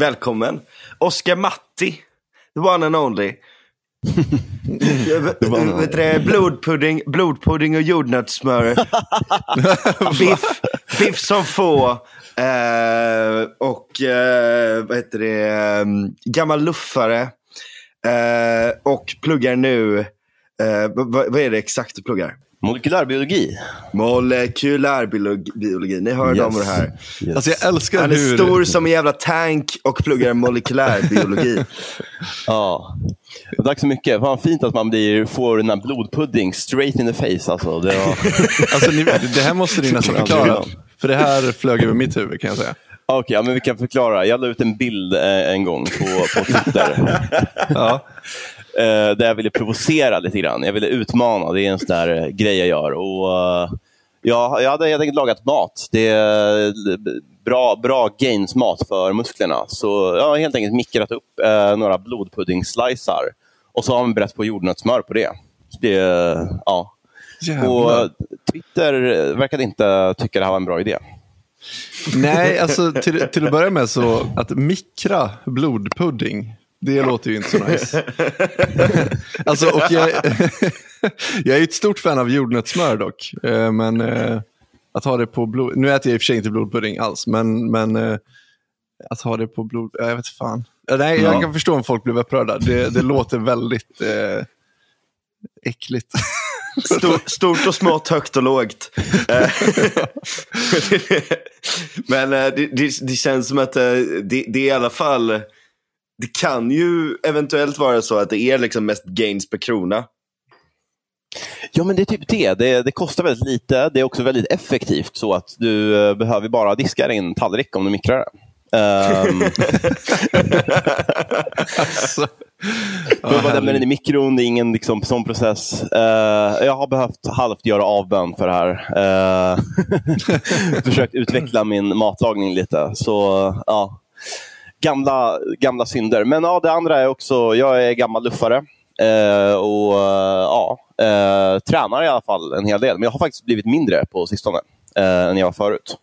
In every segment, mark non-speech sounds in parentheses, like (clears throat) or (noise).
Välkommen. Oskar Matti. The one and only. (laughs) Vet det? blodpudding, blodpudding och jordnötssmör. (laughs) biff, biff som få. Eh, och eh, vad heter det? Um, gammal luffare. Eh, och pluggar nu. Eh, vad, vad är det exakt du pluggar? Molekylärbiologi. Molekylärbiologi. Ni hörde Yes. om det här. Yes. Alltså jag älskar Han är hur... stor som en jävla tank och pluggar molekylärbiologi. (laughs) Ja. Och Tack så mycket. Fan fint att man blir, får den här blodpudding straight in the face. Alltså. Det var... (laughs) Alltså, ni, det här måste ni nästan förklara. För det här flög över mitt huvud kan jag säga. Okej, ja, men vi kan förklara. Jag la ut en bild eh, en gång på, på Twitter. (laughs) Ja. Eh, där jag ville provocera lite grann. Jag ville utmana. Det är en sån där eh, grej jag gör. Och, eh, jag, jag hade helt enkelt lagat mat. Det är eh, bra, bra gains-mat för musklerna. Så jag har helt enkelt mikrat upp eh, några blodpudding-slicer. Och så har man brett på jordnötssmör på det. Det eh, ja. Jävlar. Och Twitter verkade inte tycka det här var en bra idé. Nej, alltså till, till att börja med så att mikra blodpudding, det låter ju inte så nice. (laughs) alltså, och jag, (laughs) jag är ett stort fan av jordnötssmör dock. Eh, Men eh, att ha det på blod... Nu äter jag i och för sig inte blodpudding alls, men, men eh, att ha det på blod... ja, Jag vet fan. Nej, jag Ja. kan förstå om folk blir upprörda. Det, det låter väldigt eh, äckligt. (laughs) Stor, stort och smått, högt och lågt. Men det, det, det känns som att det, det är i alla fall... Det kan ju eventuellt vara så att det är liksom mest gains per krona. Ja, men det är typ det. det. Det kostar väldigt lite. Det är också väldigt effektivt så att du eh, behöver bara diska din tallrik om du mikrar det. Ehm, alltså, (laughs) Du bara lämna den i mikron, det är ingen liksom, sån process. Eh, jag har behövt halvt göra avbön för det här. Uh, (laughs) försökt utveckla min matlagning lite. Så ja, gamla, gamla synder. Men ja, det andra är också, jag är gammal luffare. eh, och eh, ja, eh, tränar i alla fall en hel del. Men jag har faktiskt blivit mindre på sistone eh, än jag var förut.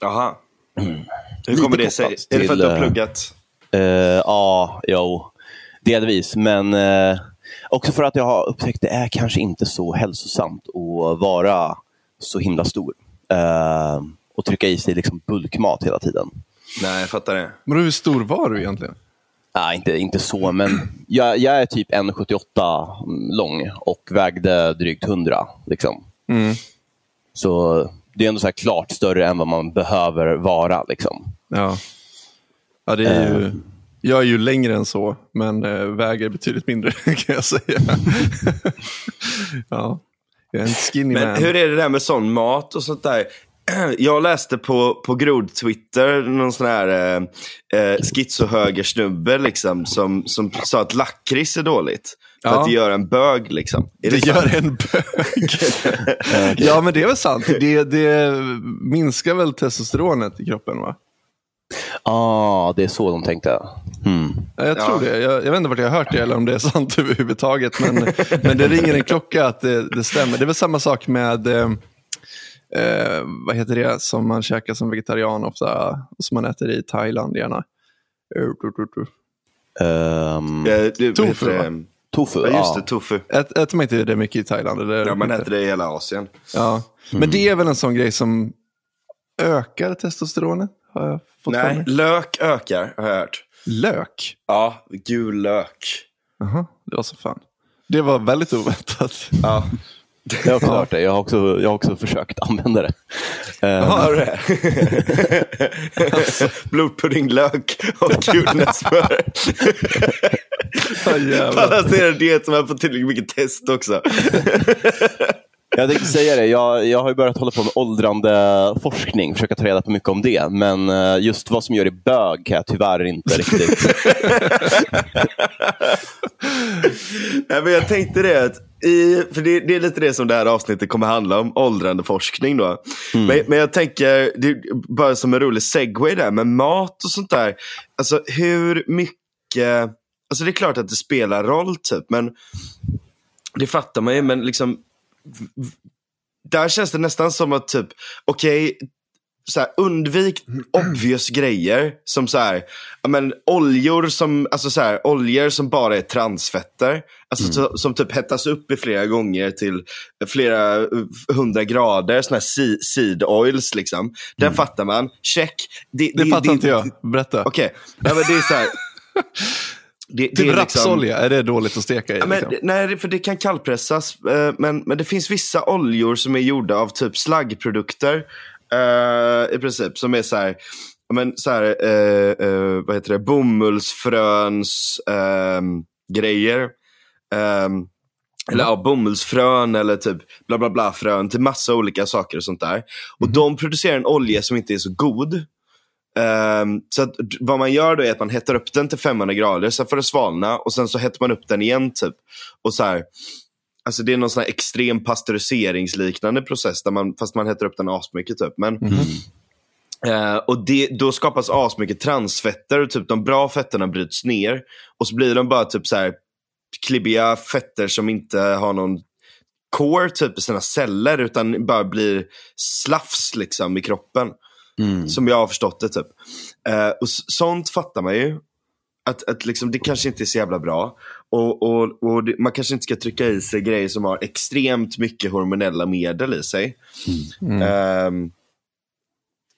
Jaha. Hur Lite kommer det sig? kopplat Är det för att till, du har eh, pluggat? Eh, ja, jo. Delvis. Men också för att jag har upptäckt att det är kanske inte så hälsosamt att vara så himla stor. Och trycka i sig liksom bulkmat hela tiden. Nej, jag fattar det. men hur stor var du egentligen? Nej, inte, inte så, men jag, jag är typ 1,78 lång och vägde drygt 100. Liksom. Mm. Så det är ändå så här klart större än vad man behöver vara. Liksom. Ja. ja det är ju, jag är ju längre än så, men äh, väger betydligt mindre (laughs) kan jag säga. (laughs) ja. Jag är en skinny Men man. hur är det där med sån mat och sånt där? (clears throat) Jag läste på, på grod-twitter någon sån här eh, eh, schizohögersnubbe liksom, som, som sa att lakrits är dåligt. För Ja. att det gör en bög liksom. Är det sant? gör en bög. (laughs) ja, men det är väl sant. Det, det minskar väl testosteronet i kroppen, va? Ah, det är så de tänkte. Hmm. Ja, Jag tror Ja. det. Jag, jag vet inte vart jag har hört det eller om det är sant (laughs) överhuvudtaget. Men, men det ringer en klocka att det, det stämmer. Det är väl samma sak med, eh, vad heter det, som man käkar som vegetarian ofta, och som man äter i Thailand gärna. Vad Tofu, va? tofu, Ja, just det, tofu. Ät, äter man inte det mycket i Thailand? Eller? Ja, man äter det i hela Asien. Ja. Men det är väl en sån grej som ökar testosteronet? Har jag fått Nej, lök ökar har jag hört. Lök? Ja, gul lök. Jaha, det var så fan. Det var väldigt oväntat. Ja. (laughs) Jag har också hört det. Jag har också, jag har också försökt använda det. Ehm, Har du det? (laughs) Blodpuddinglök och jordnötssmör. Jävlar. Balanserad diet som har fått tillräckligt mycket test också. Jag tänkte säga det, jag, jag har ju börjat hålla på med åldrande forskning, försöka ta reda på mycket om det. Men eh, just vad som gör dig bög kan jag tyvärr inte riktigt. (laughs) Nej, men jag tänkte det, att i, för det, det är lite det som det här avsnittet kommer handla om, åldrande forskning då. Men, men jag tänker, bara som en rolig segway där, med mat och sånt där. Alltså hur mycket, alltså det är klart att det spelar roll typ, men det fattar man ju, men liksom där känns det nästan som att typ, okej, så här, undvik obvious grejer som så här, ja, men, oljor som, alltså så här, oljor som bara är transfetter. Alltså, så, som typ hettas upp i flera gånger till flera eh, hundra grader. Såna här seed, seed oils liksom. Den fattar man. Check. Det, fattar inte jag. Berätta. Okej, ja, men det är så här. (laughs) Det, typ det är rapsolja, liksom... är det dåligt att steka i? Ja, men, liksom? Nej, för det kan kallpressas. eh, Men, men det finns vissa oljor som är gjorda av typ slaggprodukter. Eh, I princip, som är så här, men, så här eh, eh, vad heter det, bomullsfröns ehm, grejer. Ehm, eller ja, bomullsfrön eller typ bla bla bla frön till massa olika saker och sånt där. Och de producerar en olja som inte är så god. Ehm, så att, vad man gör då är att man hettar upp den till 500 grader, sen får det svalna och sen så hettar man upp den igen. typ. Och så här, alltså Det är någon sån extrem pasteuriseringsliknande process, där man, fast man hettar upp den asmycket. Typ. Men, eh, och det, Då skapas asmycket transfetter och typ de bra fetterna bryts ner. Och så blir de bara typ så här klibbiga fetter som inte har någon core typ i sina celler utan bara blir slafs liksom i kroppen. Som jag har förstått det. typ. Eh, och sånt fattar man ju. Att, att liksom, det kanske inte är så jävla bra. Och, och, och det, man kanske inte ska trycka i sig grejer som har extremt mycket hormonella medel i sig. Ehm,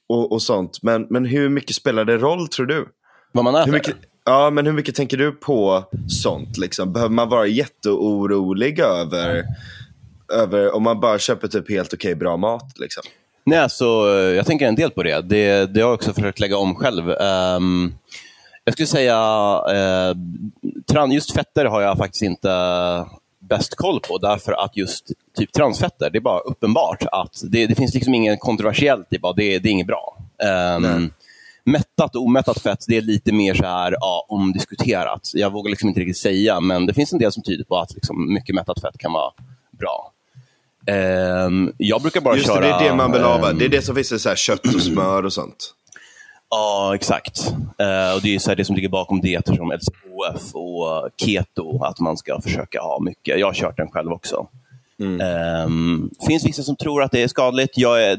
och, och sånt. Men, men hur mycket spelar det roll tror du? Vad man äter? Hur mycket, ja, men hur mycket tänker du på sånt? Liksom? Behöver man vara jätteorolig över, över om man bara köper typ helt okej bra mat? Liksom? Nej, alltså, jag tänker en del på det. Det, det har jag också försökt lägga om själv. Ehm, jag skulle säga, tran, just fetter har jag faktiskt inte bäst koll på. Därför att just typ transfetter, det är bara uppenbart att det, det finns liksom inget kontroversiellt i det, det är inget bra. Ehm, mättat och omättat fett, det är lite mer så här, ja, omdiskuterat. Jag vågar liksom inte riktigt säga, men det finns en del som tyder på att liksom, mycket mättat fett kan vara bra. Ehm, jag brukar bara Just köra... det, det är det man vill ehm, Det är det som finns i så här kött och smör och sånt. Ja, exakt. Eh, och Det är så det som ligger bakom dieter som LCHF och keto, att man ska försöka ha mycket. Jag har kört den själv också. Det finns vissa som tror att det är skadligt. Jag är,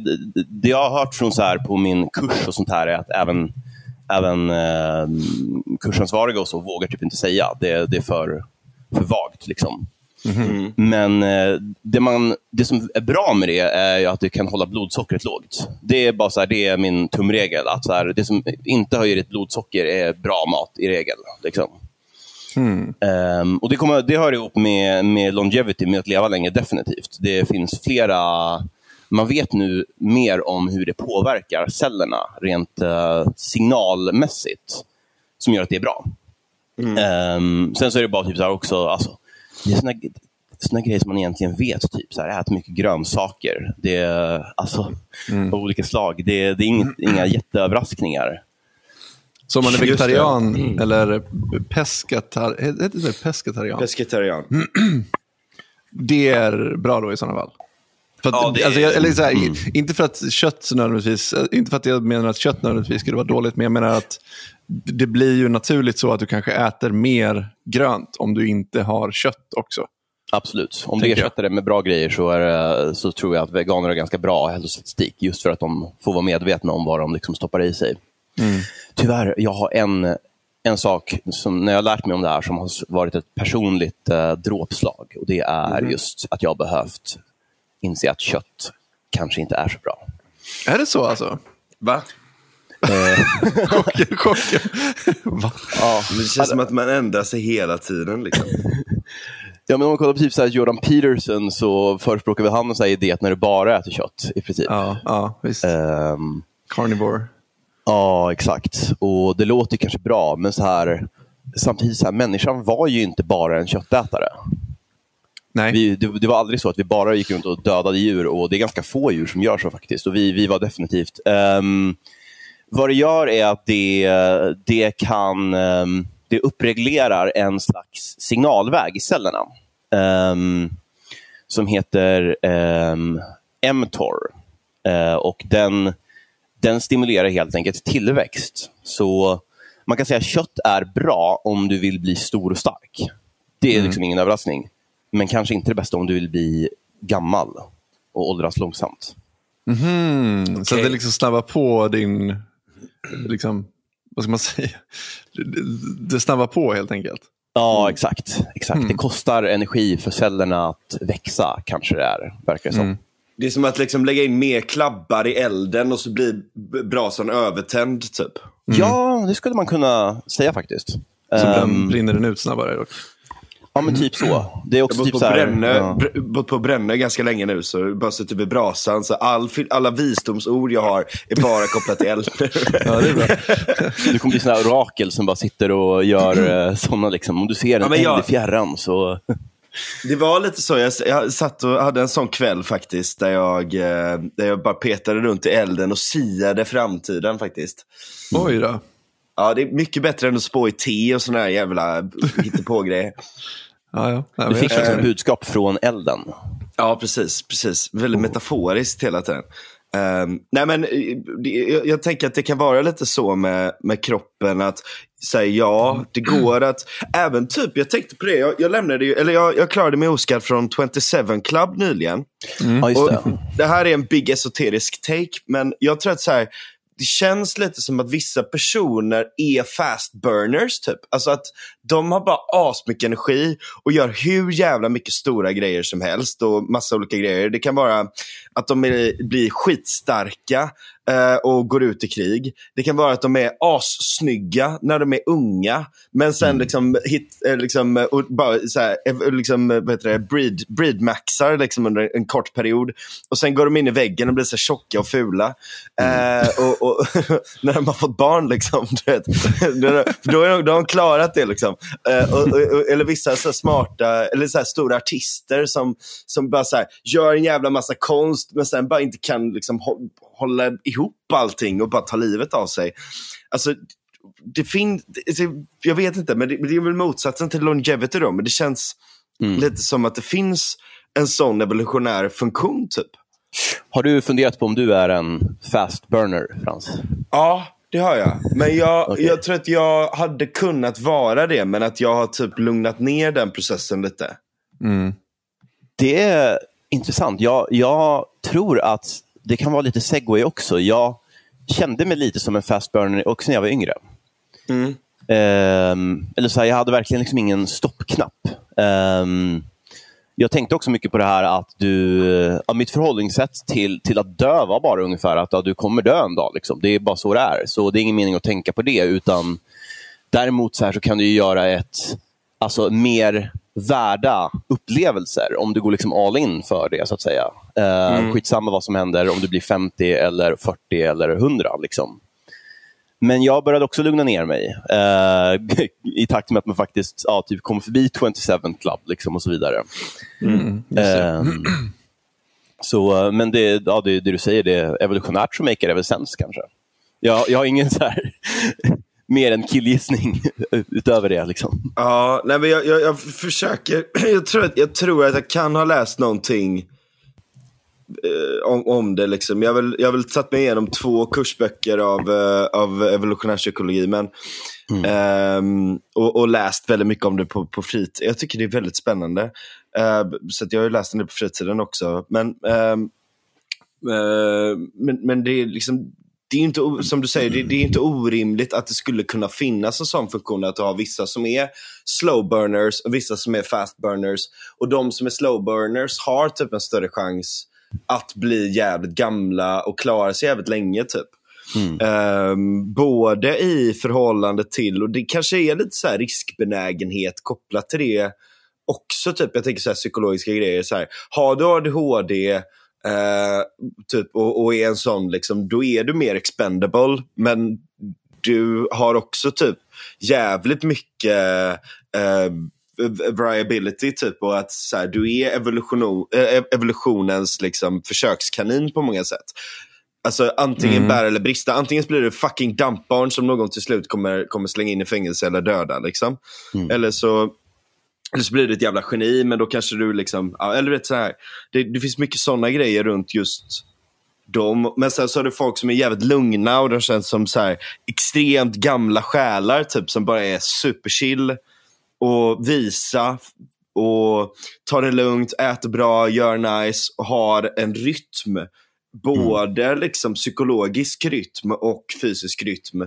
det jag har hört från så här på min kurs och sånt här är att även, även eh, kursansvariga och så vågar typ inte säga. Det, det är för, för vagt. Liksom. Men eh, det, man, det som är bra med det är att det kan hålla blodsockret lågt. Det är bara så här, det är min tumregel. Att så här, det som inte höjer ditt blodsocker är bra mat i regel. Liksom. Ehm, och det, kommer, det hör ihop med, med longevity, med att leva länge, definitivt. Det finns flera... Man vet nu mer om hur det påverkar cellerna rent eh, signalmässigt, som gör att det är bra. Ehm, sen så är det bara typ så också, alltså, det är såna, såna grejer som man egentligen vet. Typ så här, ät mycket grönsaker. Det är, alltså, Av olika slag. Det, det är inget, inga jätteöverraskningar. Så om man är vegetarian eller peskatar, heter det pescetarian? Pescetarian. (clears throat) det är bra då i sådana fall? För att, Ja, det alltså, eller så här, Inte för att kött nödvändigtvis, inte för att jag menar att kött nödvändigtvis skulle vara dåligt, men jag menar att det blir ju naturligt så att du kanske äter mer grönt om du inte har kött också. Absolut. Om du ersätter det med bra grejer så, är det, så tror jag att veganer har ganska bra hälsostatistik. Just för att de får vara medvetna om vad de liksom stoppar i sig. Tyvärr, jag har en, en sak som när jag har lärt mig om det här som har varit ett personligt eh, dråpslag. Och Det är just att jag har behövt inse att kött kanske inte är så bra. Är det så alltså? Va? (laughs) Chocken, chocken. Va? Det känns som att man ändrar sig hela tiden. Liksom. (laughs) Ja, men om man kollar på typ så här Jordan Peterson så förespråkar väl han en sån här idé att när du bara äter kött i princip. Ja, ja visst. Ehm, Carnivore. Ja, exakt. Och det låter kanske bra, men så här, samtidigt, så här, människan var ju inte bara en köttätare. Nej. Vi, det, det var aldrig så att vi bara gick runt och dödade djur och det är ganska få djur som gör så faktiskt. Och vi, vi var definitivt... ehm, vad det gör är att det, det kan... ehm, det uppreglerar en slags signalväg i cellerna. ehm, som heter um, mTOR. Eh, och den, den stimulerar helt enkelt tillväxt. Så man kan säga att kött är bra om du vill bli stor och stark. Det är liksom ingen överraskning. Men kanske inte det bästa om du vill bli gammal och åldras långsamt. Mhm, Så att det liksom snabbar på din, liksom, vad ska man säga? Det, det- snabbar på helt enkelt. Ja, exakt. exakt. Mm. Det kostar energi för cellerna att växa, kanske det är. Verkar det som. Mm. Det är som att liksom lägga in mer klabbar i elden och så blir brasan övertänd typ. Ja, det skulle man kunna säga faktiskt. Så den brinner den ut snabbare. dock. Ja, men typ så. Det är Jag också bott typ på, så här, Brännö, ja. br- bott på Brännö ganska länge nu, så jag bara suttit vid brasan. Så all, alla visdomsord jag har är bara kopplat till eld. Ja, det är bra. Du kommer bli sån här orakel som bara sitter och gör eh, såna, liksom, om du ser en Ja, men eld jag- i fjärran så... Det var lite så, jag, jag satt och hade en sån kväll faktiskt, där jag, eh, där jag bara petade runt i elden och siade framtiden faktiskt. Oj då. Ja, det är mycket bättre än att spå i te och såna här jävla hittepå-grejer. Ja, ja. Nej, Du fick liksom ett budskap från elden. Ja, precis. precis. Väldigt metaforiskt hela tiden. Ehm, nej, men, eh, det, jag, jag tänker att det kan vara lite så med, med kroppen att säga ja, det går att, även typ, jag tänkte på det, jag, jag lämnade ju, eller jag, jag klarade mig oskadd från 27 Club nyligen. Ja, just Och det. det här är en big esoterisk take, men jag tror att så här, det känns lite som att vissa personer är fast burners typ. Alltså att de har bara asmycket energi och gör hur jävla mycket stora grejer som helst och massa olika grejer. Det kan vara att de är, blir skitstarka och går ut i krig. Det kan vara att de är assnygga när de är unga, men sen liksom, hit, eh, liksom, eh, och bara så här, eh, liksom, eh, vad heter det, breed, breedmaxar liksom under en kort period. Och sen går de in i väggen och blir så tjocka och fula. Eh, och, och (laughs) när de har fått barn, liksom, (laughs) du vet, då, är de, då har de klarat det. Liksom. Eh, och, och, eller vissa så smarta, eller så stora artister som, som bara så här, gör en jävla massa konst, men sen bara inte kan liksom, hålla ihop allting och bara ta livet av sig. Alltså, det finns, jag vet inte, men det, det är väl motsatsen till longevity då, men det känns lite som att det finns en sån evolutionär funktion typ. Har du funderat på om du är en fast burner, Frans? Ja, det har jag. Men jag, Okej. jag tror att jag hade kunnat vara det, men att jag har typ lugnat ner den processen lite. Mm. Det är intressant. Jag, jag tror att det kan vara lite segway också. Jag kände mig lite som en fast burner också när jag var yngre. Mm. Ehm, eller så här, jag hade verkligen liksom ingen stoppknapp. Ehm, jag tänkte också mycket på det här att du, ja, mitt förhållningssätt till, till att dö var bara ungefär att ja, du kommer dö en dag. Liksom. Det är bara så det är. Så det är ingen mening att tänka på det. utan Däremot så, här så kan du göra ett alltså, mer värda upplevelser om du går liksom all in för det. så att säga. Uh, Skitsamma vad som händer om du blir 50, eller 40 eller 100. Liksom. Men jag började också lugna ner mig eh, (laughs) i takt med att man faktiskt ja, typ kom förbi 27 Club liksom, och så vidare. Mm. Ehm, så, men det, ja, det, det du säger, det är evolutionärt så make it ever sense kanske. Jag, jag har ingen så här mer än killgissning (laughs) utöver det. Liksom. Ja, nej, men jag, jag, jag försöker. (clears throat) Jag tror, att, jag tror att jag kan ha läst någonting eh, om, om det. Liksom. Jag har väl, jag väl tagit mig igenom två kursböcker av, eh, av evolutionär psykologi. Men, ehm, och, och läst väldigt mycket om det på, på fritid. Jag tycker det är väldigt spännande. Eh, så att jag har läst det på fritiden också. Men, ehm, eh, men, men det är liksom det är inte, o- som du säger, det, det är inte orimligt att det skulle kunna finnas en sån funktion att du har vissa som är slow burners och vissa som är fast burners. Och de som är slow burners har typ en större chans att bli jävligt gamla och klara sig jävligt länge. typ. Ehm, både i förhållande till, och det kanske är lite så här riskbenägenhet kopplat till det också. Typ, jag tänker så här psykologiska grejer. Så här, har du ADHD eh, typ, och, och är en sån, liksom, då är du mer expendable. Men du har också typ jävligt mycket eh, variability typ och att så här, du är evolution, eh, evolutionens liksom, försökskanin på många sätt. Alltså antingen Mm. bära eller brista. Antingen blir du fucking dampbarn som någon till slut kommer, kommer slänga in i fängelse eller döda. Liksom. Eller så eller så blir du ett jävla geni, men då kanske du liksom, eller vet så här. Det, det finns mycket sådana grejer runt just dem. Men sen så har du folk som är jävligt lugna och de känns som så här extremt gamla själar typ som bara är superchill och visa och tar det lugnt, äter bra, gör nice och har en rytm både liksom psykologisk rytm och fysisk rytm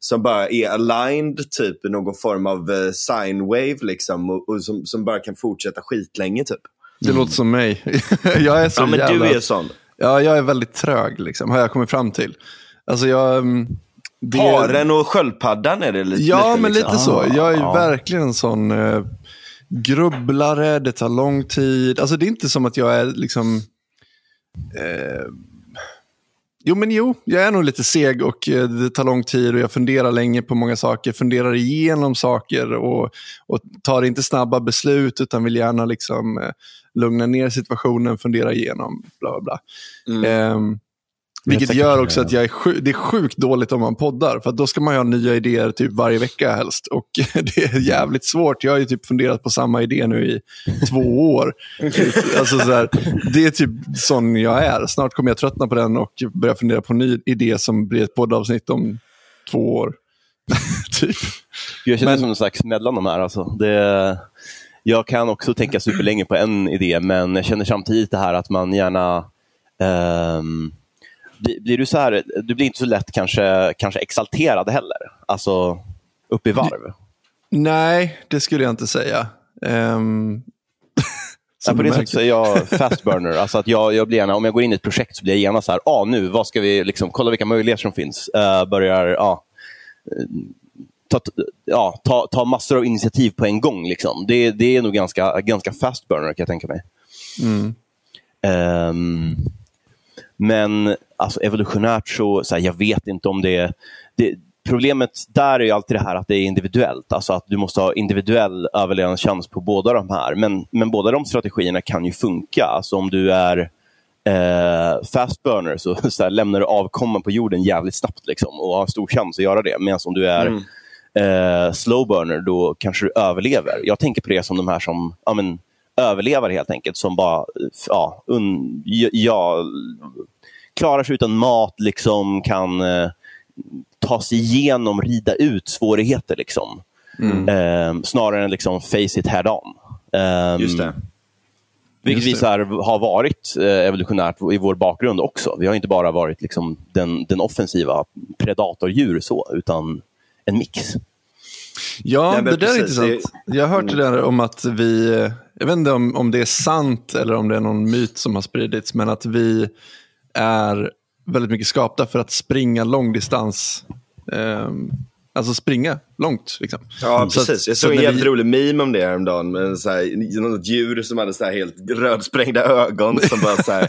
som bara är aligned typ i någon form av uh, sine wave liksom och, och som, som, bara kan fortsätta skitlänge typ. Det låter som mig. (laughs) jag är så ja, men jävla... du är sån. Ja, jag är väldigt trög liksom, har jag kommit fram till. Alltså jag... mm, Det... Haren och sköldpaddan är det lite Ja, lite, men liksom. lite så. Jag är ja. verkligen en sån eh, grubblare, det tar lång tid. Alltså det är inte som att jag är liksom... Eh, jo, men jo, jag är nog lite seg och eh, det tar lång tid och jag funderar länge på många saker, funderar igenom saker och, och tar inte snabba beslut utan vill gärna liksom eh, lugna ner situationen, fundera igenom, bla bla bla. Mm. Ehm, vilket gör också att jag är sjuk, det är sjukt dåligt om man poddar. För att då ska man ju ha nya idéer typ varje vecka helst. Och (laughs) det är jävligt svårt. Jag har ju typ funderat på samma idé nu i två år. (laughs) alltså så här, det är typ sån jag är. Snart kommer jag tröttna på den och börja fundera på en ny idé som blir ett poddavsnitt om två år. (laughs) typ. Jag känner Men- som en slags mellan de här. Alltså. Det, jag kan också tänka superlänge på en idé, men jag känner samtidigt det här att man gärna... ehm, blir, du så här, du blir inte så lätt kanske, kanske exalterad heller. Alltså upp i varv. Nej, det skulle jag inte säga. (laughs) Um, Ja, på det sättet så är jag (laughs) fast burner. Alltså att jag, jag blir gärna, om jag går in i ett projekt så blir jag gärna så här, ah, nu, vad ska vi, liksom, kolla vilka möjligheter som finns. Uh, börjar, ja, eh, ta, ja, ta, ta massor av initiativ på en gång. Liksom. Det, det är nog ganska, ganska fast burner kan jag tänka mig. Mm. Ehm, men alltså, evolutionärt så, så här, jag vet inte om det, det Problemet där är ju alltid det här att det är individuellt. Alltså att du måste ha individuell överlevnadschans på båda de här. Men, men båda de strategierna kan ju funka. Alltså om du är eh, fast burner så, (laughs) så här, lämnar du avkomman på jorden jävligt snabbt liksom, och har stor chans att göra det. Medan om du är Mm. eh, slow burner då kanske du överlever. Jag tänker på det som de här som ja, men, överlever helt enkelt. Som bara ja, un, ja, klarar sig utan mat, liksom kan eh, ta sig igenom, rida ut svårigheter. Liksom. Mm. Eh, snarare än liksom face it head on. Eh, Just det. vilket vi Just det. så här, har varit eh, evolutionärt i vår bakgrund också. Vi har inte bara varit liksom, den, den offensiva predatordjur så, utan en mix. Ja, Nej, det där är intressant. Jag har hört det där om att vi, jag vet inte om, om det är sant eller om det är någon myt som har spridits, men att vi är väldigt mycket skapta för att springa långdistans. Um, alltså springa långt. Liksom. Ja, Så att- precis. Jag så såg en när jävligt vi- rolig meme om det häromdagen. Med så här, något djur som hade så här helt rödsprängda ögon. Som bara så här, (laughs)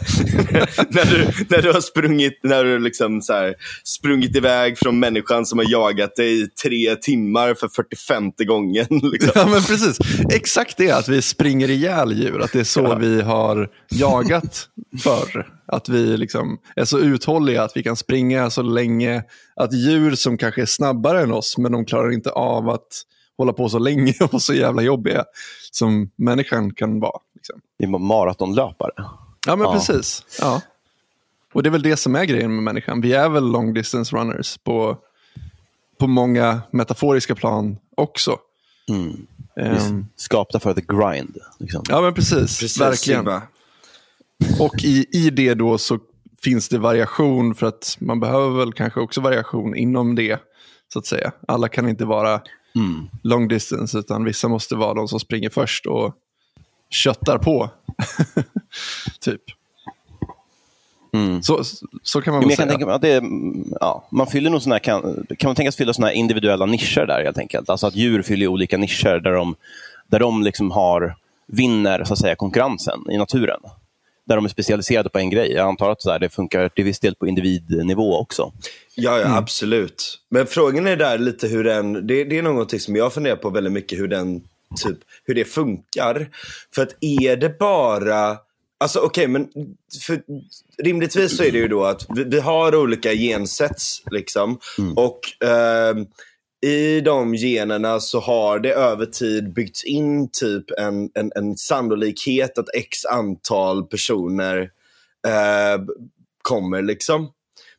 när, du, när du har sprungit, när du liksom så här, sprungit iväg från människan som har jagat dig i tre timmar för 45 gången. (laughs) Liksom. Ja, men precis. Exakt det, att vi springer ihjäl djur. Att det är så vi har jagat förr. Att vi liksom är så uthålliga att vi kan springa så länge. Att djur som kanske är snabbare än oss, men de klarar inte av att hålla på så länge (laughs) och vara så jävla jobbiga som människan kan vara. Liksom. Vi är maratonlöpare. Ja, men Ja. precis. Ja. Och det är väl det som är grejen med människan. Vi är väl long distance runners på, på många metaforiska plan också. Mm. Ehm, skapta för the grind. Liksom. ja, men precis. Precis, Verkligen. Simba. Och i, i det då så finns det variation för att man behöver väl kanske också variation inom det. Så att säga. Alla kan inte vara Mm. long distance utan vissa måste vara de som springer först och köttar på. (laughs) typ. Mm. Så, så kan man väl säga. tänka att det ja, man fyller nog såna här, kan, kan man tänkas fylla såna här individuella nischer där helt enkelt. Alltså att djur fyller olika nischer där de, där de liksom har, vinner så att säga, konkurrensen i naturen. Där de är specialiserade på en grej. Jag antar att så här, det funkar till viss del på individnivå också. Ja, Mm. ja absolut. Men frågan är där lite hur den, det, det är någonting som jag funderar på väldigt mycket hur den, typ, hur det funkar. För att är det bara, alltså okej men för, rimligtvis så är det ju då att vi, vi har olika gensets liksom. Och ehm, i de generna så har det över tid byggts in typ en, en, en sannolikhet att x antal personer eh, kommer liksom.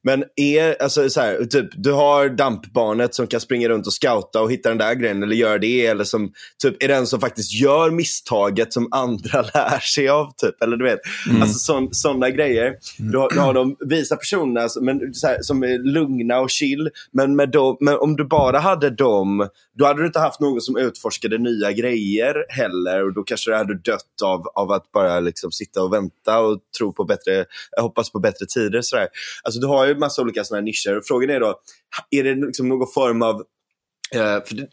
Men är, alltså så här, typ, du har dampbarnet som kan springa runt och scouta och hitta den där grejen eller göra det. Eller som typ, är den som faktiskt gör misstaget som andra (laughs) lär sig av. Typ, eller du vet, mm. alltså sådana grejer. Du har, du har de visa personerna som, men, så här, som är lugna och chill. Men, med dem, men om du bara hade dem, då hade du inte haft någon som utforskade nya grejer heller. Och då kanske du hade dött av, av att bara liksom sitta och vänta och tro på bättre, hoppas på bättre tider. Så där. Alltså, du har ju massa olika såna nischer. Frågan är då, är det liksom någon form av Uh, för det,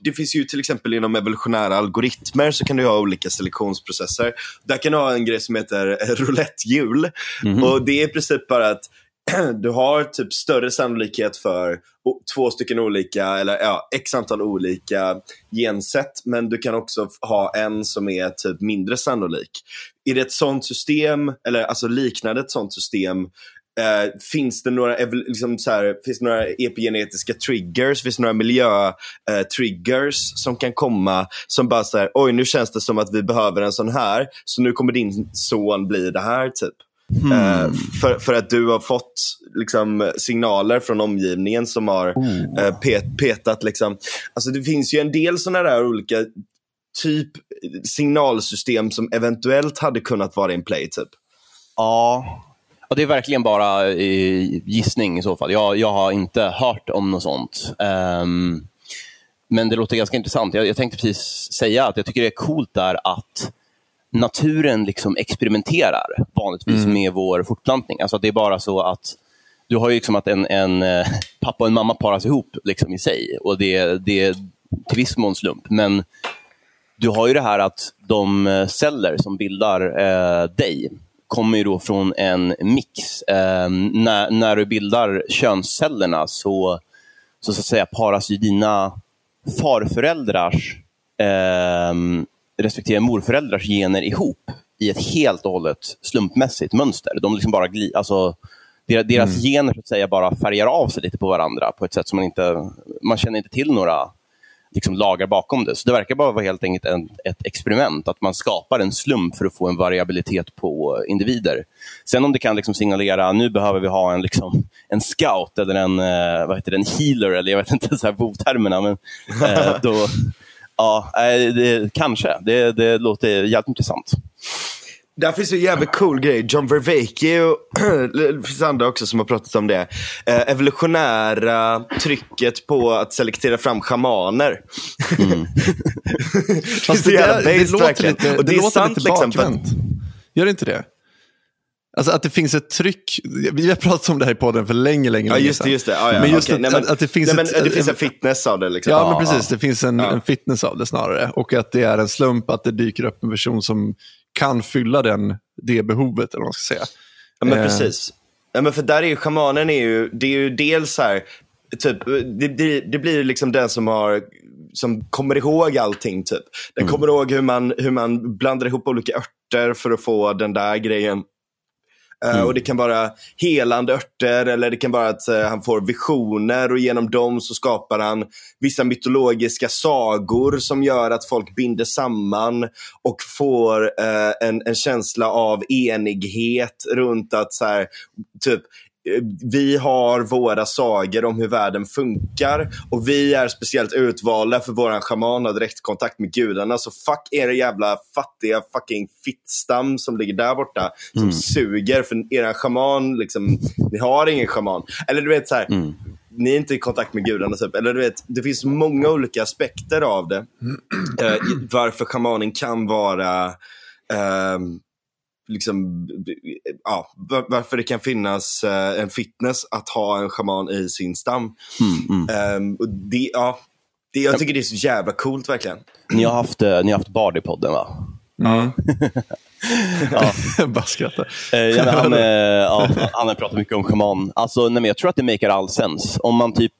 det, finns ju till exempel inom evolutionära algoritmer så kan du ha olika selektionsprocesser. Där kan du ha en grej som heter (laughs) roulettehjul. Mm -hmm. Och det är i princip bara att (clears throat) du har typ större sannolikhet för två stycken olika, eller ja, x antal olika gensätt. Men du kan också ha en som är typ mindre sannolik. I det ett sånt system, eller alltså liknande ett sånt system, Uh, finns det några, liksom så här, finns det några epigenetiska triggers, finns det några miljötriggers uh, som kan komma som bara så oj nu känns det som att vi behöver en sån här, så nu kommer din son bli det här typ. Hmm. Uh, för, för att du har fått liksom, signaler från omgivningen som har oh. pet, petat. Liksom. Alltså, det finns ju en del sådana där olika typ signalsystem som eventuellt hade kunnat vara in play. Typ. Ja, Ja, det är verkligen bara eh, gissning i så fall. Jag, jag har inte hört om något sånt. Um, men det låter ganska intressant. Jag, jag, tänkte precis säga att jag tycker det är coolt där att naturen liksom experimenterar vanligtvis mm. med vår fortplantning. Alltså det är bara så att du har ju liksom att en, en eh, pappa och en mamma paras ihop liksom i sig och det, det är till viss mån slump. Men du har ju det här att de eh, celler som bildar eh, dig kommer ju då från en mix. Eh, när, när du bildar könscellerna så, så, så att säga paras ju dina farföräldrars eh, respektive morföräldrars gener ihop i ett helt och hållet slumpmässigt mönster. De liksom bara gli, alltså, deras mm. gener så att säga bara färgar av sig lite på varandra på ett sätt som man inte... Man känner inte till några liksom, lagar bakom det. Så det verkar bara vara helt enkelt en, ett experiment, att man skapar en slump för att få en variabilitet på individer. Sen om det kan liksom signalera, nu behöver vi ha en, liksom, en scout eller en, eh, vad heter det, en healer, eller jag vet inte så här vovtermerna, men eh, (laughs) då, ja, det, kanske. Det, det låter jävligt intressant. Där finns en jävligt cool grej. John Vervaeke (clears throat) det finns andra också som har pratat om det. Eh, evolutionära trycket på att selektera fram schamaner. Mm. (laughs) Fast det, där, det låter lite, och det, det låter sant, lite liksom, bakvänt. Gör det inte det? Alltså att det finns ett tryck. Vi har pratat om det här i podden för länge, länge, ja, just det, just det. Ah, ja, men just okay. att, nej, men, att, det finns, nej, ett, det finns en fitness av det. Liksom. Ja, men precis. Det finns en, en, fitness av det snarare. Och att det är en slump att det dyker upp en person som kan fylla den, det behovet. Eller vad man ska säga. Ja, men eh. precis. Ja, men för där är ju schamanen är ju, det är ju dels här, typ, det, det, det blir liksom den som har som kommer ihåg allting. Typ. Den mm. kommer ihåg hur man, hur man blandar ihop olika örter för att få den där grejen. Eh, mm. Och Det kan vara helande örter eller det kan vara att uh, han får visioner och genom dem så skapar han vissa mytologiska sagor som gör att folk binder samman och får uh, en, en känsla av enighet runt att så här, typ vi har våra sagor om hur världen funkar och vi är speciellt utvalda för våran shaman har direktkontakt med gudarna. Så fuck er jävla fattiga fucking fittstam som ligger där borta som mm. suger för er shaman, liksom, ni har ingen shaman. Eller du vet så här, mm. ni är inte i kontakt med gudarna. Typ. Eller du vet, det finns många olika aspekter av det. Uh, varför shamanen kan vara uh, liksom, ja, varför det kan finnas uh, en fitness att ha en shaman i sin stam. Mm, mm. Um, det, ja, det, jag tycker det är så jävla coolt verkligen. Ni har haft, uh, ni har haft Bard i podden va? Mm. ja. (laughs) Bara skratta. Uh, ja, han, ja, han har pratat mycket om shaman. Alltså, nej, jag tror att det makar all sens. Om man typ,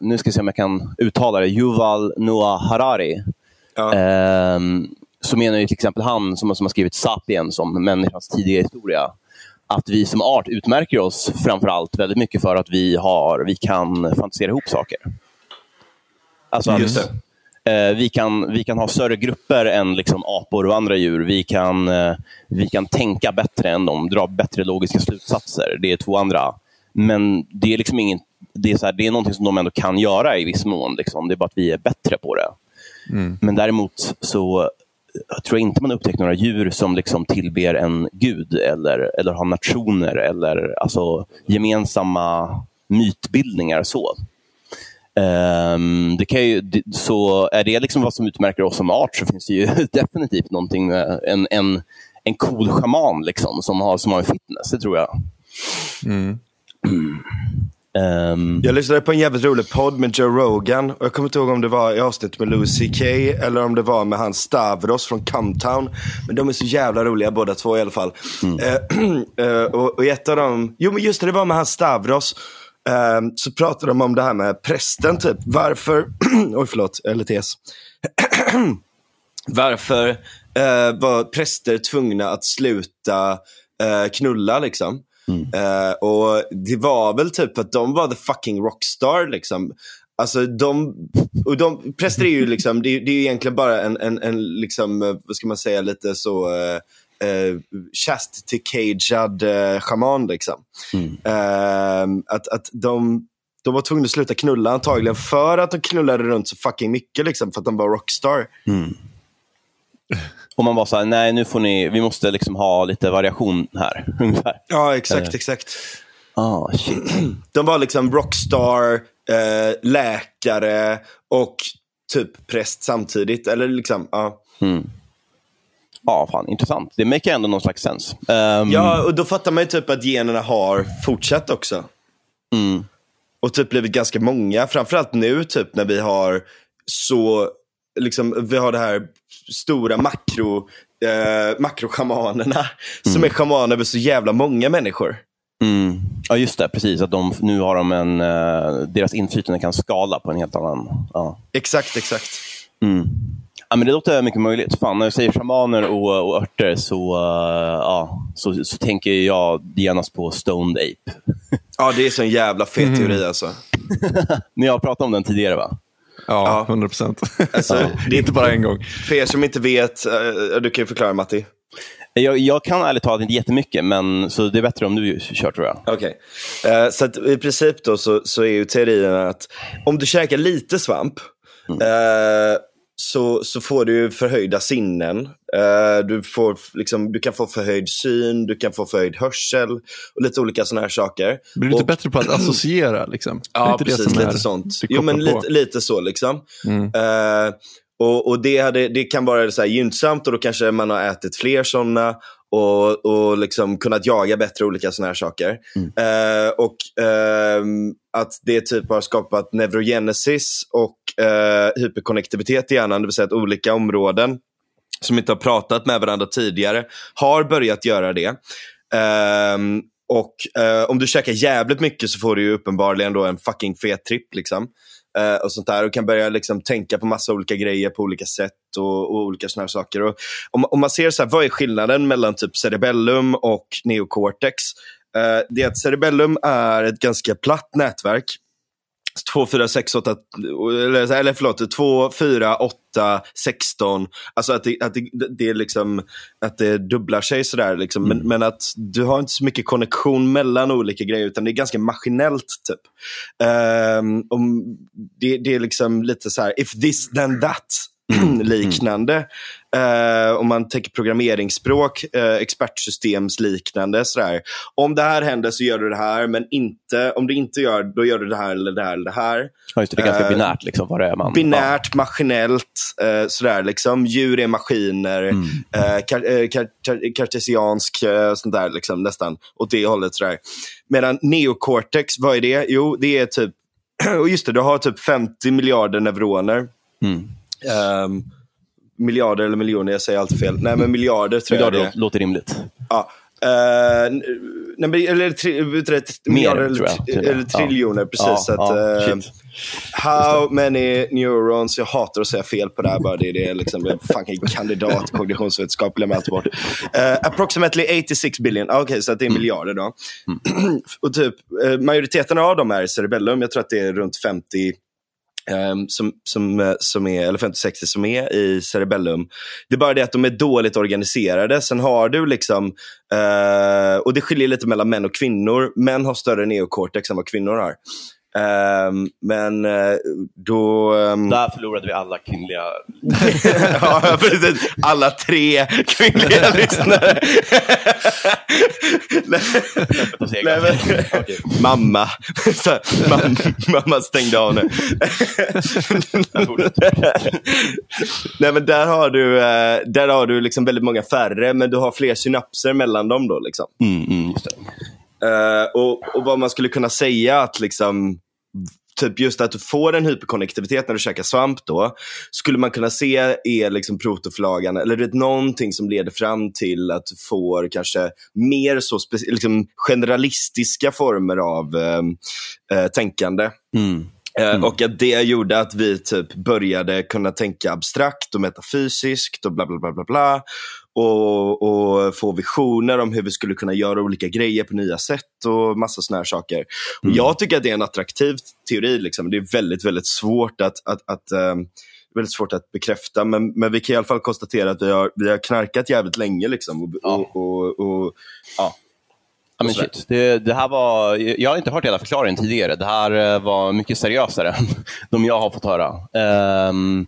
nu ska jag se om jag kan uttala det, Yuval Noah Harari. Ja. Ehm, så menar ju till exempel han som, som har skrivit Sapiens om människans tidiga historia, att vi som art utmärker oss framför allt väldigt mycket för att vi, har, vi kan fantisera ihop saker. Alltså att, Eh, vi, kan, vi kan ha större grupper än liksom, apor och andra djur. Vi kan, eh, vi kan tänka bättre än dem, dra bättre logiska slutsatser. Det är två andra. Men det är liksom ingen, det är, så här, det är någonting som de ändå kan göra i viss mån. Liksom. Det är bara att vi är bättre på det. Mm. Men däremot så jag tror inte man upptäckt några djur som liksom tillber en gud eller, eller har nationer eller alltså, gemensamma mytbildningar. så. Um, det kan ju, så är det liksom vad som utmärker oss som art så finns det ju (laughs) definitivt någonting med en, en, en cool schaman liksom, som, har, som har en fitness, det tror jag. Mm. Um, Jag lyssnade på en jävligt rolig podd med Joe Rogan. Och jag kommer inte ihåg om det var i avsnitt med Louis CK eller om det var med hans Stavros från Cumtown. Men de är så jävla roliga båda två i alla fall. Eh, (clears throat) eh, och, och ett av dem, jo men just det, det var med hans Stavros. Eh, så pratade de om det här med prästen typ. Varför, (clears throat) oj förlåt, eller tes. (clears throat) Varför eh, var präster tvungna att sluta eh, knulla liksom? Eh, och det var väl typ att de var the fucking rockstar liksom. Alltså de, och de, präster är ju liksom, det, det är ju egentligen bara en, en, en liksom, eh, vad ska man säga, lite så eh, eh, chastity-cagead eh, shaman liksom. Eh, att, att de, de var tvungna att sluta knulla antagligen för att de knullade runt så fucking mycket liksom, för att de var rockstar. Och man var så här, nej nu får ni, vi måste liksom ha lite variation här. (laughs) Ungefär. Ja, exakt, exakt. Ah, shit. (clears throat) De var liksom rockstar, eh, läkare och typ präst samtidigt. Eller liksom, ja. Ja, fan intressant. Det make ändå någon slags sens. Ehm, Ja, och då fattar man ju typ att generna har fortsatt också. mm. Och typ blivit ganska många. Framförallt nu typ när vi har så, liksom, vi har det här stora makro, eh, makroschamanerna. Som är schamaner över så jävla många människor. Mm. Ja, just det. Precis. Att de, nu har de en, eh, deras inflytande kan skala på en helt annan... Ja. Exakt, exakt. Ja, men det låter mycket möjligt. Fan, när du säger shamaner och, och örter så, eh, ja, så, så tänker jag genast på Stoned Ape. Ja, det är så en jävla fet teori alltså. (laughs) Ni har pratat om den tidigare, va? Ja, 100 procent. Alltså, det är inte bara en gång. För er som inte vet, eh, du kan ju förklara Matti. Jag, jag kan ärligt talat inte jättemycket, men, så det är bättre om du kör, tror jag. Okej. Eh, så att i princip då så, så är ju teorin att om du käkar lite svamp eh, så, så får du förhöjda sinnen. Eh, du, får, liksom, du kan få förhöjd syn, du kan få förhöjd hörsel och lite olika sådana här saker. Blir du inte Och- bättre på att (clears throat) associera? Liksom? Ja, inte det precis. som är- Lite sånt. Jo, men lite, lite så liksom. Mm. Eh, och och det, hade, det kan vara så här gynnsamt och då kanske man har ätit fler sådana och, och liksom kunnat jaga bättre olika sådana här saker. Eh, och ehm, att det typ har skapat neurogenesis och eh, hyperkonnektivitet i hjärnan, det vill säga att olika områden som inte har pratat med varandra tidigare har börjat göra det. Ehm, och eh, om du käkar jävligt mycket så får du ju uppenbarligen då en fucking fet tripp. Liksom. Eh, och sånt där. Och kan börja liksom tänka på massa olika grejer på olika sätt och, och olika såna här saker. Och om, om man ser så här, vad är skillnaden mellan typ cerebellum och neocortex? Eh, det är att cerebellum är ett ganska platt nätverk 2, 4, 6, 8, eller, eller förlåt, 2, 4, 8, 16. Alltså att det, att det, det, är liksom, att det dubblar sig sådär. Liksom. Men, men att du har inte så mycket konnexion mellan olika grejer utan det är ganska maskinellt. typ. Ehm, om, det, det är liksom lite så här, if this then that. (clears throat) liknande. Eh, om man tänker programmeringsspråk, eh, expertsystemsliknande. Sådär. Om det här händer så gör du det här, men inte, om det inte gör, då gör du det här eller det här eller det här. Ja, just det, det är ganska Eh, binärt. Liksom, vad det är man, Binärt, maskinellt, eh, sådär liksom. Djur är maskiner, eh, kar, eh, kar, kar, kartesiansk, eh, sånt där liksom, nästan. Åt det hållet sådär. Medan neocortex, vad är det? Jo, det är typ, (clears throat) och just det, du har typ 50 miljarder neuroner. Ja. Mm. Ehm, miljarder eller miljoner, jag säger alltid fel. Nej, men miljarder tror jag Det är. låter rimligt. Ja. N- nej, men, eller tri, Mer, miljarder eller, jag, eller triljoner, precis. Ja, så att, ja, shit. how many neurons, jag hatar att säga fel på det här bara, det är det liksom, är fucking (laughs) kandidat kognitionsvetenskap, glömmer alltid bort. Eh, approximately 86 billion, Ah, okej så att det är Mm. miljarder då. (clears throat) och typ, majoriteten av dem är cerebellum, jag tror att det är runt 50 Um, Ehm, som, som, eh, som är, eller 50-60 som är i cerebellum. Det är bara det att de är dåligt organiserade. Sen har du liksom, eh, och det skiljer lite mellan män och kvinnor. Män har större neokortex än vad kvinnor har. Um, men uh, då... Um... Där förlorade vi alla kvinnliga... (laughs) ja, precis. Alla tre kvinnliga (laughs) lyssnare. Nej, men... okay. Mamma. Så, mamma. Mamma stängde av nu. Nej, men där har du, uh, där har du liksom väldigt många färre, men du har fler synapser mellan dem. Då, liksom. Mm, mm. Uh, och, och vad man skulle kunna säga att liksom typ just att du får en hyperkonnektivitet när du käkar svamp då, skulle man kunna se är liksom protoflagan, eller det någonting som leder fram till att du får kanske mer så liksom generalistiska former av äh, äh, tänkande. Mm. Mm. Och att det gjorde att vi typ började kunna tänka abstrakt och metafysiskt och bla bla bla bla bla och, och, få visioner om hur vi skulle kunna göra olika grejer på nya sätt och massa såna här saker. Mm. Jag tycker att det är en attraktiv teori. Liksom. Det är väldigt, väldigt svårt att, att, att um, väldigt svårt att bekräfta, men, men vi kan i alla fall konstatera att vi har, vi har knarkat jävligt länge. Liksom, och, ja. och, och, och ja. Ja, men shit. Det, det, här var, jag har inte hört hela förklaringen tidigare. Det här eh, var mycket seriösare (laughs) än de jag har fått höra. Um,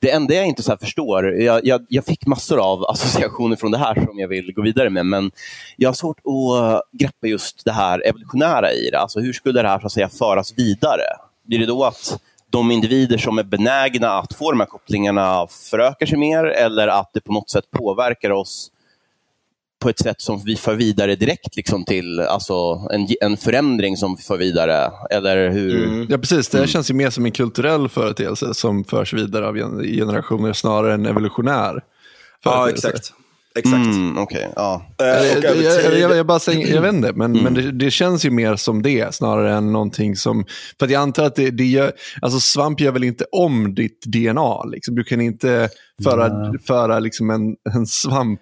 det enda jag inte så förstår, jag, jag, jag, fick massor av (laughs) associationer från det här som jag vill gå vidare med, men jag har svårt att greppa just det här evolutionära i det. Alltså hur skulle det här så att säga, föras vidare? Blir det då att de individer som är benägna att få de här kopplingarna förökar sig mer eller att det på något sätt påverkar oss på ett sätt som vi för vidare direkt liksom till alltså en, en förändring som vi för vidare? Eller hur? Mm. Ja, precis. Det här mm. känns ju mer som en kulturell företeelse som förs vidare av generationer snarare än evolutionär. Ja, exakt. Exakt. Mm, okay, ja. Jag, jag, jag, jag, bara säger, jag vet inte, men, mm. men det, det, känns ju mer som det snarare än någonting som... För jag antar att det, det gör, alltså svamp gör väl inte om ditt DNA? Liksom. Du kan inte föra, mm. föra liksom en, en svamp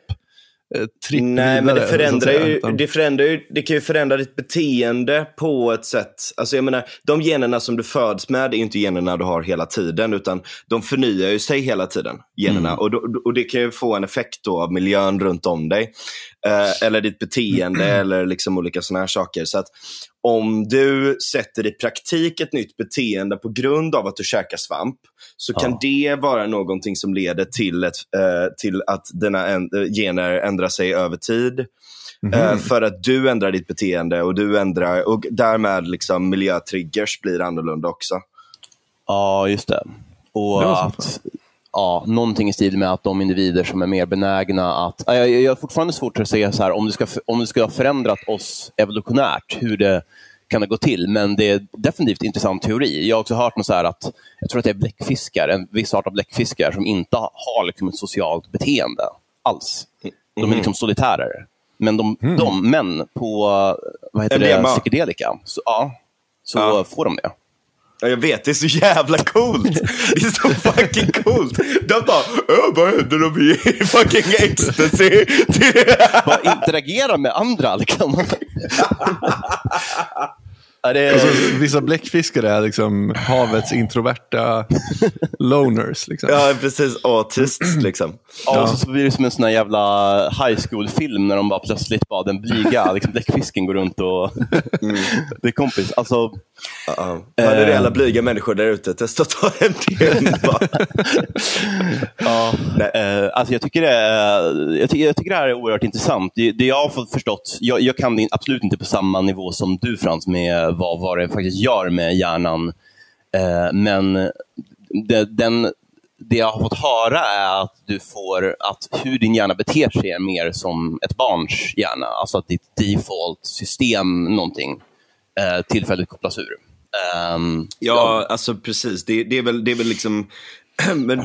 tripp Nej, men det förändrar, ju, det förändrar ju, det kan ju förändra ditt beteende på ett sätt. Alltså jag menar, de generna som du föds med är inte generna du har hela tiden, utan de förnyar ju sig hela tiden, generna. Mm. Och, då, och det kan ju få en effekt då av miljön runt om dig. Eh, eller ditt beteende (clears throat) eller liksom olika sådana här saker. Så att om du sätter i praktik ett nytt beteende på grund av att du käkar svamp, så ja. kan det vara någonting som leder till, ett, eh, till att dina en, gener ändrar sig över tid. Mm -hmm. för att du ändrar ditt beteende och du ändrar och därmed liksom miljötriggers blir annorlunda också. Ja, just det. Och det att ja, någonting i stil med att de individer som är mer benägna att... Jag, jag har fortfarande svårt att säga så här, om det, ska, om det ska ha förändrat oss evolutionärt, hur det kan det gå till, men det är definitivt intressant teori. Jag har också hört något så att, jag tror att det är bläckfiskar, en viss art av bläckfiskar som inte har liksom ett socialt beteende alls. De är mm. liksom solitärer. Men de, mm. de men på vad heter det, psykedelika, så, ja, så ja. får de det. Ja, jag vet, det är så jävla coolt. Det är så fucking coolt. De bara, vad händer om vi är fucking ecstasy? Bara interagera med andra liksom. (laughs) det... alltså, vissa bläckfiskare är liksom havets introverta loners. Liksom. Ja, precis. Autists liksom. Ja, och så blir det som en sån här jävla high school-film när de bara plötsligt bara den blyga (laughs) liksom, bläckfisken går runt och... mm. det är kompis. Alltså, uh -uh. Hörde det alla blyga människor där ute? Testa att ta en del (laughs) ja, uh, alltså jag, tycker det, jag, tycker, jag tycker det här är oerhört intressant. Det, det jag har fått förstått, jag, jag kan det absolut inte på samma nivå som du Frans med vad, vad det faktiskt gör med hjärnan. Eh, men det, den, det jag har fått höra är att du får att hur din hjärna beter sig är mer som ett barns hjärna. Alltså att ditt default-system, någonting, eh, tillfälligt kopplas ur. Um, ja, ja, alltså precis. Det, det, är väl, det är väl liksom (clears throat) men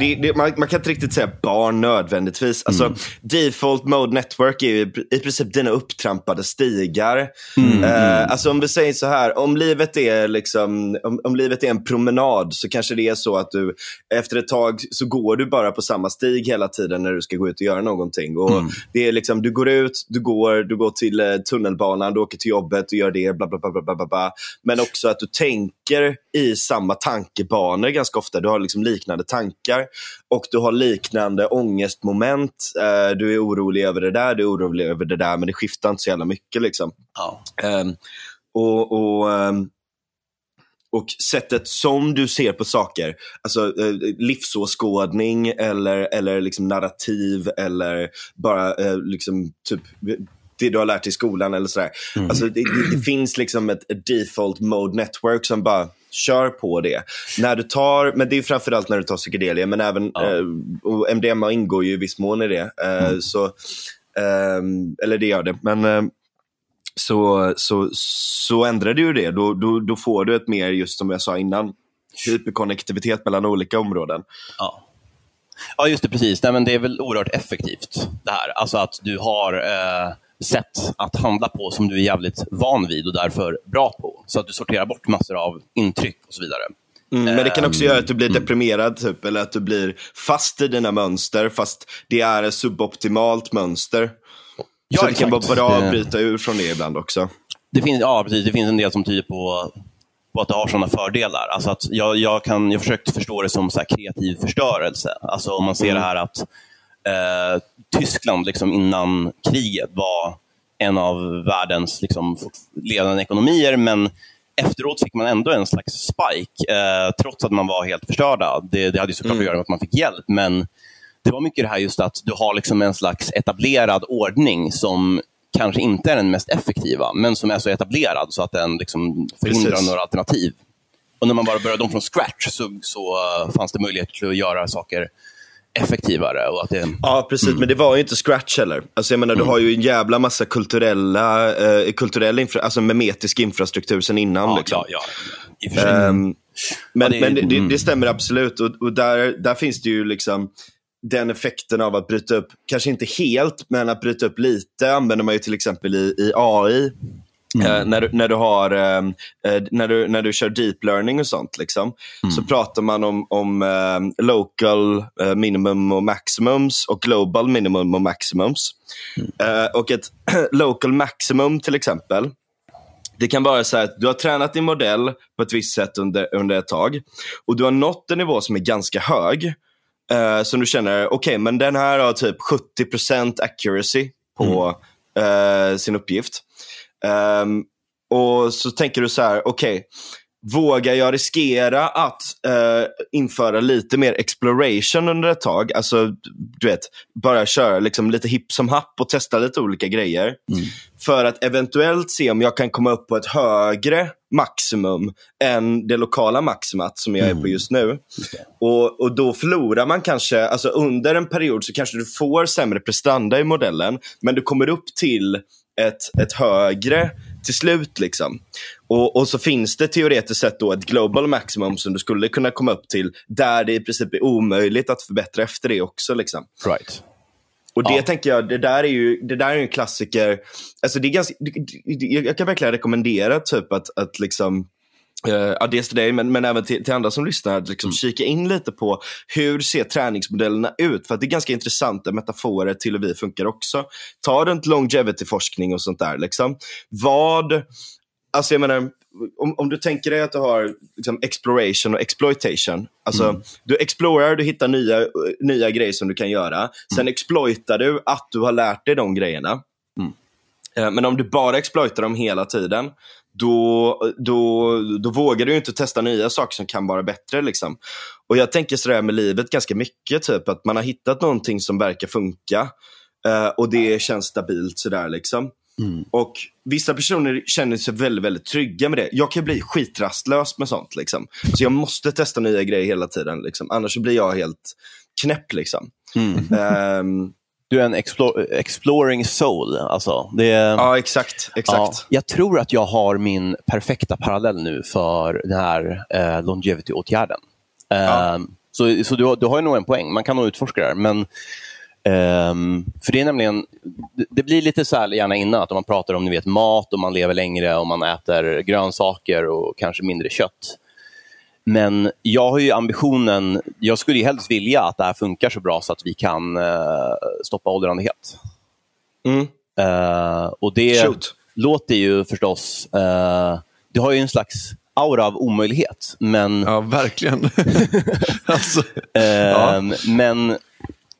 det, det, man, man, kan inte riktigt säga barn nödvändigtvis. Alltså, mm. Default Mode Network är ju i princip dina upptrampade stigar. Mm. Uh, alltså om vi säger så här, om livet, är liksom, om, om, livet är en promenad så kanske det är så att du efter ett tag så går du bara på samma stig hela tiden när du ska gå ut och göra någonting. Och mm. det är liksom, du går ut, du går, du går till uh, tunnelbanan, du åker till jobbet, du gör det, bla bla bla. bla, bla, bla. Men också att du tänker i samma tankebanor ganska ofta. Du har liksom liknande tankar och du har liknande ångestmoment. Uh, du är orolig över det där, du är orolig över det där, men det skiftar inte så jävla mycket. Liksom. Ja. Um, och, och um, och sättet som du ser på saker, alltså eh, livsåskådning eller, eller liksom narrativ eller bara eh, liksom typ det du har lärt i skolan eller sådär. Mm. Alltså, det, det, det, finns liksom ett, ett, default mode network som bara kör på det. När du tar, men det är framförallt när du tar psykedelia, men även ja. eh, och MDMA ingår ju i viss mån i det. Eh, mm. så, eh, eller det gör det. Men eh, så, så, så ändrar du det. Då, då, då får du ett mer, just som jag sa innan, hyperkonnektivitet mellan olika områden. Ja. Ja, just det. Precis. Nej, men det är väl oerhört effektivt det här. Alltså att du har eh, sätt att handla på som du är jävligt van vid och därför bra på. Så att du sorterar bort massor av intryck och så vidare. Mm, men det kan också göra att du blir ehm, deprimerad typ, eller att du blir fast i dina mönster fast det är ett suboptimalt mönster. Ja, så det kan vara bra att bryta ur från det ibland också. Det finns, ja, precis. Det finns en del som tyder på, på att det har sådana fördelar. Alltså att jag, jag, kan, jag försökt förstå det som så kreativ förstörelse. Alltså om man ser mm. det här att eh, Tyskland liksom innan kriget var en av världens liksom, ledande ekonomier, men efteråt fick man ändå en slags spike, eh, trots att man var helt förstörda. Det, det hade såklart mm. att göra med att man fick hjälp, men det var mycket det här just att du har liksom en slags etablerad ordning som kanske inte är den mest effektiva, men som är så etablerad så att den liksom förhindrar Precis. några alternativ. Och när man bara började om från scratch så, så uh, fanns det möjlighet att göra saker effektivare. Och att det... Ja, precis. Mm. Men det var ju inte scratch heller. Alltså, jag menar, mm. Du har ju en jävla massa kulturella, eh, kulturell infra alltså memetisk infrastruktur sen innan. Ja, liksom. ja, ja. Um, men, det, men det, mm. det, stämmer absolut. Och, och, där, där finns det ju liksom den effekten av att bryta upp, kanske inte helt, men att bryta upp lite använder man ju till exempel i, i AI. Mm. Uh, när, du, när, du har, uh, när, du, när du kör deep learning och sånt, liksom, mm. så pratar man om, om uh, local minimum och maximums och global minimum och maximums. Mm. och ett (clears throat) local maximum till exempel, det kan vara så att du har tränat din modell på ett visst sätt under, under ett tag och du har nått en nivå som är ganska hög. Som du känner, okej okay, men den här har typ 70% accuracy på mm. sin uppgift. Um, och så tänker du så här, okej, okay, vågar jag riskera att uh, införa lite mer exploration under ett tag? Alltså, du vet, bara köra liksom lite hipp som happ och testa lite olika grejer. Mm. För att eventuellt se om jag kan komma upp på ett högre maximum än det lokala maximat som jag är på mm. just nu. Och, och då förlorar man kanske, alltså under en period så kanske du får sämre prestanda i modellen, men du kommer upp till ett, ett högre till slut. Liksom. Och, och, så finns det teoretiskt sett då ett global maximum som du skulle kunna komma upp till, där det i princip är omöjligt att förbättra efter det också. Liksom. Right. Och det ja. tänker jag, det där är ju, det där är en klassiker. Alltså det är ganska, jag kan verkligen rekommendera typ att, att liksom, Uh, ja, dels till dig, men, men även till, till andra som lyssnar, att liksom mm. kika in lite på hur ser träningsmodellerna ut? För det är ganska intressanta metaforer till hur vi funkar också. Ta runt longevity-forskning och sånt där. Liksom. Vad, alltså jag menar, om, om du tänker dig att du har liksom, exploration och exploitation. Alltså, mm. Du explorar, du hittar nya, nya grejer som du kan göra. Sen mm. exploitar du att du har lärt dig de grejerna. Uh, men om du bara exploitar dem hela tiden, då, då, då vågar du inte testa nya saker som kan vara bättre. Liksom. Och Jag tänker sådär med livet ganska mycket, typ att man har hittat någonting som verkar funka uh, och det känns stabilt. sådär liksom. Mm. Och Vissa personer känner sig väldigt, väldigt trygga med det. Jag kan bli skitrastlös med sånt. Liksom. Så jag måste testa nya grejer hela tiden. Liksom. Annars blir jag helt knäpp. Liksom. Mm. Um, du är en explore, exploring soul. Alltså. Det, ja, exakt. exakt. Ja, jag tror att jag har min perfekta parallell nu för den här eh, longevity-åtgärden. Ja. Um, Så, så du, du har ju nog en poäng. Man kan nog utforska det här. Men, ehm, för det är nämligen, det, det blir lite så här gärna innan, att om man pratar om ni vet, mat och man lever längre och man äter grönsaker och kanske mindre kött. Men jag har ju ambitionen, jag skulle ju helst vilja att det här funkar så bra så att vi kan eh, stoppa åldrandehet. Mm. Eh, och det Shoot. låter ju förstås, eh, det har ju en slags aura av omöjlighet. Men, Ja, verkligen. (laughs) alltså, eh, ja. men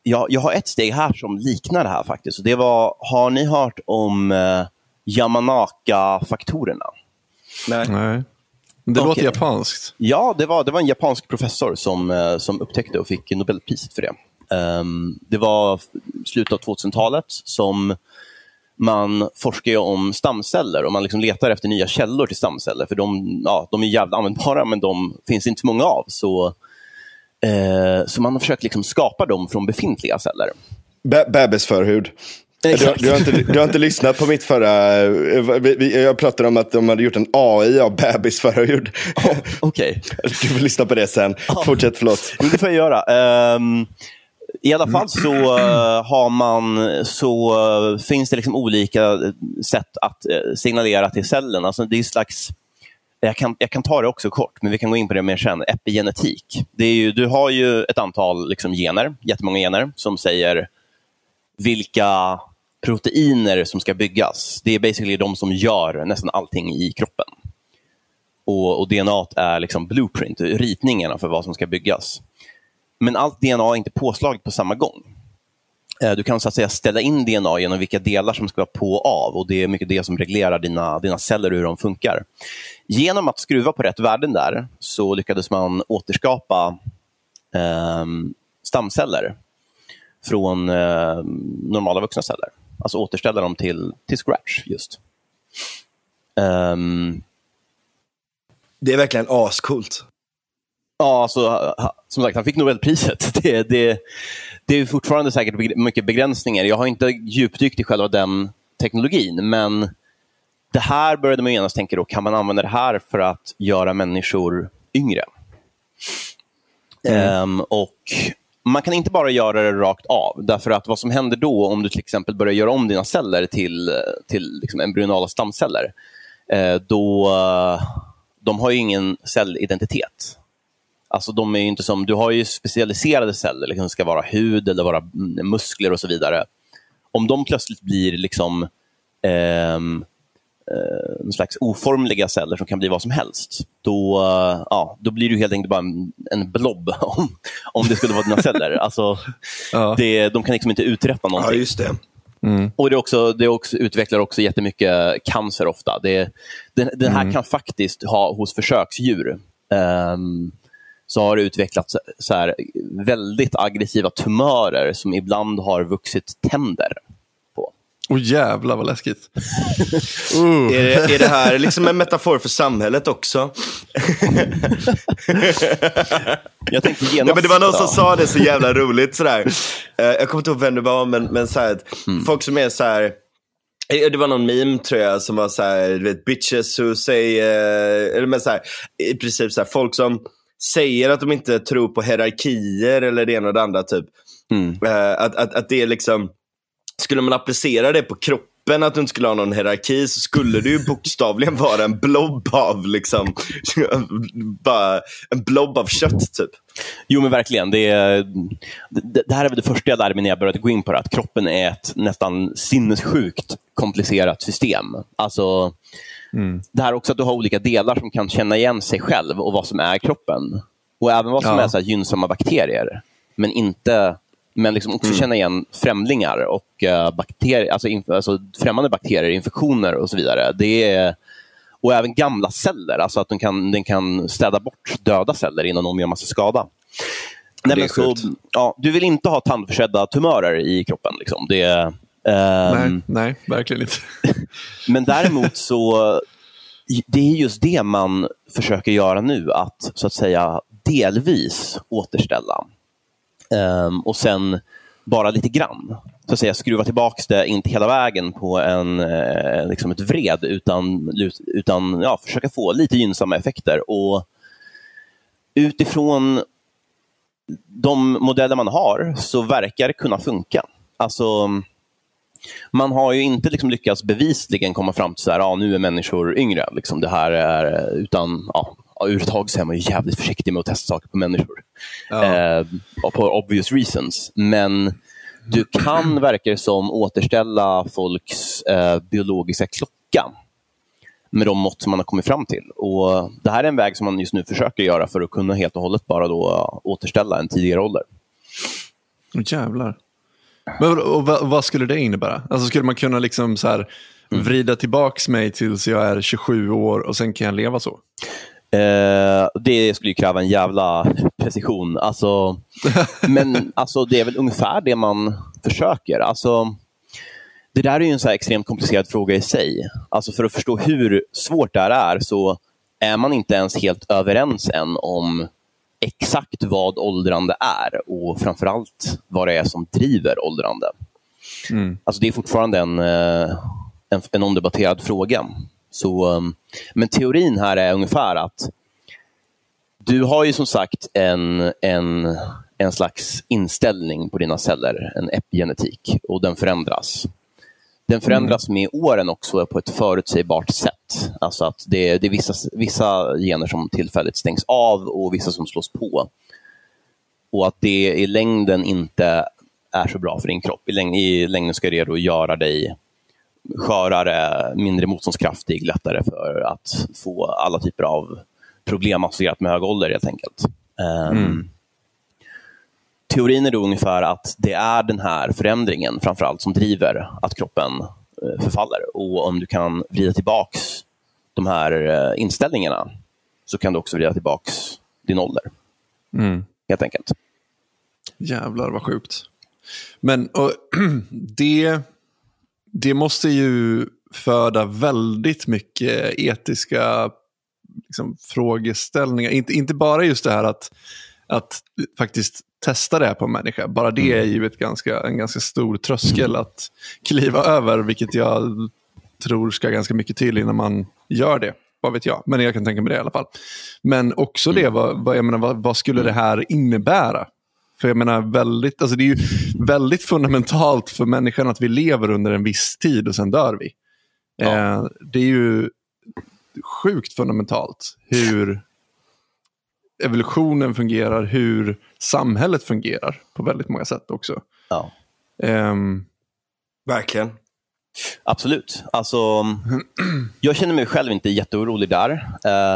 jag, jag har ett steg här som liknar det här faktiskt. Och det var, har ni hört om eh, Yamanaka-faktorerna? Nej. Nej. Det Okej. låter japanskt. Ja, det var, det var en japansk professor som, eh, som upptäckte och fick Nobelpriset för det. Ehm, det var slutet av 2000-talet som man forskar ju om stamceller och man liksom letar efter nya källor till stamceller. För de, ja, de är jävligt användbara, men de finns inte så många av. Så, eh, så man har försökt liksom skapa dem från befintliga celler. Be- Bebisförhud. Du, du, har inte, du har inte lyssnat på mitt förra... eh, Jag pratade om att de hade gjort en AI av bebisförhud. Okej. Du får lyssna på det sen. Fortsätt, förlåt. Jo, det får jag göra. Ehm, I alla fall så eh, har man så eh, finns det liksom olika sätt att signalera till cellen. Alltså det är slags jag kan, jag kan ta det också kort, men vi kan gå in på det mer sen. Epigenetik. Det är ju, du har ju ett antal liksom, gener, jättemånga gener, som säger vilka proteiner som ska byggas. Det är basically de som gör nästan allting i kroppen. Och, och DNA är liksom blueprint, ritningarna för vad som ska byggas. Men allt DNA är inte påslaget på samma gång. Eh, du kan så att säga ställa in DNA genom vilka delar som ska vara på och av och det är mycket det som reglerar dina, dina celler och hur de funkar. Genom att skruva på rätt värden där så lyckades man återskapa eh, stamceller från eh, normala vuxna celler. Alltså återställa dem till, till scratch just. Ehm, Det är verkligen ascoolt. Ja, alltså, som sagt, han fick Nobelpriset. (laughs) Det, det, det är fortfarande säkert mycket begränsningar. Jag har inte djupdykt i själva den teknologin, men det här började man genast tänka då, kan man använda det här för att göra människor yngre? Ehm, och man kan inte bara göra det rakt av, därför att vad som händer då om du till exempel börjar göra om dina celler till, till liksom embryonala stamceller, eh, då eh, de har ju ingen cellidentitet. Alltså de är ju inte som, du har ju specialiserade celler, liksom det ska vara hud eller vara muskler och så vidare. Om de plötsligt blir liksom eh, eh, slags oformliga celler som kan bli vad som helst, då, eh, ja, då blir du helt enkelt bara en, en blob (laughs) om, om det skulle vara dina celler. Alltså, (laughs) Ja. det, de kan liksom inte uträtta Ja, någonting. just det. Och det, är också, det också, utvecklar också jättemycket cancer ofta. Det, den, den här kan faktiskt ha hos försöksdjur. ehm, så har det utvecklats så här, väldigt aggressiva tumörer som ibland har vuxit tänder på. Åh jävlar vad läskigt. (laughs) uh. Är det, är det här liksom en metafor för samhället också? (laughs) Jag tänkte genast... Nej, men det var någon som sa det så jävla roligt. Sådär. Eh, jag kommer inte ihåg vem det var, men, men så här, att folk som är så här. eh, Det var någon meme tror jag som var så här, du vet, bitches who say, eh, eller men så här, i princip så här, folk som säger att de inte tror på hierarkier eller det ena och det andra typ. Eh, att, att, att det är liksom, skulle man applicera det på kroppen, att du inte skulle ha någon hierarki, så skulle det ju bokstavligen (laughs) vara en blob av liksom, (laughs) bara en blob av kött typ. Jo, men verkligen. Det, är, det, det här är väl det första jag lärde mig när jag började gå in på det, att kroppen är ett nästan sinnessjukt komplicerat system. Alltså, Det här också att du har olika delar som kan känna igen sig själv och vad som är kroppen. Och även vad som Ja. är så här gynnsamma bakterier. Men inte men liksom också känna igen främlingar och uh, bakterier, alltså, inf- alltså främmande bakterier, infektioner och så vidare. Det är, och även gamla celler, alltså att den kan, den kan städa bort döda celler innan de gör massa skada. Nej, men så, ja, du vill inte ha tandförsedda tumörer i kroppen. Liksom. Det, ehm, Nej, nej, verkligen inte. (laughs) men däremot så, det är just det man försöker göra nu, att så att säga delvis återställa. Um, och sen bara lite grann. Så att säga skruva tillbaka det, inte hela vägen på en, eh, liksom ett vred, utan, utan ja, försöka få lite gynnsamma effekter. Och utifrån de modeller man har så verkar det kunna funka. Alltså, man har ju inte liksom lyckats bevisligen komma fram till att ah, nu är människor yngre. Liksom det här är, utan ja, överhuvudtaget så är man ju jävligt försiktig med att testa saker på människor. Ja. Eh, på obvious reasons. Men du kan, verkar som, återställa folks eh, biologiska klocka med de mått som man har kommit fram till. Och Det här är en väg som man just nu försöker göra för att kunna helt och hållet bara då återställa en tidigare ålder. Jävlar. Men, och vad, vad, skulle det innebära? Alltså skulle man kunna liksom så här, mm. vrida tillbaka mig tills jag är 27 år och sen kan jag leva så? Eh, det skulle ju kräva en jävla precision. Alltså, (laughs) men alltså, det är väl ungefär det man försöker. Alltså, det där är ju en så extremt komplicerad fråga i sig. Alltså för att förstå hur svårt det här är så är man inte ens helt överens än om exakt vad åldrande är och framförallt vad det är som driver åldrande. Mm. Alltså det är fortfarande en, eh, en, en omdebatterad fråga. Så, um, men teorin här är ungefär att du har ju som sagt en, en, en slags inställning på dina celler, en epigenetik, och den förändras. Den förändras mm. med åren också på ett förutsägbart sätt. Alltså att det, det är vissa, vissa gener som tillfälligt stängs av och vissa som slås på. Och att det i längden inte är så bra för din kropp. I, läng i längden ska det då göra dig skörare, mindre motståndskraftig, lättare för att få alla typer av problem associerat med hög ålder helt enkelt. Um, mm. Teorin är då ungefär att det är den här förändringen framförallt som driver att kroppen uh, förfaller. Och om du kan vrida tillbaks de här uh, inställningarna så kan du också vrida tillbaks din ålder. Mm. Helt enkelt. Jävlar vad sjukt. Men och, (clears throat) det det måste ju föda väldigt mycket etiska liksom, frågeställningar. Inte, inte bara just det här att, att faktiskt testa det här på en människa. Bara det är mm. ju ett ganska, en ganska stor tröskel att kliva över, vilket jag tror ska ganska mycket till innan man gör det. Vad vet jag, men jag kan tänka mig det i alla fall. Men också det, vad, vad, jag menar, vad, vad skulle det här innebära för jag menar, väldigt, alltså det är ju väldigt fundamentalt för människan att vi lever under en viss tid och sen dör vi. Ja. Eh, det är ju sjukt fundamentalt hur evolutionen fungerar, hur samhället fungerar på väldigt många sätt också. Ja. Eh, Verkligen. Absolut. Alltså, jag känner mig själv inte jätteorolig där.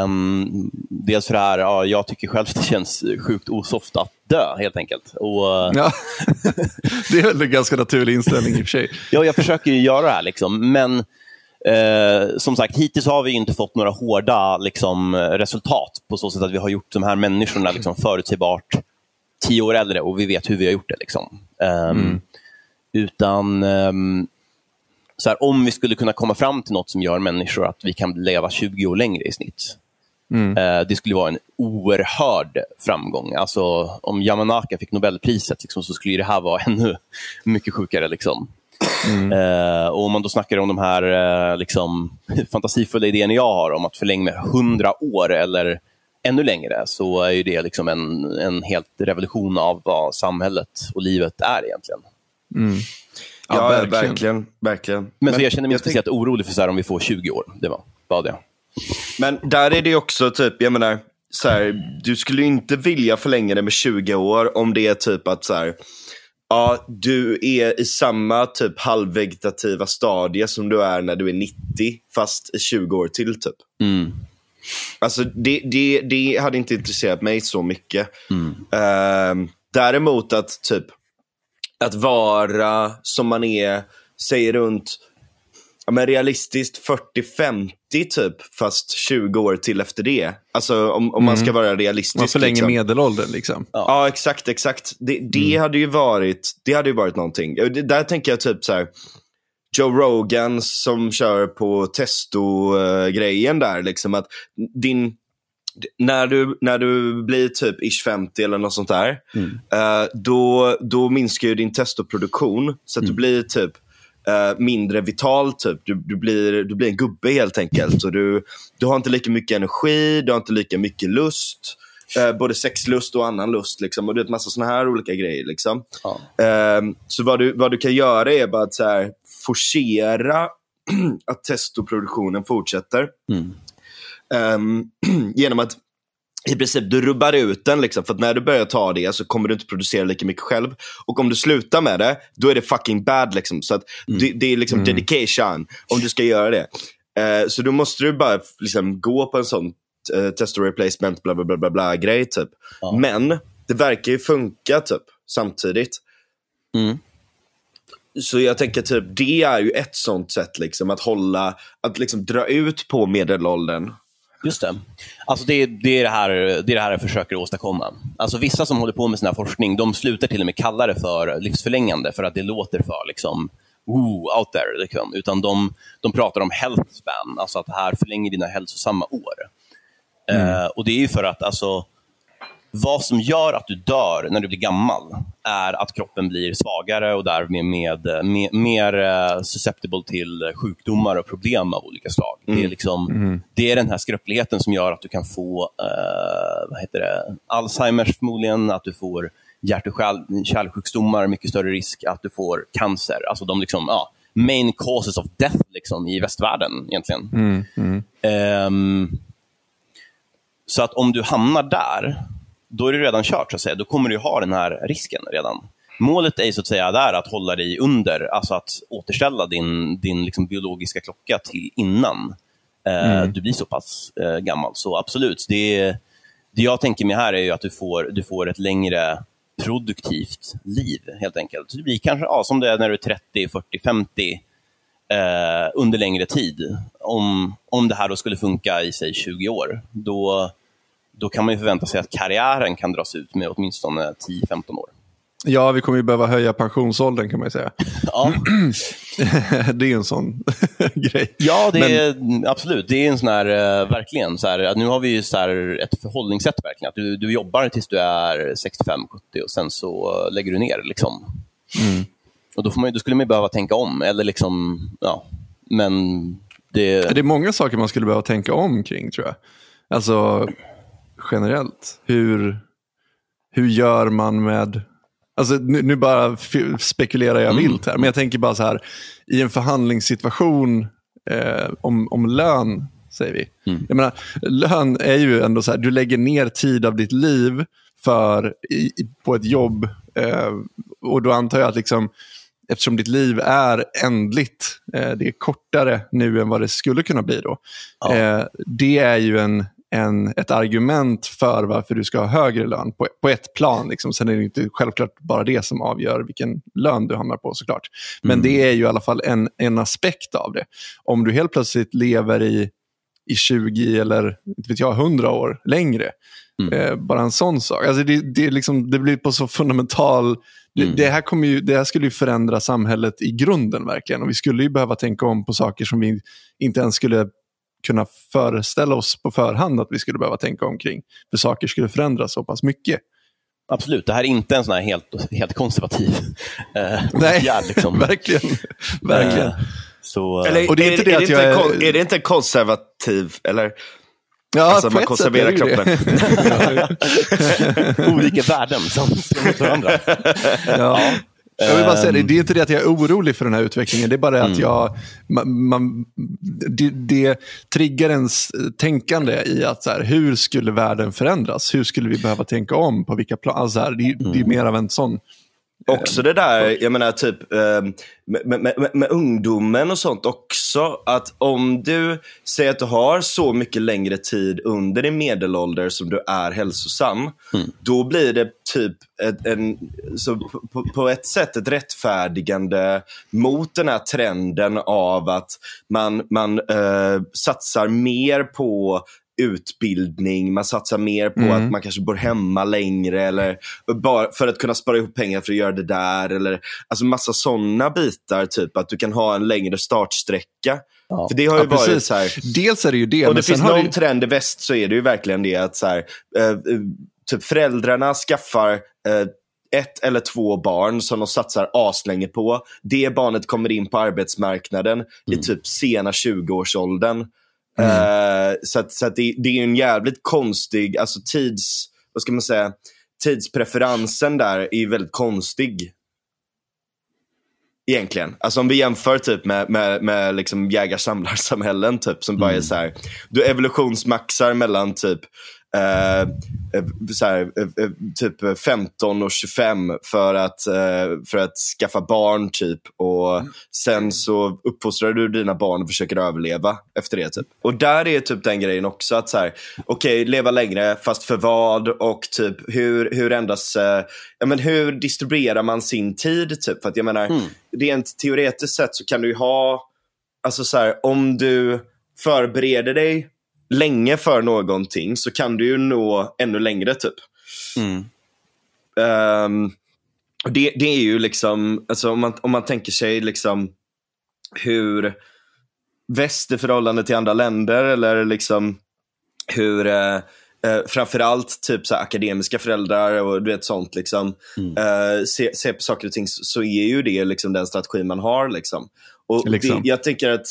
Um, dels för det här, ja, jag tycker själv att det känns sjukt osoft att dö helt enkelt. Och, ja. (laughs) det är väl en ganska naturlig inställning i och för sig. ja, jag försöker ju göra det här. Liksom. Men eh, som sagt, hittills har vi inte fått några hårda liksom, resultat på så sätt att vi har gjort de här människorna liksom, förutsägbart tio år äldre och vi vet hur vi har gjort det. Liksom. Um, mm. Utan um, så här, om vi skulle kunna komma fram till något som gör människor att vi kan leva 20 år längre i snitt. Mm. Eh, det skulle vara en oerhörd framgång. Alltså, om Yamanaka fick Nobelpriset liksom, så skulle det här vara (laughs) ännu mycket sjukare. Liksom. Mm. Eh, och om man då snackar om de här eh, liksom, (laughs) fantasifulla idéerna jag har om att förlänga med 100 år eller ännu längre så är det liksom en, en helt revolution av vad samhället och livet är egentligen. Mm. Ja, ja verkligen. verkligen. verkligen. Men, så jag känner mig inte speciellt orolig för så här, om vi får 20 år. Det var bara det. Men där är det också typ, jag menar, så här, du skulle inte vilja förlänga det med 20 år om det är typ att så här, ja, du är i samma typ halvvegetativa stadie som du är när du är 90, fast i 20 år till typ. Mm. Alltså det, det, det hade inte intresserat mig så mycket. Mm. Uh, däremot att typ att vara som man är, säg runt ja, men realistiskt 40-50 typ, fast 20 år till efter det. Alltså om, om mm. man ska mm. vara realistisk. Man förlänger liksom. medelåldern liksom. Ja. ja, exakt, exakt. Det, det mm. hade ju varit, det hade ju varit någonting. Det, där tänker jag typ så här, Joe Rogan som kör på testo-grejen där, liksom att din när du, när du blir typ ish 50 eller något sånt där, mm. uh, då, då minskar ju din testoproduktion så att mm. du blir typ uh, mindre vital. Typ. Du, du, blir, du blir en gubbe helt enkelt. Så du, du har inte lika mycket energi, du har inte lika mycket lust. eh, både sexlust och annan lust. Liksom, och du vet, massa såna här olika grejer. Liksom. Ja. Eh, så vad du, vad du kan göra är bara att så här, forcera (clears throat) att testoproduktionen fortsätter. Mm. Ehm, (clears throat) genom att i princip du rubbar ut den. Liksom, för att när du börjar ta det så kommer du inte producera lika mycket själv. Och om du slutar med det, då är det fucking bad. Liksom. Så att det, det är liksom dedication om du ska göra det. Eh, så då måste du bara liksom, gå på en sån uh, test och replacement bla bla bla, bla, bla grej. Typ. Ja. Men det verkar ju funka typ samtidigt. Mm. Så jag tänker typ, det är ju ett sånt sätt liksom att hålla, att liksom dra ut på medelåldern. Just det. Alltså det, det, är det, här, det är det här jag försöker åstadkomma. Alltså vissa som håller på med sån här forskning, de slutar till och med kalla det för livsförlängande för att det låter för liksom, ooh, out there. Liksom. Utan de, de pratar om health span, alltså att det här förlänger dina hälsosamma år. Eh, och det är ju för att alltså, vad som gör att du dör när du blir gammal är att kroppen blir svagare och därmed med, med, mer eh, susceptible till sjukdomar och problem av olika slag. Det, är liksom, det är den här skröpligheten som gör att du kan få eh, vad heter det? Alzheimers förmodligen, att du får hjärt och kärl- kärlsjukdomar, mycket större risk att du får cancer. Alltså de liksom, ja, main causes of death liksom, i västvärlden egentligen. Ehm, så att om du hamnar där, då är det redan kört. Så att säga. Då kommer du ha den här risken redan. Målet är så att säga där att hålla dig under, alltså att återställa din, din liksom biologiska klocka till innan eh, du blir så pass eh, gammal. Så absolut, det, det jag tänker mig här är ju att du får, du får ett längre produktivt liv helt enkelt. Det blir kanske ja, som det är när du är 30, 40, 50 eh, under längre tid. Om, om det här då skulle funka i sig 20 år, då, då kan man ju förvänta sig att karriären kan dras ut med åtminstone 10-15 år. Ja, vi kommer ju behöva höja pensionsåldern kan man ju säga. Ja, (clears throat) det är en sån (laughs) grej. ja det är, absolut. Det är en sån här, eh, verkligen, så här, att nu har vi ju så här ett förhållningssätt verkligen. Att du, du jobbar tills du är 65-70 och sen så eh, lägger du ner. Liksom. Och då, får man, då skulle man ju behöva tänka om. Eller liksom, ja, men det... Det är många saker man skulle behöva tänka om kring tror jag. Alltså generellt. Hur, hur gör man med... Alltså, nu, nu bara spekulerar jag vilt här, men jag tänker bara så här. I en förhandlingssituation eh, om, om lön, säger vi. Jag menar, lön är ju ändå så här, du lägger ner tid av ditt liv för, i- på ett jobb. Eh, och då antar jag att liksom, eftersom ditt liv är ändligt, eh, det är kortare nu än vad det skulle kunna bli då. Ja. Eh, det är ju en, en, ett argument för varför du ska ha högre lön på, på ett plan. Liksom. Sen är det inte självklart bara det som avgör vilken lön du hamnar på såklart. Men det är ju i alla fall en, en aspekt av det. Om du helt plötsligt lever i, i 20 eller inte vet jag, 100 år längre, Eh, bara en sån sak. Alltså det, det, liksom, det blir på så fundamental... Det, det, här kommer ju, det här skulle ju förändra samhället i grunden verkligen. Och vi skulle ju behöva tänka om på saker som vi inte ens skulle kunna föreställa oss på förhand att vi skulle behöva tänka omkring. För saker skulle förändras så pass mycket. Absolut, det här är inte en sån här helt, helt konservativ eh, Nej, åtgärd. Liksom. verkligen. (laughs) verkligen. Eh, så, eh, Eller, Och det är är, inte det är, att det jag inte, är- kon- är det inte konservativ? Eller? Ja, Alltså, man konserverar det det. (laughs) olika värden som mot varandra. Ja. Jag vill bara säga det, Ehm. det är inte det att jag är orolig för den här utvecklingen. Det är bara att jag, man, man, det, det triggar ens tänkande i att så här, hur skulle världen förändras? Hur skulle vi behöva tänka om? På vilka plan? Alltså, så här, det, det är mer av en sån... Också det där, jag menar typ eh, med, med, med, ungdomen och sånt också. Att om du säger att du har så mycket längre tid under din medelålder som du är hälsosam. Då blir det typ ett, en, så på, på ett sätt ett rättfärdigande mot den här trenden av att man, man eh, satsar mer på utbildning, man satsar mer på att man kanske bor hemma längre eller bara för att kunna spara ihop pengar för att göra det där. Eller, alltså massa sådana bitar, typ att du kan ha en längre startsträcka. Ja. För det har ju Ja, varit precis. så här, Dels är det ju det. om det finns någon det, trend i väst så är det ju verkligen det att så här, eh, eh, typ föräldrarna skaffar eh, ett eller två barn som de satsar aslänge på. Det barnet kommer in på arbetsmarknaden i typ sena 20-årsåldern. Eh, så att, så att det, det är en jävligt konstig alltså tids vad ska man säga, tidspreferensen där är väldigt konstig. Egentligen. Alltså om vi jämför typ med, med, med liksom jägar-samlarsamhällen typ som bara är så här. Du evolutionsmaxar mellan typ eh, eh, så här, eh, eh, typ 15 och 25 för att, eh, för att skaffa barn typ. Och sen så uppfostrar du dina barn och försöker överleva efter det. typ. Och där är typ den grejen också att så här, okej, okay, leva längre, fast för vad? Och typ hur, hur ändras, eh, ja men hur distribuerar man sin tid? Typ? För att jag menar, mm. rent teoretiskt sett så kan du ju ha, alltså så här, om du förbereder dig länge för någonting så kan du ju nå ännu längre typ. Mm. Um, det, det är ju liksom, alltså om man, om man tänker sig liksom hur väst i förhållande till andra länder eller liksom hur eh, eh, framförallt typ så akademiska föräldrar och du vet sånt liksom mm. eh, ser se på saker och ting så, så är ju det liksom den strategi man har. Liksom. Och liksom. det, jag tänker att,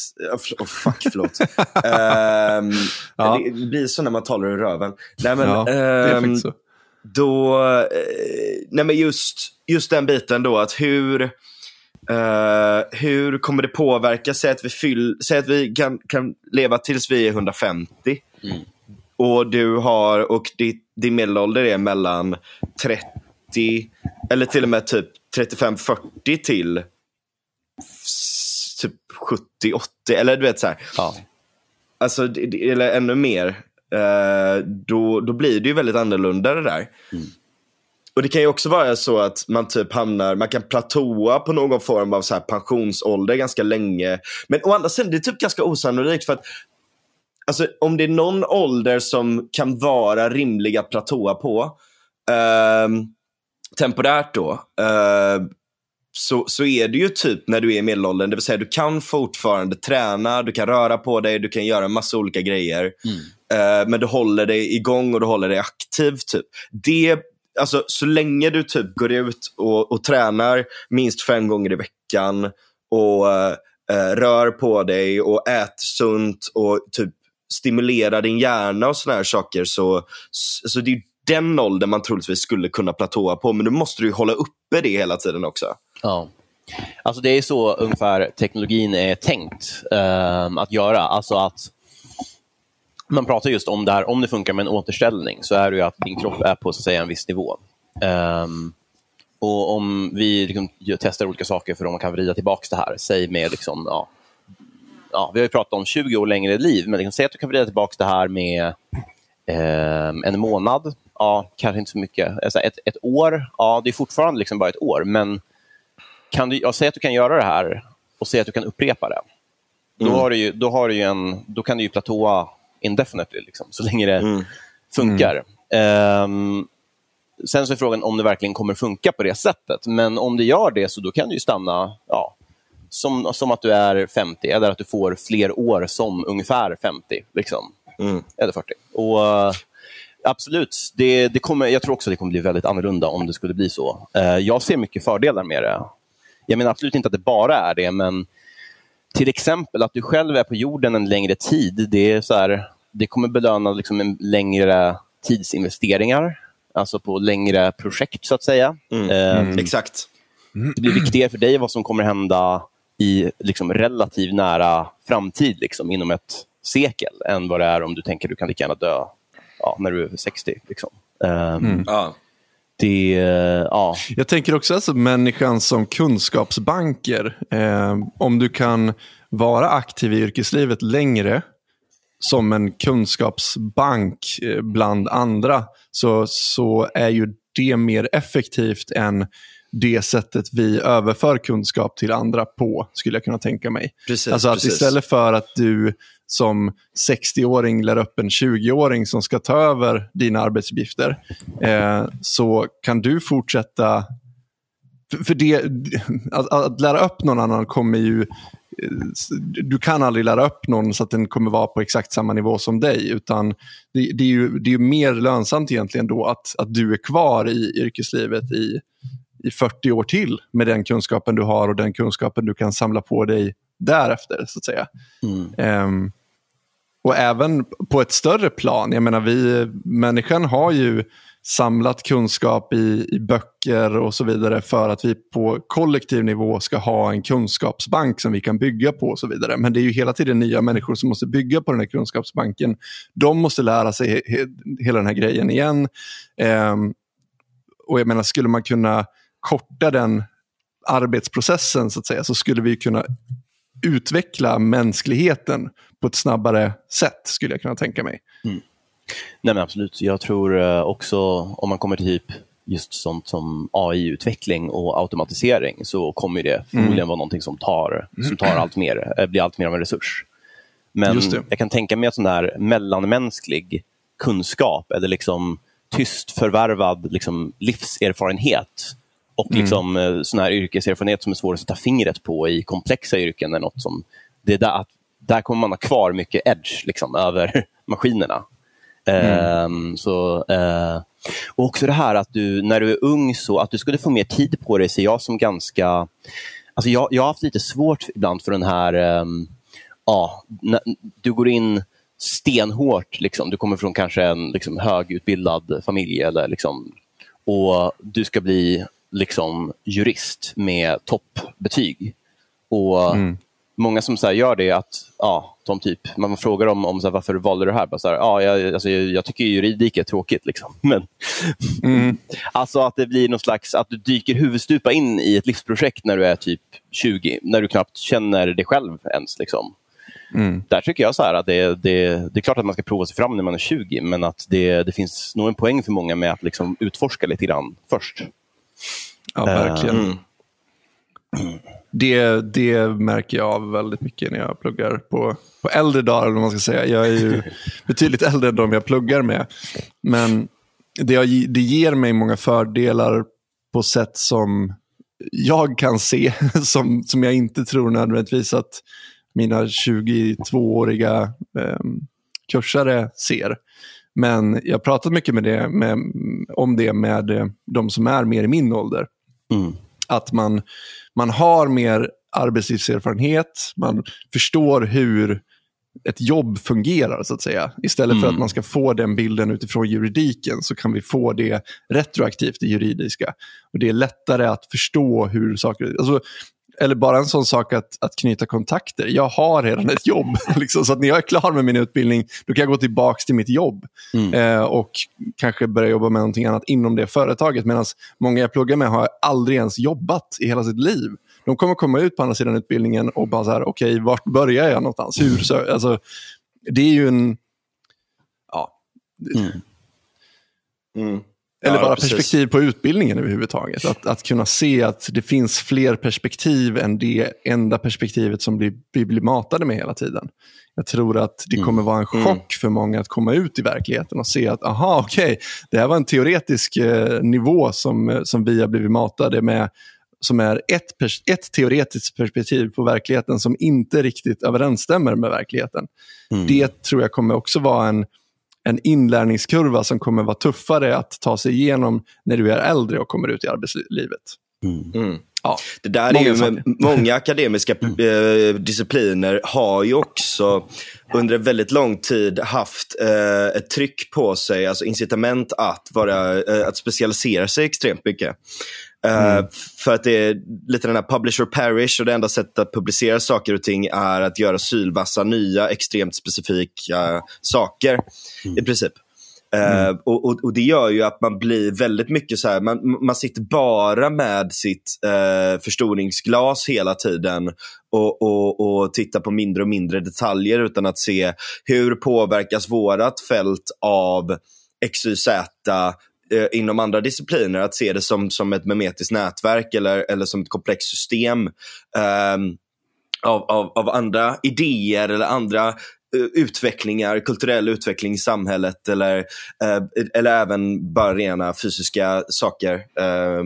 oh, fuck förlåt. um, (laughs) ja. Det blir så när man talar i röven. Nej, men, ja, det är um, så. Då, uh, nej men just, just den biten då, att hur, uh, hur kommer det påverka? Säg att vi, fyll, säg att vi kan, kan leva tills vi är 150. Mm. Och du har, och ditt, din medelålder är mellan 30, eller till och med typ 35-40 till typ 70, 80 eller du vet så här. Ja. Alltså, eller ännu mer. Eh, då, då blir det ju väldigt annorlunda det där. Mm. Och det kan ju också vara så att man typ hamnar, man kan platåa på någon form av så här pensionsålder ganska länge. Men å andra sidan, det är typ ganska osannolikt för att alltså, om det är någon ålder som kan vara rimlig att platåa på, eh, temporärt då, eh, så, så är det ju typ när du är i medelåldern. Det vill säga du kan fortfarande träna, du kan röra på dig, du kan göra massa olika grejer. Mm. Uh, men du håller dig igång och du håller dig aktiv. Typ. Det, alltså, så länge du typ går ut och, och tränar minst fem gånger i veckan och uh, rör på dig och äter sunt och typ stimulerar din hjärna och såna här saker så, så det är den åldern man troligtvis skulle kunna platåa på. Men då måste du hålla uppe det hela tiden också. Ja. Alltså det är så ungefär teknologin är tänkt um, att göra. Alltså att man pratar just om det här, om det funkar med en återställning så är det ju att din kropp är på så att säga, en viss nivå. Um, och om vi liksom testar olika saker för om man kan vrida tillbaka det här, säg med liksom, ja, ja, vi har ju pratat om 20 år längre liv, men liksom, säg att du kan vrida tillbaka det här med eh, en månad, ja, kanske inte så mycket. Alltså ett, ett år, ja, det är fortfarande liksom bara ett år, men kan du, ja, säg att du kan göra det här och säg att du kan upprepa det. Mm. Då, har du ju, då, har du en, då kan du ju platåa indefinitely, liksom, så länge det mm. funkar. Um, sen så är frågan om det verkligen kommer funka på det sättet. Men om det gör det, så då kan du stanna ja, som, som att du är 50 eller att du får fler år som ungefär 50. Liksom. Mm. Eller 40. Och, absolut, det, det kommer, jag tror också det kommer bli väldigt annorlunda om det skulle bli så. Uh, jag ser mycket fördelar med det. Jag menar absolut inte att det bara är det, men till exempel att du själv är på jorden en längre tid, det, är så här, det kommer belöna liksom en längre tidsinvesteringar, alltså på längre projekt så att säga. Mm. Uh, mm. Exakt. Det blir viktigare för dig vad som kommer hända i liksom relativt nära framtid, liksom, inom ett sekel, än vad det är om du tänker att du kan lika gärna dö ja, när du är 60. Liksom. Um, mm. ja. Det, ja. Jag tänker också alltså människan som kunskapsbanker. Eh, om du kan vara aktiv i yrkeslivet längre som en kunskapsbank eh, bland andra så, så är ju det mer effektivt än det sättet vi överför kunskap till andra på, skulle jag kunna tänka mig. Precis, alltså att precis. istället för att du som 60-åring lär upp en 20-åring som ska ta över dina arbetsuppgifter, eh, så kan du fortsätta för det, att, att, lära upp någon annan kommer ju... Du kan aldrig lära upp någon så att den kommer vara på exakt samma nivå som dig. Utan det, det är ju det är mer lönsamt egentligen då att, att du är kvar i yrkeslivet i, i 40 år till med den kunskapen du har och den kunskapen du kan samla på dig därefter. så att säga. Mm. Um, och även på ett större plan. Jag menar, vi, människan har ju samlat kunskap i, i böcker och så vidare för att vi på kollektiv nivå ska ha en kunskapsbank som vi kan bygga på och så vidare. Men det är ju hela tiden nya människor som måste bygga på den här kunskapsbanken. De måste lära sig he, he, hela den här grejen igen. Eh, och jag menar, skulle man kunna korta den arbetsprocessen så att säga så skulle vi kunna utveckla mänskligheten på ett snabbare sätt skulle jag kunna tänka mig. Mm. Nej men Absolut. Jag tror eh, också om man kommer till typ just sånt som AI-utveckling och automatisering så kommer det förmodligen mm. vara någonting som tar, som tar allt mer, eh, blir allt mer av en resurs. Men jag kan tänka mig att sån där mellanmänsklig kunskap eller liksom tyst förvärvad liksom livserfarenhet och mm. liksom, mm. sån här yrkeserfarenhet som är svår att sätta fingret på i komplexa yrken är något som... Det är där, där kommer man ha kvar mycket edge liksom, över (laughs) maskinerna. Mm. Um, så, uh, och också det här att du, när du är ung, så att du skulle få mer tid på dig ser jag som ganska... Alltså jag, jag har haft lite svårt ibland för den här... Um, ja, du går in stenhårt. Liksom. Du kommer från kanske en liksom, högutbildad familj eller, liksom, och du ska bli liksom, jurist med toppbetyg. Och mm. Många som så gör det, att ja, de typ, man frågar dem om så här, varför valde du det här. Bara så här, ja, jag, alltså, jag, jag tycker juridik är tråkigt. Liksom. (laughs) Men, mm. alltså att det blir någon slags, att du dyker huvudstupa in i ett livsprojekt när du är typ 20, när du knappt känner dig själv ens. Liksom. Mm. Där tycker jag så att det, det, det är klart att man ska prova sig fram när man är 20, men att det, det finns nog en poäng för många med att liksom utforska lite grann först. Ja, verkligen. Mm. Det, det märker jag av väldigt mycket när jag pluggar på, på äldre dagar. Om man ska säga. Jag är ju (laughs) betydligt äldre än de jag pluggar med. Men det, det ger mig många fördelar på sätt som jag kan se, (laughs) som, som jag inte tror nödvändigtvis att mina 22-åriga eh, kursare ser. Men jag har pratat mycket med det, med, om det med eh, de som är mer i min ålder. Mm. Att man, man har mer arbetslivserfarenhet, man förstår hur ett jobb fungerar så att säga. Istället för att mm. man ska få den bilden utifrån juridiken så kan vi få det retroaktivt i juridiska. Och Det är lättare att förstå hur saker... Alltså, eller bara en sån sak att, att knyta kontakter. Jag har redan ett jobb. (laughs) Liksom, så att när jag är klar med min utbildning, då kan jag gå tillbaka till mitt jobb. Mm. Eh, och kanske börja jobba med någonting annat inom det företaget. Medan många jag pluggar med har aldrig ens jobbat i hela sitt liv. De kommer komma ut på andra sidan utbildningen och bara så här, okej, okay, vart börjar jag någonstans? Hur? Så, alltså, det är ju en... Ja. Mm. Mm. Eller bara precis. perspektiv på utbildningen överhuvudtaget. Att, att kunna se att det finns fler perspektiv än det enda perspektivet som vi, vi blir matade med hela tiden. Jag tror att det mm. kommer vara en mm. chock mm. för många att komma ut i verkligheten och se att aha, okej, okay, det här var en teoretisk eh, nivå som, som vi har blivit matade med som är ett, ett teoretiskt perspektiv på verkligheten som inte riktigt överensstämmer med verkligheten. Mm. Det tror jag kommer också vara en, en inlärningskurva som kommer vara tuffare att ta sig igenom när du är äldre och kommer ut i arbetslivet. Mm. Mm. Ja, det där är ju med, många (laughs) akademiska eh, discipliner har ju också under en väldigt lång tid haft eh, ett tryck på sig, alltså incitament att, vara, eh, att specialisera sig extremt mycket. Eh, mm. för att det är lite den här publisher parish och det enda sättet att publicera saker och ting är att göra sylvassa nya extremt specifika saker mm. i princip. Mm. Uh, och, och, det gör ju att man blir väldigt mycket så här, man, man sitter bara med sitt uh, förstoringsglas hela tiden och, och, och tittar på mindre och mindre detaljer utan att se hur påverkas vårat fält av XYZ eh, Eh, inom andra discipliner att se det som, som ett memetiskt nätverk eller, eller som ett komplext system eh, av, av, av andra idéer eller andra eh, utvecklingar, kulturell utveckling i samhället eller, eh, eller även bara rena fysiska saker. Eh,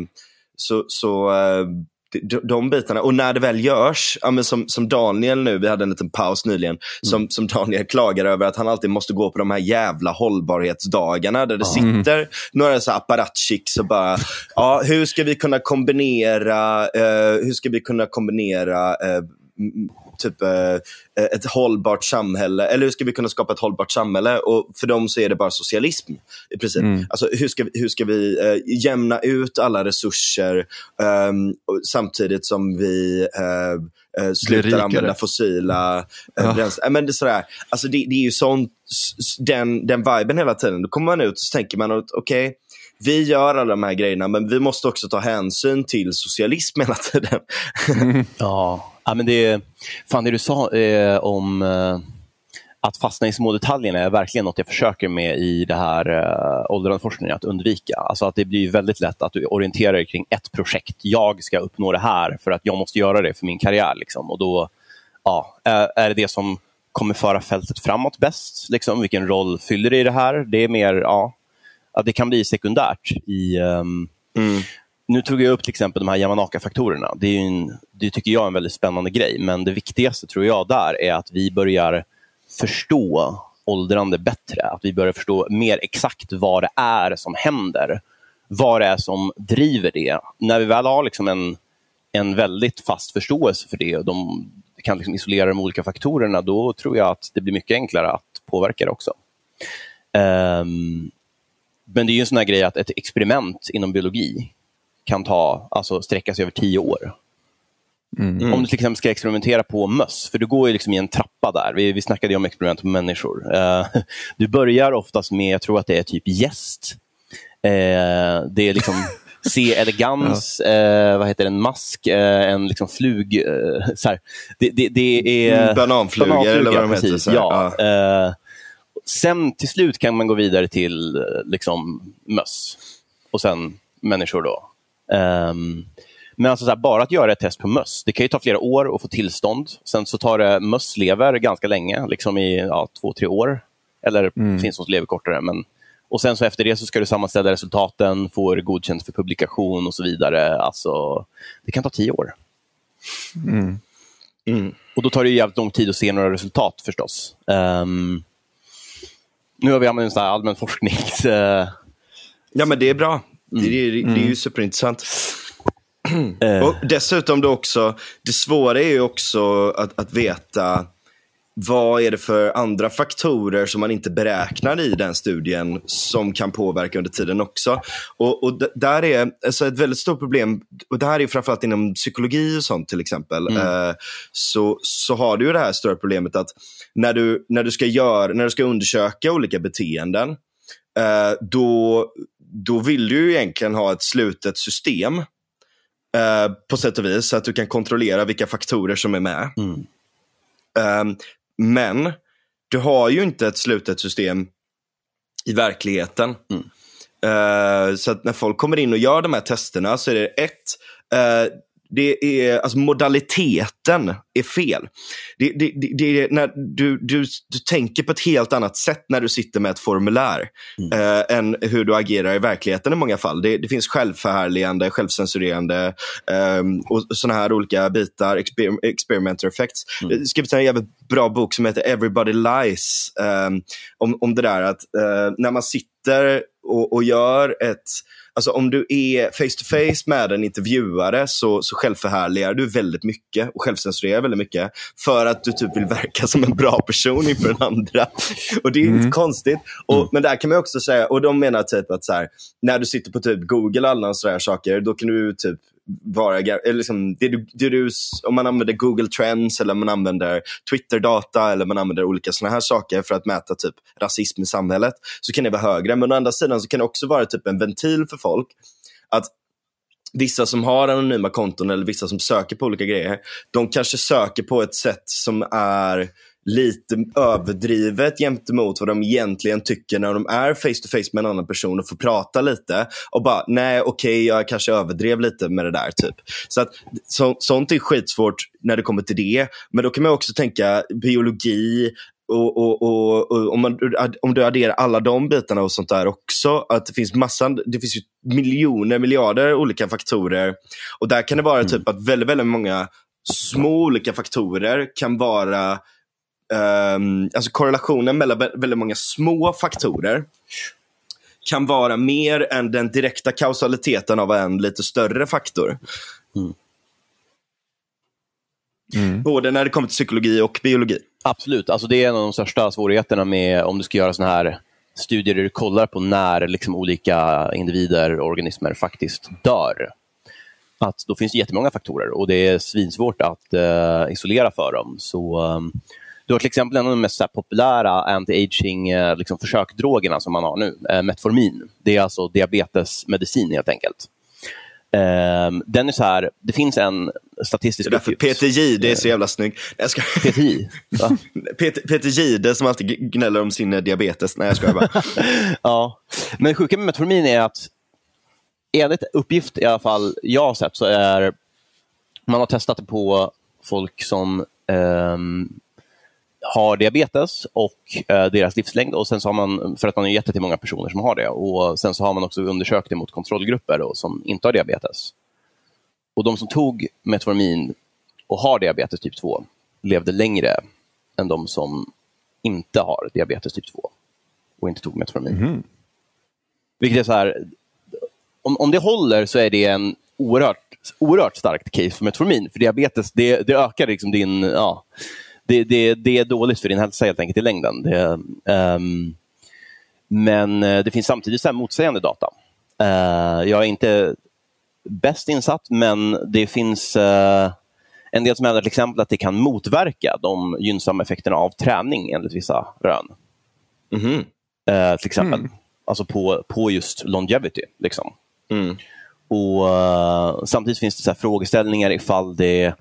så, så ehm, de, de bitarna. Och när det väl görs, ja, som, som Daniel nu, vi hade en liten paus nyligen, mm. som, som Daniel klagar över att han alltid måste gå på de här jävla hållbarhetsdagarna där det mm. sitter några så apparatchiks och bara, ja, hur ska vi kunna kombinera, uh, hur ska vi kunna kombinera uh, typ eh, ett hållbart samhälle, eller hur ska vi kunna skapa ett hållbart samhälle? Och för dem så är det bara socialism i princip. Mm. Alltså, hur ska, hur ska vi eh, jämna ut alla resurser um, samtidigt som vi uh, slutar använda fossila bränslen. Men det, är sådär, alltså det, det är ju sånt, den, den viben hela tiden. Då kommer man ut och så tänker man att okej, okay, vi gör alla de här grejerna, men vi måste också ta hänsyn till socialism hela tiden. mm. ja ja, men det, fan det du sa eh, om eh, att fastna i små detaljerna är verkligen något jag försöker med i det här eh, åldrandeforskningen, att undvika. Alltså att det blir väldigt lätt att du orienterar dig kring ett projekt. Jag ska uppnå det här för att jag måste göra det för min karriär. Liksom. Och då ja, är det det som kommer föra fältet framåt bäst? Liksom? Vilken roll fyller det i det här? Det är mer, ja, att det kan bli sekundärt. i um, mm. Nu tog jag upp till exempel de här Yamanaka-faktorerna. Det, det tycker jag är en väldigt spännande grej, men det viktigaste tror jag där är att vi börjar förstå åldrande bättre. Att vi börjar förstå mer exakt vad det är som händer. Vad det är som driver det. När vi väl har liksom en, en väldigt fast förståelse för det och de kan liksom isolera de olika faktorerna, då tror jag att det blir mycket enklare att påverka det också. Um, men det är ju en sån här grej att ett experiment inom biologi kan ta, alltså sträcka sig över tio år. Mm. Om du till exempel ska experimentera på möss, för du går ju liksom i en trappa där. Vi, vi snackade om experiment på människor. Uh, (laughs) du börjar oftast med, jag tror att det är typ gäst. Uh, det är liksom (laughs) C. elegans, ja. uh, vad heter det, en mask, en liksom flug... (laughs) så här. Det, det, det är... Mm, bananflugor eller vad de heter. Ja. ja. Sen till slut kan man gå vidare till liksom, möss och sen människor. då. Um, men alltså här, bara att göra ett test på möss, det kan ju ta flera år att få tillstånd. Sen så tar det mösslever ganska länge, liksom i ja, två, tre år. Eller mm. finns som lever kortare. Men... Och sen så efter det så ska du sammanställa resultaten, få det godkänt för publikation och så vidare. Alltså, det kan ta tio år. Mm. Mm. Och då tar det jävligt lång tid att se några resultat förstås. Um, nu har vi använt en allmän forsknings... Ja, men det är bra. Mm. Det, det, det, är ju mm. superintressant. (clears throat) Och dessutom då också, det svåra är ju också att, att veta vad är det för andra faktorer som man inte beräknar i den studien som kan påverka under tiden också. Och, och där är alltså ett väldigt stort problem, och det här är framförallt inom psykologi och sånt till exempel, mm. eh, så, så har du det här stora problemet att när du, när du, ska, göra, när du ska undersöka olika beteenden, eh, då, då vill du egentligen ha ett slutet system eh, på sätt och vis, så att du kan kontrollera vilka faktorer som är med. Mm. Um, men du har ju inte ett slutet system i verkligheten. Mm. Uh, så att när folk kommer in och gör de här testerna så är det ett, uh, det är, alltså modaliteten är fel. Det, det, det, det är när du, du, du tänker på ett helt annat sätt när du sitter med ett formulär mm. eh, än hur du agerar i verkligheten i många fall. Det, det finns självförhärligande, självcensurerande eh, och sådana här olika bitar, exper experimenter effects. Mm. Jag skrivit en jävligt bra bok som heter Everybody Lies eh, om, om det där att eh, när man sitter och, och gör ett Alltså om du är face to face med en intervjuare så, så självförhärligar du väldigt mycket och självcensurerar väldigt mycket för att du typ vill verka som en bra person inför den andra. Och det är mm. inte konstigt. Och, mm. Men där kan man också säga, och de menar typ att så här, när du sitter på typ Google och alla sådana saker, då kan du typ vara, eller liksom, det du, det du, om man använder Google Trends eller man använder Twitter-data eller man använder olika sådana här saker för att mäta typ rasism i samhället så kan det vara högre. Men å andra sidan så kan det också vara typ en ventil för folk att vissa som har anonyma konton eller vissa som söker på olika grejer, de kanske söker på ett sätt som är lite överdrivet gentemot vad de egentligen tycker när de är face to face med en annan person och får prata lite. Och bara, nej okej, okay, jag kanske överdrev lite med det där. typ. Så att, så, Sånt är skitsvårt när det kommer till det. Men då kan man också tänka biologi, och, och, och, och, om, man, om du adderar alla de bitarna och sånt där också, att det finns massa, det finns ju miljoner, miljarder olika faktorer. Och där kan det vara mm. typ att väldigt, väldigt många små olika faktorer kan vara um, alltså korrelationen mellan väldigt många små faktorer kan vara mer än den direkta kausaliteten av en lite större faktor. Mm. Mm. Både när det kommer till psykologi och biologi. Absolut. Alltså det är en av de största svårigheterna med om du ska göra såna här studier där du kollar på när liksom olika individer och organismer faktiskt dör. Att då finns det jättemånga faktorer och det är svinsvårt att uh, isolera för dem. Så, um, du har till exempel en av de mest populära anti-aging uh, liksom, som man har nu, uh, Metformin. Det är alltså diabetesmedicin helt enkelt. Um, den är så här, det finns en statistisk det är. Peter Jihde är så jävla snygg. Jag ska... Peter J? Peter, Peter Jihde som alltid gnäller om sin diabetes. Nej, jag skojar bara. (laughs) ja, men sjuka med Metformin är att enligt uppgift i alla fall jag har sett så är man har testat det på folk som um, har diabetes och eh, deras livslängd. Och sen så har man, för att man har gett det till många personer som har det. Och Sen så har man också undersökt det mot kontrollgrupper då, som inte har diabetes. Och De som tog Metformin och har diabetes typ 2 levde längre än de som inte har diabetes typ 2 och inte tog Metformin. Mm. Vilket är så här, om, om det håller så är det en oerhört, oerhört starkt case för Metformin. För diabetes det, det ökar liksom din... Ja, det, det, det är dåligt för din hälsa helt enkelt i längden. Det, um, men eh, det finns samtidigt så motsägande data. Uh, jag är inte bäst insatt, men det finns uh, en del som hävdar till exempel att det kan motverka de gynnsamma effekterna av träning enligt vissa rön. Mm -hmm. uh, till exempel. Mm. Alltså på, på just longevity. Liksom. Mm. Och Samtidigt finns det så frågeställningar ifall det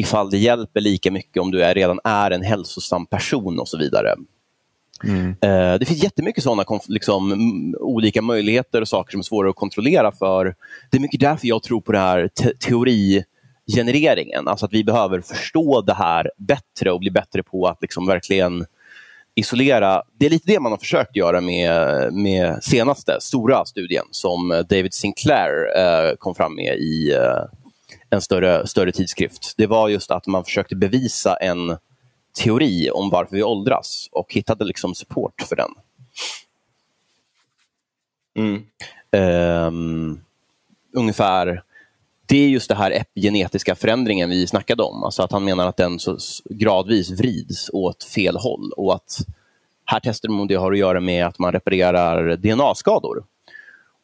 ifall det hjälper lika mycket om du är, redan är en hälsosam person och så vidare. Mm. Uh, det finns jättemycket sådana liksom, olika möjligheter och saker som är svåra att kontrollera för. Det är mycket därför jag tror på det här te teorigenereringen. Alltså att vi behöver förstå det här bättre och bli bättre på att liksom verkligen isolera. Det är lite det man har försökt göra med, med senaste stora studien som David Sinclair uh, kom fram med i uh, en större, större tidskrift. Det var just att man försökte bevisa en teori om varför vi åldras och hittade liksom support för den. Mm. Um, ungefär, det är just det här epigenetiska förändringen vi snackade om. Alltså att han menar att den så gradvis vrids åt fel håll och att här testar de om det har att göra med att man reparerar DNA-skador.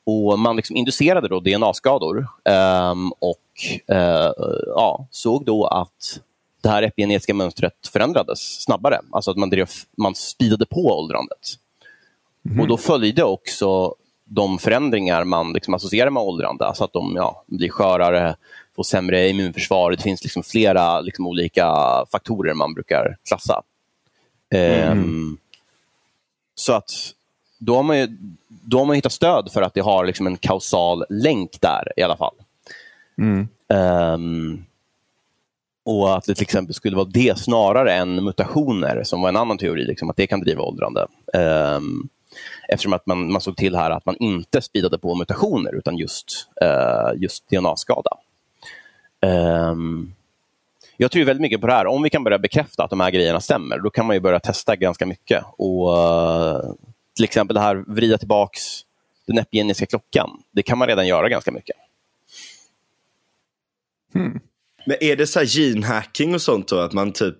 Och Man liksom inducerade då DNA-skador um, och uh, ja, såg då att det här epigenetiska mönstret förändrades snabbare. Alltså att man, drev, man speedade på åldrandet. Mm. Och Då följde också de förändringar man liksom associerar med åldrande. Alltså att de ja, blir skörare, får sämre immunförsvar. Det finns liksom flera liksom, olika faktorer man brukar klassa. Mm. Um, så att då har man ju, då har man hittat stöd för att det har liksom en kausal länk där i alla fall. Mm. Um, och att det till exempel skulle vara det snarare än mutationer, som var en annan teori, liksom, att det kan driva åldrande. Um, eftersom att man, man såg till här att man inte spidade på mutationer, utan just, uh, just DNA-skada. Um, jag tror väldigt mycket på det här. Om vi kan börja bekräfta att de här grejerna stämmer, då kan man ju börja testa ganska mycket. Och uh, till exempel det här vrida tillbaks den epigeniska klockan. Det kan man redan göra ganska mycket. Hmm. Men är det så här genhacking och sånt då? Att man typ...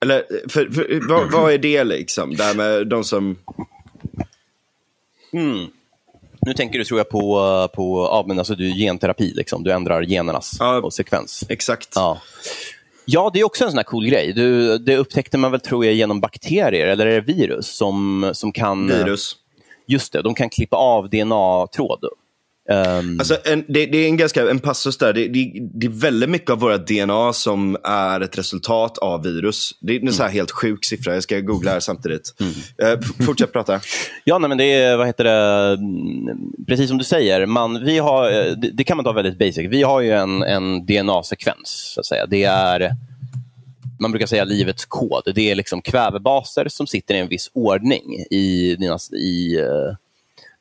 Eller för, för, vad, vad, är det liksom? Det här med de som... Mm. Nu tänker du tror jag på, på ja, men alltså, du, genterapi. Liksom. Du ändrar genernas ja, sekvens. Exakt. Ja. Ja, det är också en sån cool grej. Du, det upptäckte man väl tror jag genom bakterier eller är det virus som, som kan... Virus. Just det, de kan klippa av DNA-tråd. Um... Alltså en, det, det, är en ganska en passus där. Det, det, det, är väldigt mycket av våra DNA som är ett resultat av virus. Det är en mm. så här helt sjuk siffra. Jag ska googla här samtidigt. Mm. Uh, fortsätt prata. (laughs) Ja, nej, men det är, vad heter det, precis som du säger. Man, vi har, eh, det, kan man ta väldigt basic. Vi har ju en, en DNA-sekvens. Så att säga. Det är man brukar säga livets kod. Det är liksom kvävebaser som sitter i en viss ordning i, dina, i uh,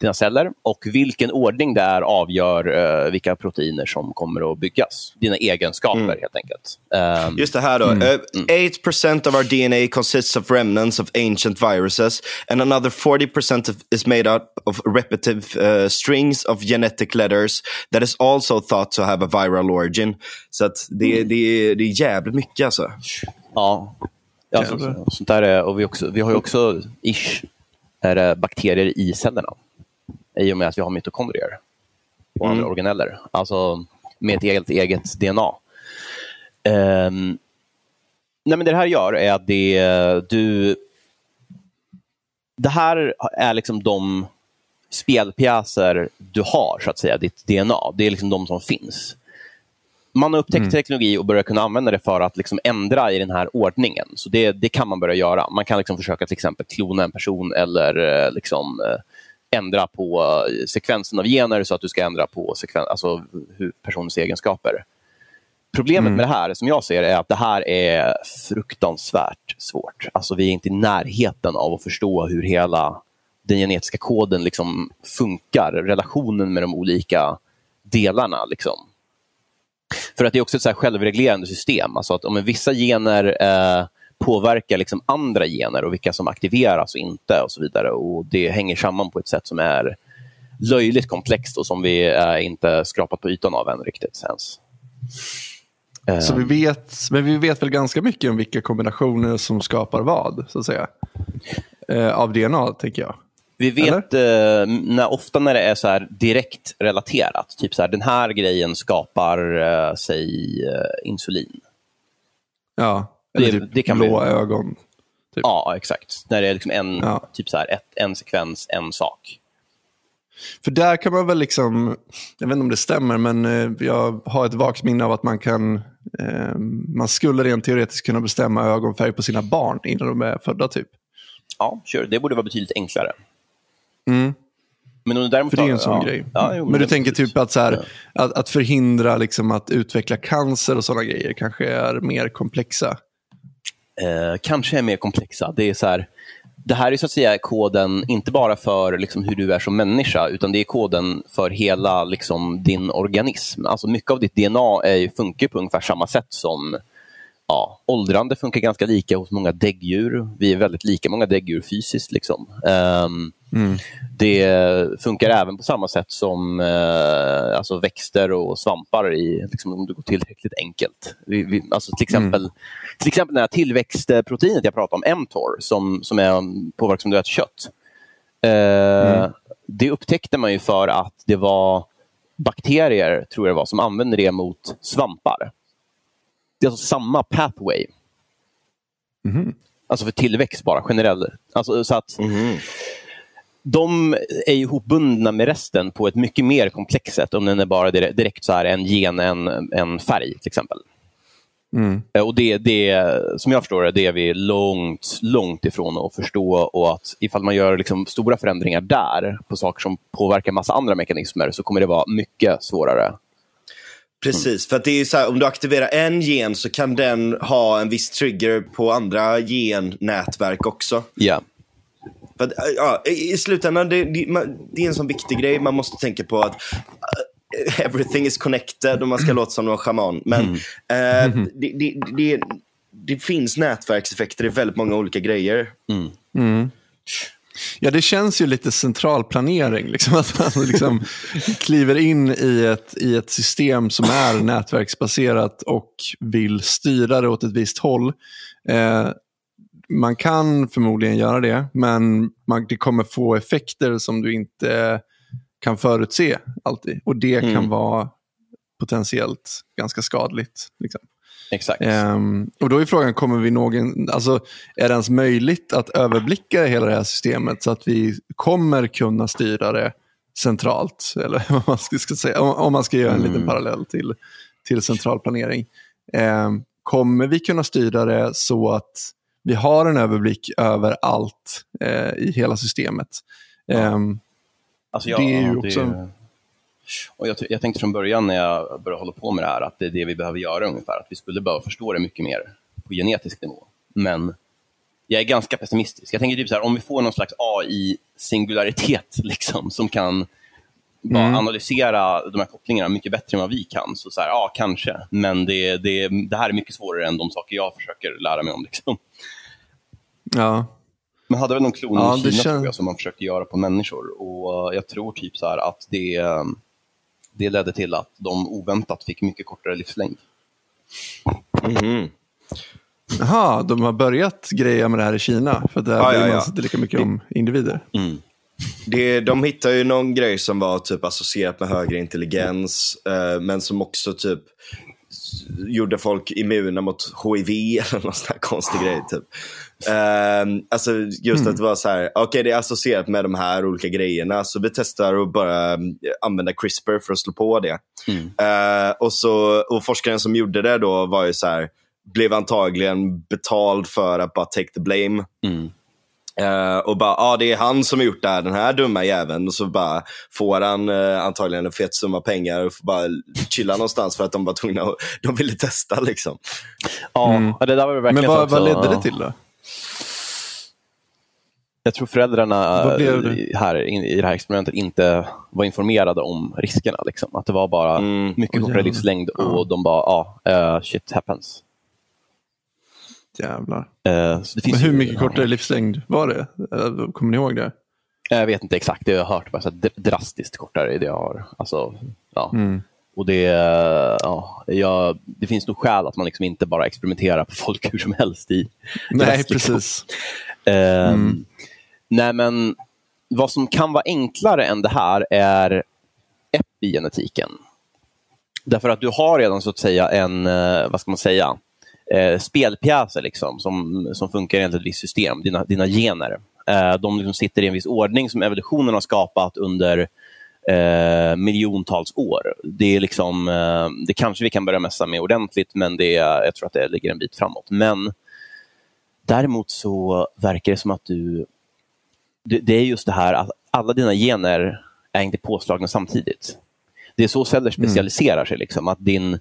dina celler och vilken ordning det är avgör uh, vilka proteiner som kommer att byggas. Dina egenskaper mm. helt enkelt. Um, Just det här då. Mm. Uh, 8% of our DNA consists of remnants of ancient viruses and another 40% of, is made up of repetitive uh, strings of genetic letters that is also thought to have a viral origin. Så att det, mm. det, det är jävligt mycket alltså. Ja, ja så, sånt där är, och vi, också, vi har ju också ish är bakterier i cellerna. I och med att vi har mitokondrier och mm. andra organeller. Alltså med ett eget, eget DNA. Um, ehm, nej, men det här gör är att det, du... Det här är liksom de spelpjäser du har, så att säga, ditt DNA. Det är liksom de som finns man har upptäckt mm. teknologi och börjat kunna använda det för att liksom ändra i den här ordningen. Så det, det kan man börja göra. Man kan liksom försöka till exempel klona en person eller eh, liksom, eh, ändra på eh, sekvensen av gener så att du ska ändra på sekven alltså personens egenskaper. Problemet mm. med det här, som jag ser är att det här är fruktansvärt svårt. Alltså vi är inte i närheten av att förstå hur hela den genetiska koden liksom funkar, relationen med de olika delarna. Liksom. För att det är också ett så självreglerande system. Alltså att om vissa gener eh, påverkar liksom andra gener och vilka som aktiveras och inte och så vidare. Och Det hänger samman på ett sätt som är löjligt komplext och som vi eh, inte skrapat på ytan av än riktigt ens. Så vi vet, men vi vet väl ganska mycket om vilka kombinationer som skapar vad, så att säga. Eh, av DNA, tänker jag. Vi vet eh, när, ofta när det är så här direkt relaterat, typ så här, den här grejen skapar, eh, säg, eh, insulin. Ja, eller det, typ det kan blå bli... ögon. Typ. Ja, exakt. När det är liksom en, ja. typ så här, ett, en sekvens, en sak. För där kan man väl liksom, jag vet inte om det stämmer, men eh, jag har ett vagt minne av att man kan, eh, man skulle rent teoretiskt kunna bestämma ögonfärg på sina barn innan de är födda typ. Ja, sure. det borde vara betydligt enklare. Mm. Men om däremot För det är en sån ja, grej. Ja, jo, men, men du tänker typ att, så här, att, att, förhindra liksom att utveckla cancer och sådana grejer kanske är mer komplexa? Eh, kanske är mer komplexa. Det är så här, det här är så att säga koden, inte bara för liksom, hur du är som människa, utan det är koden för hela liksom, din organism. Alltså mycket av ditt DNA är, funkar på ungefär samma sätt som ja, åldrande funkar ganska lika hos många däggdjur. Vi är väldigt lika många däggdjur fysiskt. Liksom. Um, mm. Det funkar även på samma sätt som uh, alltså växter och svampar i, liksom, om det går tillräckligt enkelt. Vi, vi, alltså till, exempel, mm. till exempel det här tillväxtproteinet jag pratade om, mTOR, som, som är påverkas som du äter kött. Uh, mm. Det upptäckte man ju för att det var bakterier, tror jag det var, som använde det mot svampar. Det är alltså samma pathway. Mm. Alltså för tillväxt bara, generellt. Alltså, så att mm. De är ihopbundna med resten på ett mycket mer komplext sätt om den är bara direkt så här en gen, en, en färg till exempel. Mm. Eh, och det, det, som jag förstår det, det är vi långt, långt ifrån att förstå och att ifall man gör liksom stora förändringar där på saker som påverkar massa andra mekanismer så kommer det vara mycket svårare Precis, för att det är så här, om du aktiverar en gen så kan den ha en viss trigger på andra gennätverk också. Ja. För att, ja, I slutändan, det, det, det är en sån viktig grej. Man måste tänka på att uh, everything is connected och man ska låta som någon schaman. Men mm. uh, det, det, det, det, finns nätverkseffekter i väldigt många olika grejer. Mm. Mm. Ja, det känns ju lite centralplanering. Liksom, att man (laughs) liksom kliver in i ett, i ett system som är nätverksbaserat och vill styra det åt ett visst håll. Eh, man kan förmodligen göra det, men man, det kommer få effekter som du inte kan förutse alltid. Och det mm. kan vara potentiellt ganska skadligt. Liksom. Exakt. Um, och då är frågan, kommer vi någon, alltså, är det ens möjligt att överblicka hela det här systemet så att vi kommer kunna styra det centralt? (laughs) Eller vad man ska, säga, om, om, man ska göra en mm. liten parallell till, till centralplanering. Um, kommer vi kunna styra det så att vi har en överblick över allt uh, i hela systemet? Um, alltså, ja, det är ju också... Det och jag, jag, tänkte från början när jag började hålla på med det här att det är det vi behöver göra ungefär. Att vi skulle behöva förstå det mycket mer på genetisk nivå. Men jag är ganska pessimistisk. Jag tänker typ så här, om vi får någon slags AI singularitet (laughs) liksom, som kan bara Mm. analysera de här kopplingarna mycket bättre än vad vi kan. Så, så här, ja, kanske. Men det, det, det här är mycket svårare än de saker jag försöker lära mig om. Liksom. Ja. Man hade väl någon klon Ja, i Kina kän- tror jag, som man försökte göra på människor. Och eh, Jag tror typ så här att det, eh, det ledde till att de oväntat fick mycket kortare livslängd. Mhm. Jaha, de har börjat greja med det här i Kina. För där Ja, bryr ja, man ja. sig inte lika mycket om individer. Det, de hittade ju någon grej som var typ associerat med högre intelligens, eh, men som också typ gjorde folk immuna mot HIV eller någon sån här konstig grej. Typ. Eh, alltså just att det var så här, okej det är associerat med de här olika grejerna, så vi testar att bara mm, använda CRISPR för att slå på det. Eh, och, så, och forskaren som gjorde det då var ju så här, blev antagligen betald för att bara take the blame. Eh, och bara, ja ah, det är han som har gjort det här, den här dumma jäveln. Och så bara får han eh, antagligen en fet summa pengar och får bara chilla någonstans för att de var tvungna att, de ville testa liksom. Ja, ja, det där var Men det verkligen vad, också, vad ledde ja. det till då? Jag tror föräldrarna här, in- i det här experimentet inte var informerade om riskerna. Liksom. Att det var bara Mm. mycket kortare jävlar. livslängd och de bara, ja, eh, shit happens. Jävlar. Finns Men hur mycket kortare livslängd var det? Eh, Kommer ni ihåg det? Jag vet inte exakt, det har jag hört. Bara så dr- drastiskt kortare. Det, jag har, alltså, ja. Mm. Och det, ja, jag, det finns nog skäl att man liksom inte bara experimenterar på folk (laughs) hur som helst i Nej, precis. Ehm, Nej, men vad som kan vara enklare än det här är epigenetiken. Därför att du har redan så att säga en, eh, vad ska man säga, eh, spelpjäser liksom, som, som funkar enligt ett visst system, dina, dina gener. Eh, de liksom sitter i en viss ordning som evolutionen har skapat under eh, miljontals år. Det är liksom, eh, det kanske vi kan börja mässa med ordentligt, men det, är- jag tror att det ligger en bit framåt. Men däremot så verkar det som att du det, det är just det här att alla dina gener är inte påslagna samtidigt. Det är så celler specialiserar sig. Liksom, att din,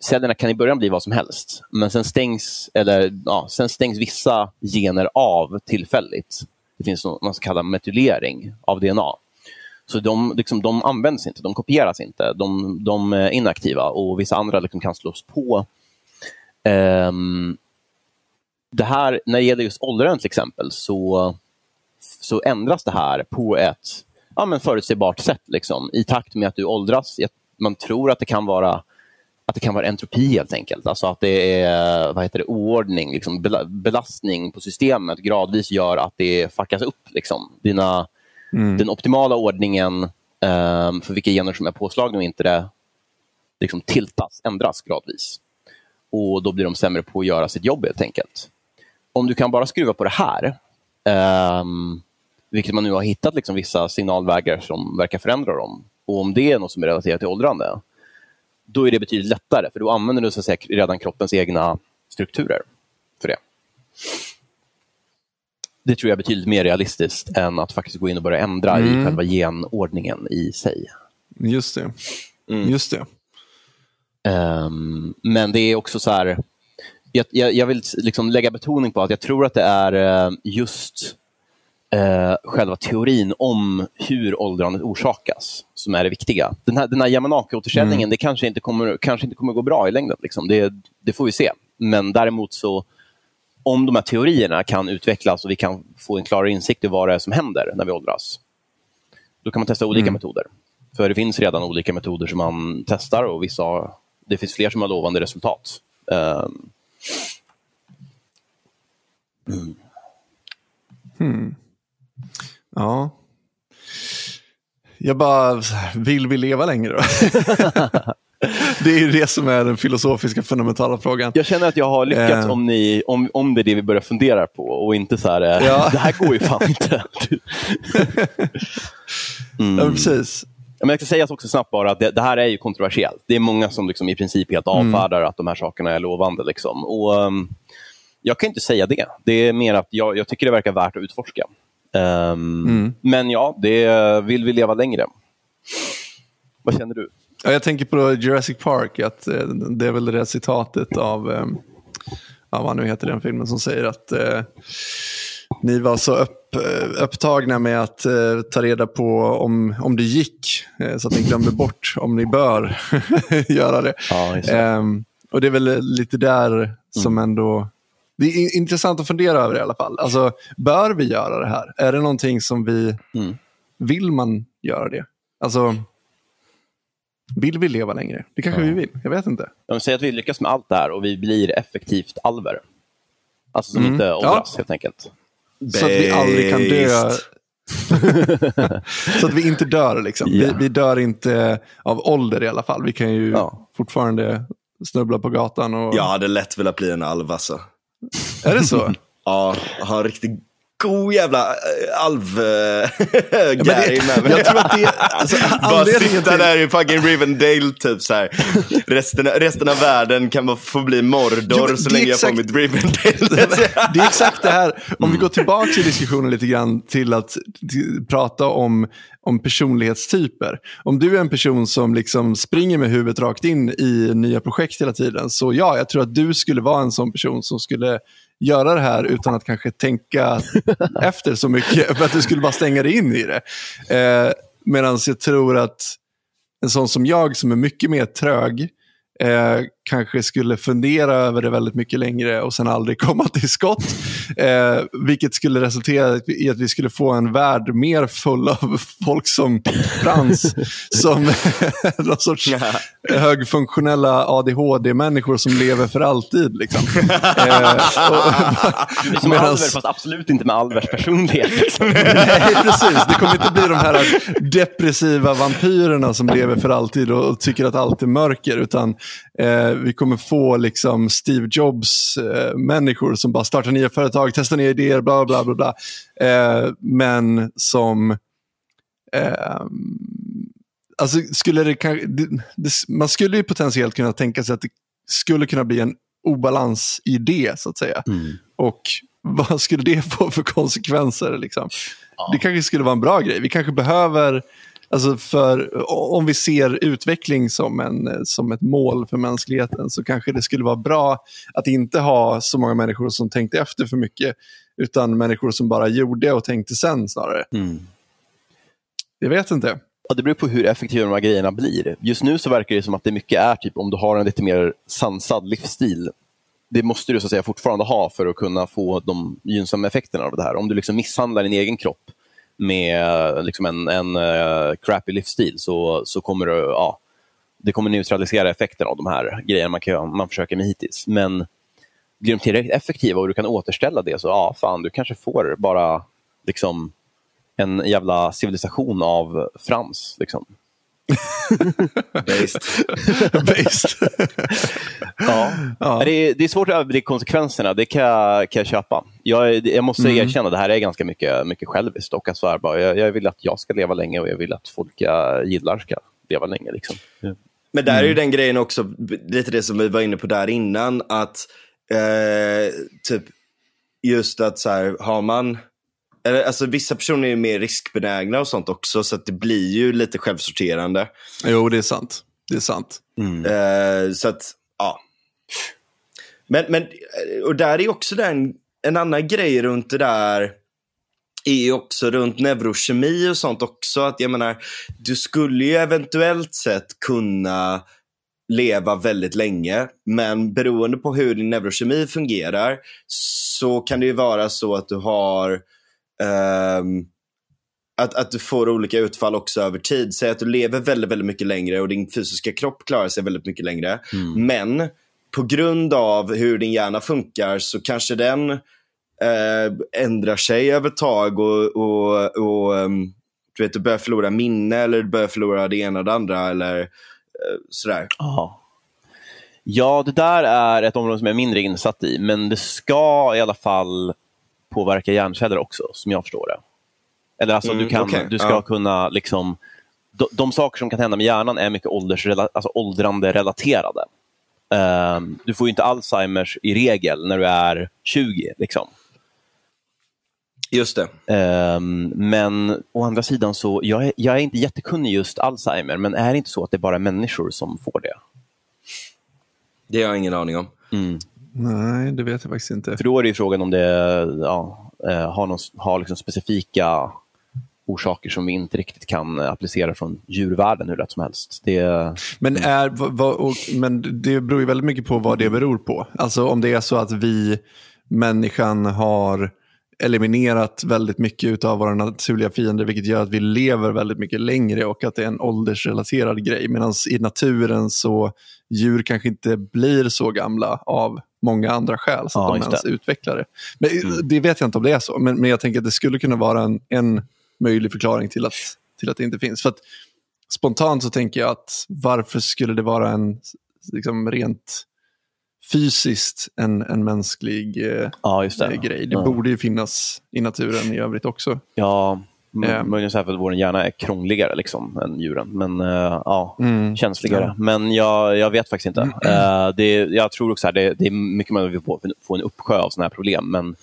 cellerna kan i början bli vad som helst, men sen stängs, eller, ja, sen stängs vissa gener av tillfälligt. Det finns något man ska kalla metylering av DNA. Så de, liksom, de används inte, de kopieras inte, de, de är inaktiva och vissa andra liksom kan slås på. Um, det här, när det gäller just åldern till exempel, så, så ändras det här på ett ja, men förutsägbart sätt. Liksom, I takt med att du åldras. Man tror att det kan vara att det kan vara entropi helt enkelt. Alltså att det är vad heter det, oordning, liksom, belastning på systemet gradvis gör att det fuckas upp. Liksom. Dina, Mm. Den optimala ordningen um, för vilka gener som är påslagna och inte det liksom tiltas, ändras gradvis. Och Då blir de sämre på att göra sitt jobb helt enkelt. Om du kan bara skruva på det här, um, vilket man nu har hittat liksom vissa signalvägar som verkar förändra dem, och om det är något som är relaterat till åldrande, då är det betydligt lättare, för då använder du så att säga, redan kroppens egna strukturer för det. Det tror jag är betydligt mer realistiskt än att faktiskt gå in och börja ändra i själva genordningen i sig. Just det. Just det. Ehm, men det är också så här... Jag, jag, jag vill liksom lägga betoning på att jag tror att det är eh, just eh, själva teorin om hur åldrandet orsakas som är det viktiga. Den här, den här Yamanaki-återställningen, det kanske inte, kommer, kanske inte kommer gå bra i längden. Liksom. Det, det får vi se. Men däremot så, om de här teorierna kan utvecklas och vi kan få en klarare insikt i vad det är som händer när vi åldras, då kan man testa olika metoder. För det finns redan olika metoder som man testar och vissa det finns fler som har lovande resultat. Ehm, Ja. Jag bara, vill vi leva längre då? (laughs) det är ju det som är den filosofiska fundamentala frågan. Jag känner att jag har lyckats Eh. om, ni, om, om det är det vi börjar fundera på och inte så här, eh, Ja. det här går ju fan (laughs) inte. Ja, men precis. Men jag ska säga också snabbt bara att det, det här är ju kontroversiellt. Det är många som liksom i princip helt avfärdar att de här sakerna är lovande. Liksom. Och, ehm, jag kan inte säga det. Det är mer att jag, jag tycker det verkar värt att utforska. Ehm, Men ja, det vill vi leva längre. Vad känner du? Ja, jag tänker på Jurassic Park, att eh, det är väl det där citatet av, eh, ja, vad nu heter den filmen, som säger att eh, ni var så öpp, eh, upptagna med att uh, ta reda på om, om det gick. Uh, så att ni glömde bort om ni bör (laughs) göra det. Ja, um, och det är väl lite där som mm. ändå... Det är intressant att fundera över i alla fall. Alltså, bör vi göra det här? Är det någonting som vi... Mm. Vill man göra det? Alltså, vill vi leva längre? Det kanske ja. vi vill. Jag vet inte. De säger att vi lyckas med allt det här och vi blir effektivt alver. Alltså som mm. inte åldras ja. helt enkelt. Så att vi aldrig kan dö. (laughs) så att vi inte dör liksom. Yeah. Vi, vi, dör inte av ålder i alla fall. Vi kan ju ja. fortfarande snubbla på gatan. Och... Jag hade lätt velat bli en alv alltså. Är det så? ja, ha en riktig god jävla äh, alv (laughs) äh, med mig. Jag tror att det, (laughs) alltså, Bara sitta till... där i fucking Rivendale typ så här. Resten, resten av världen kan bara få bli Mordor jo, så länge exakt... jag får mitt Rivendale. (laughs) det är exakt det här. Om vi går tillbaka i diskussionen lite grann till att till, prata om, om personlighetstyper. Om du är en person som liksom springer med huvudet rakt in i nya projekt hela tiden, så ja, jag tror att du skulle vara en sån person som skulle göra det här utan att kanske tänka (laughs) efter så mycket. För att du skulle bara stänga dig in i det. Eh, Medan jag tror att en sån som jag som är mycket mer trög eh, kanske skulle fundera över det väldigt mycket längre och sen aldrig (laughs) komma till skott. Eh, vilket skulle resultera i att vi skulle få en värld mer full av (laughs) folk som Frans. som (laughs) någon sorts högfunktionella ADHD-människor som lever för alltid. Liksom. Eh, och, som medans... Alver, fast absolut inte med Alvers personlighet. Liksom. Nej, precis. Det kommer inte bli de här depressiva vampyrerna som lever för alltid och, och tycker att allt är mörker. Utan eh, vi kommer få liksom Steve Jobs-människor eh, som bara startar nya företag, testar nya idéer, bla bla bla. bla. Eh, men som... Eh, alltså skulle det, man skulle ju potentiellt kunna tänka sig att det skulle kunna bli en obalans i det, så att säga. Mm. Och vad skulle det få för konsekvenser? Liksom? Ja. Det kanske skulle vara en bra grej. Vi kanske behöver Alltså för, om vi ser utveckling som, en, som ett mål för mänskligheten så kanske det skulle vara bra att inte ha så många människor som tänkte efter för mycket. Utan människor som bara gjorde och tänkte sen snarare. Mm. Jag vet inte. Ja, det beror på hur effektiva de här grejerna blir. Just nu så verkar det som att det mycket är typ om du har en lite mer sansad livsstil. Det måste du så att säga fortfarande ha för att kunna få de gynnsamma effekterna av det här. Om du liksom misshandlar din egen kropp med liksom en, en uh, crappy livsstil så, så kommer det, ja, det kommer neutralisera effekten av de här grejerna man, kan, man försöker med hittills. Men blir de tillräckligt effektiva och du kan återställa det så ja, fan, du kanske får bara liksom en jävla civilisation av Frans. Liksom. (laughs) Based. (laughs) Based. ja. ja. Det, är, det är svårt att överblicka konsekvenserna, det kan jag, kan jag köpa. Jag, jag måste mm. erkänna, det här är ganska mycket, mycket själviskt. Och bara, jag, jag, vill att jag ska leva länge och jag vill att folk jag gillar ska leva länge. Liksom. Men där är ju mm. den grejen också, lite det som vi var inne på där innan, att eh, typ just att så här, har man Alltså, vissa personer är mer riskbenägna och sånt också, så att det blir ju lite självsorterande. Jo, det är sant. Det är sant. Mm. Uh, så att, ja. Men, men, och där är också den, en annan grej runt det där är ju också runt neurokemi och sånt också. Att jag menar, du skulle ju eventuellt sett kunna leva väldigt länge. Men beroende på hur din neurokemi fungerar så kan det ju vara så att du har att, att du får olika utfall också över tid. Säg att du lever väldigt, väldigt mycket längre och din fysiska kropp klarar sig väldigt mycket längre. Mm. Men på grund av hur din hjärna funkar så kanske den eh, ändrar sig över tag och, och, och um, du, vet, du börjar förlora minne eller du börjar förlora det ena och det andra. Eller, eh, sådär. Aha. Ja, det där är ett område som jag är mindre insatt i, men det ska i alla fall påverka hjärnceller också, som jag förstår det. Eller alltså, mm, du, kan, okay. du ska ja. kunna... Liksom, de, de, saker som kan hända med hjärnan är mycket åldersrela, alltså åldrande relaterade. Um, du får inte Alzheimers i regel när du är 20. Liksom. Just det. Um, men å andra sidan, så jag är, jag är inte jättekunnig just Alzheimer, men är det inte så att det är bara människor som får det? Det har jag ingen aning om. Mm. Nej, det vet jag faktiskt inte. För då är det ju frågan om det, ja, eh, har, någon, har liksom specifika orsaker som vi inte riktigt kan applicera från djurvärlden hur lätt som helst. Det... Men, är, vad, och, men det beror ju väldigt mycket på vad det beror på. Alltså om det är så att vi, människan, har eliminerat väldigt mycket av våra naturliga fiender vilket gör att vi lever väldigt mycket längre och att det är en åldersrelaterad grej. Medan i naturen så djur kanske inte blir så gamla av många andra skäl så att ja, de ens det. utvecklar det. Men, mm. Det vet jag inte om det är så, men, men jag tänker att det skulle kunna vara en, en möjlig förklaring till att, till att det inte finns. För att, Spontant så tänker jag att varför skulle det vara en liksom, rent fysiskt en, en mänsklig eh, ja, det. Eh, grej. Det ja. borde ju finnas i naturen i övrigt också. Ja, eh. möjligen så här för att vår hjärna är krångligare liksom, än djuren. Men uh, ja, mm. känsligare. Ja. Men jag, jag vet faktiskt inte. Mm. Uh, det, jag tror också att det, det är mycket möjligt att vi får en uppsjö av sådana här problem. Men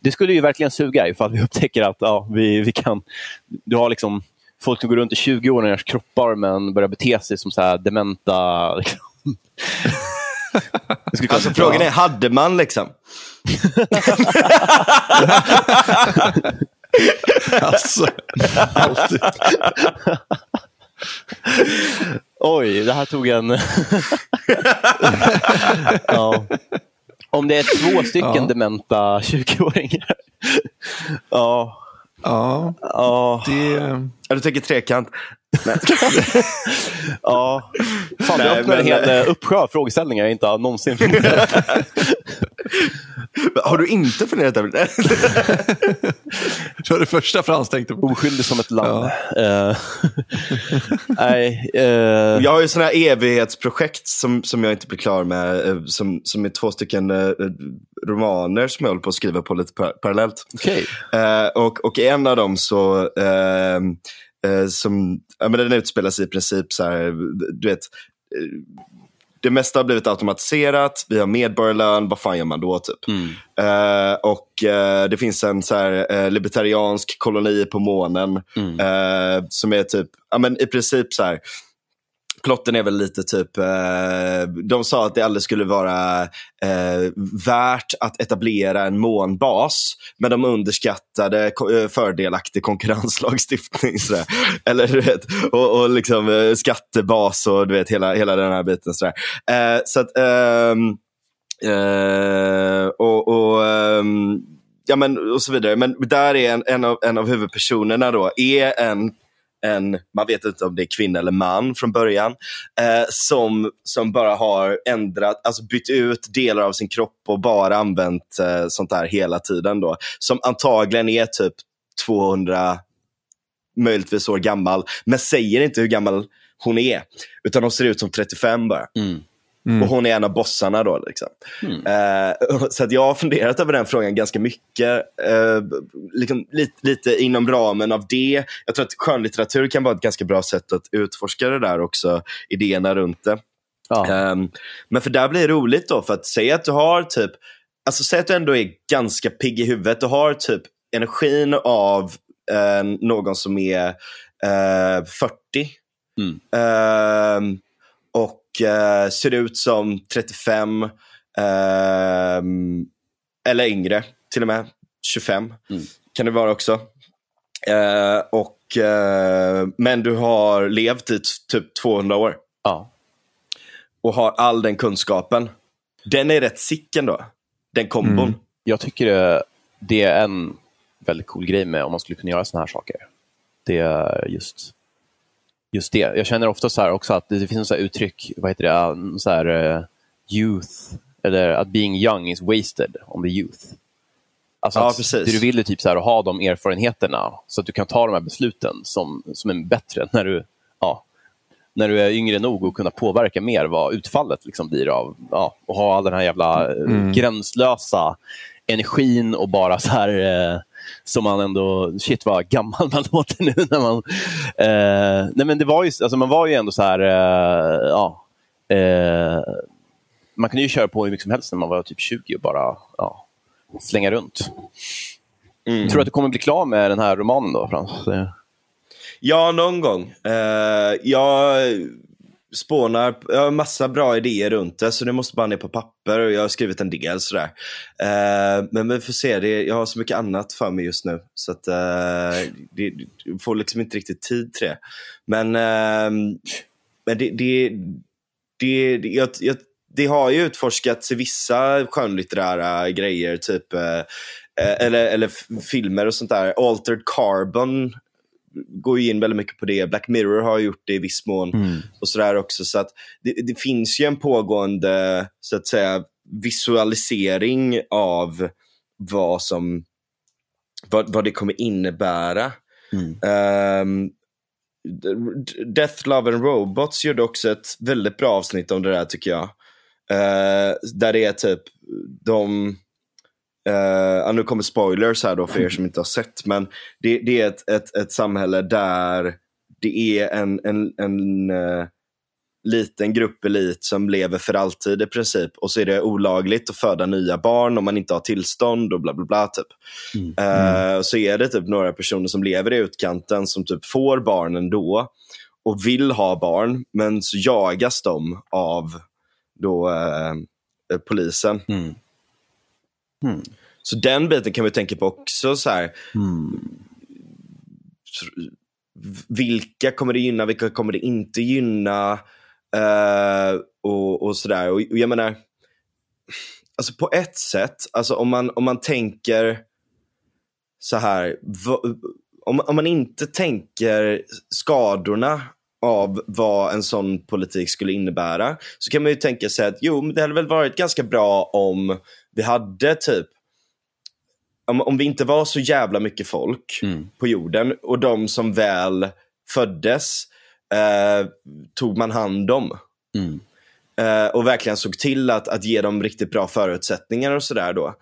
det skulle ju verkligen suga ifall vi (laughs) upptäcker att ja, vi, vi kan... Du har liksom folk som går runt i 20 år års kroppar men börjar bete sig som så här dementa... (laughs) Liksom. alltså frågan är, hade man liksom? (laughs) (laughs) alltså, alltid. Oj, det här tog en... (laughs) ja. Om det är två stycken ja. dementa 20-åringar. ja. Ja, ja. det... Ja, du tänker trekant? (laughs) ja. Fan, Nej, det öppnar men... en hel eh, uppsjö av frågeställningar jag inte har någonsin (laughs) Har du inte funderat över det? det var det första Frans tänkte på. Oskyldig som ett lamm. Ja. Uh, (laughs) nej, uh... Jag har ju sådana här evighetsprojekt som, som jag inte blir klar med. Som, som är två stycken uh, romaner som jag håller på att skriva på lite par parallellt. Okay. och, och en av dem så som, ja, men den utspelar sig i princip så här, du vet, det mesta har blivit automatiserat, vi har medborgarlön, vad fan gör man då? Typ? Mm. Uh, och uh, det finns en så här, uh, libertariansk koloni på månen mm. som är typ, ja men i princip så här, plotten är väl lite typ, eh, de sa att det aldrig skulle vara eh, värt att etablera en månbas, men de underskattade eh, fördelaktig konkurrenslagstiftning. Sådär. (laughs) Eller du vet, och, och liksom eh, skattebas och du vet hela, hela den här biten. Sådär. Eh, så att, ehm, eh, och, och ehm, ja, men, och så vidare. Men där är en, en, av, en av huvudpersonerna då, är en en, man vet inte om det är kvinna eller man från början, eh, som, som bara har ändrat, alltså bytt ut delar av sin kropp och bara använt eh, sånt där hela tiden. Då. Som antagligen är typ 200, möjligtvis år gammal, men säger inte hur gammal hon är. Utan hon ser ut som 35 bara. Mm. Mm. Och hon är en av bossarna då. Liksom. Mm. Uh, så att jag har funderat över den frågan ganska mycket. Uh, liksom, lite, lite, inom ramen av det. Jag tror att skönlitteratur kan vara ett ganska bra sätt att utforska det där också, idéerna runt det. Ja. Um, men för där blir det roligt då, för att säga att du har typ, alltså säg att du ändå är ganska pigg i huvudet. Du har typ energin av uh, någon som är 40. Mm. Ehm, och eh, ser ut som 35 eh, eller yngre, till och med 25 mm. kan det vara också. Eh, och, eh, men du har levt i typ 200 år. Ja. Och har all den kunskapen. Den är rätt sick ändå, den kombon. Mm. Jag tycker det är en väldigt cool grej med om man skulle kunna göra sådana här saker. Det är just just det. Jag känner ofta så också att det finns så uttryck, vad heter det, så här, uh, youth, eller att being young is wasted on the youth. Alltså ja, precis. Det du vill är typ så här, att ha de erfarenheterna så att du kan ta de här besluten som, som är bättre när du, ja, när du är yngre nog och kunna påverka mer vad utfallet liksom blir av ja, och ha all den här jävla eh, mm. gränslösa energin och bara så här eh, som man ändå, shit vad gammal man (laughs) låter nu. När man, eh, nej men det var ju, alltså man var ju ändå så här, eh, ja, eh, man kunde ju köra på hur mycket som helst när man var typ 20 och bara ja, slänga runt. Mm. Tror du att du kommer bli klar med den här romanen då, Frans? Ja, någon gång. Uh, jag, spånar, jag har massa bra idéer runt det så det måste bara ner på papper och jag har skrivit en del sådär. Uh, men vi får se, det, jag har så mycket annat för mig just nu så att uh, det, får liksom inte riktigt tid till det. Men, uh, men det, det, det, det, jag, jag, det har ju utforskats i vissa skönlitterära grejer, typ eh, eller, eller filmer och sånt där. Altered Carbon går ju in väldigt mycket på det. Black Mirror har gjort det i viss mån. Mm. och sådär också. Så att det, det, finns ju en pågående så att säga, visualisering av vad, som, vad, vad det kommer innebära. Mm. Um, Death, Love and Robots gjorde också ett väldigt bra avsnitt om det där tycker jag. Uh, där det är typ de Uh, nu kommer spoilers här då för er som inte har sett, men det, det är ett, ett, ett, samhälle där det är en, en, en uh, liten grupp elit som lever för alltid i princip. Och så är det olagligt att föda nya barn om man inte har tillstånd och bla bla bla. Typ. Mm. Uh, så är det typ några personer som lever i utkanten som typ får barn ändå och vill ha barn, men så jagas de av då, polisen. Mm. Mm. Så den biten kan vi tänka på också. så här, mm. Vilka kommer det gynna, vilka kommer det inte gynna? Uh, och, och sådär. Och, och jag menar, alltså på ett sätt, alltså om man, om man tänker så här, om, om man inte tänker skadorna av vad en sån politik skulle innebära så kan man ju tänka sig att jo, det hade väl varit ganska bra om vi hade typ om, om vi inte var så jävla mycket folk mm. på jorden och de som väl föddes eh, tog man hand om. Mm. Eh, och verkligen såg till att, att ge dem riktigt bra förutsättningar och sådär då.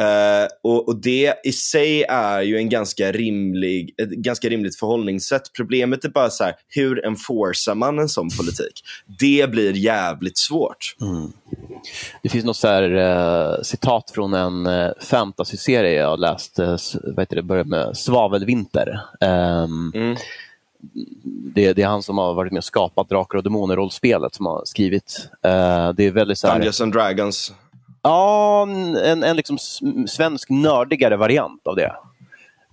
Uh, och, och, det i sig är ju en ganska rimlig, ett ganska rimligt förhållningssätt. Problemet är bara så här, hur enforcar man en sån politik? Det blir jävligt svårt. Mm. Det finns något så här, uh, citat från en uh, fantasy-serie jag läst, uh, vad heter det, börjar med Svavelvinter. Um, mm. det, det, är han som har varit med och skapat Drakar och Demoner-rollspelet som har skrivit. det är väldigt så här, Dungeons and Dragons. Ja, en, en liksom svensk nördigare variant av det.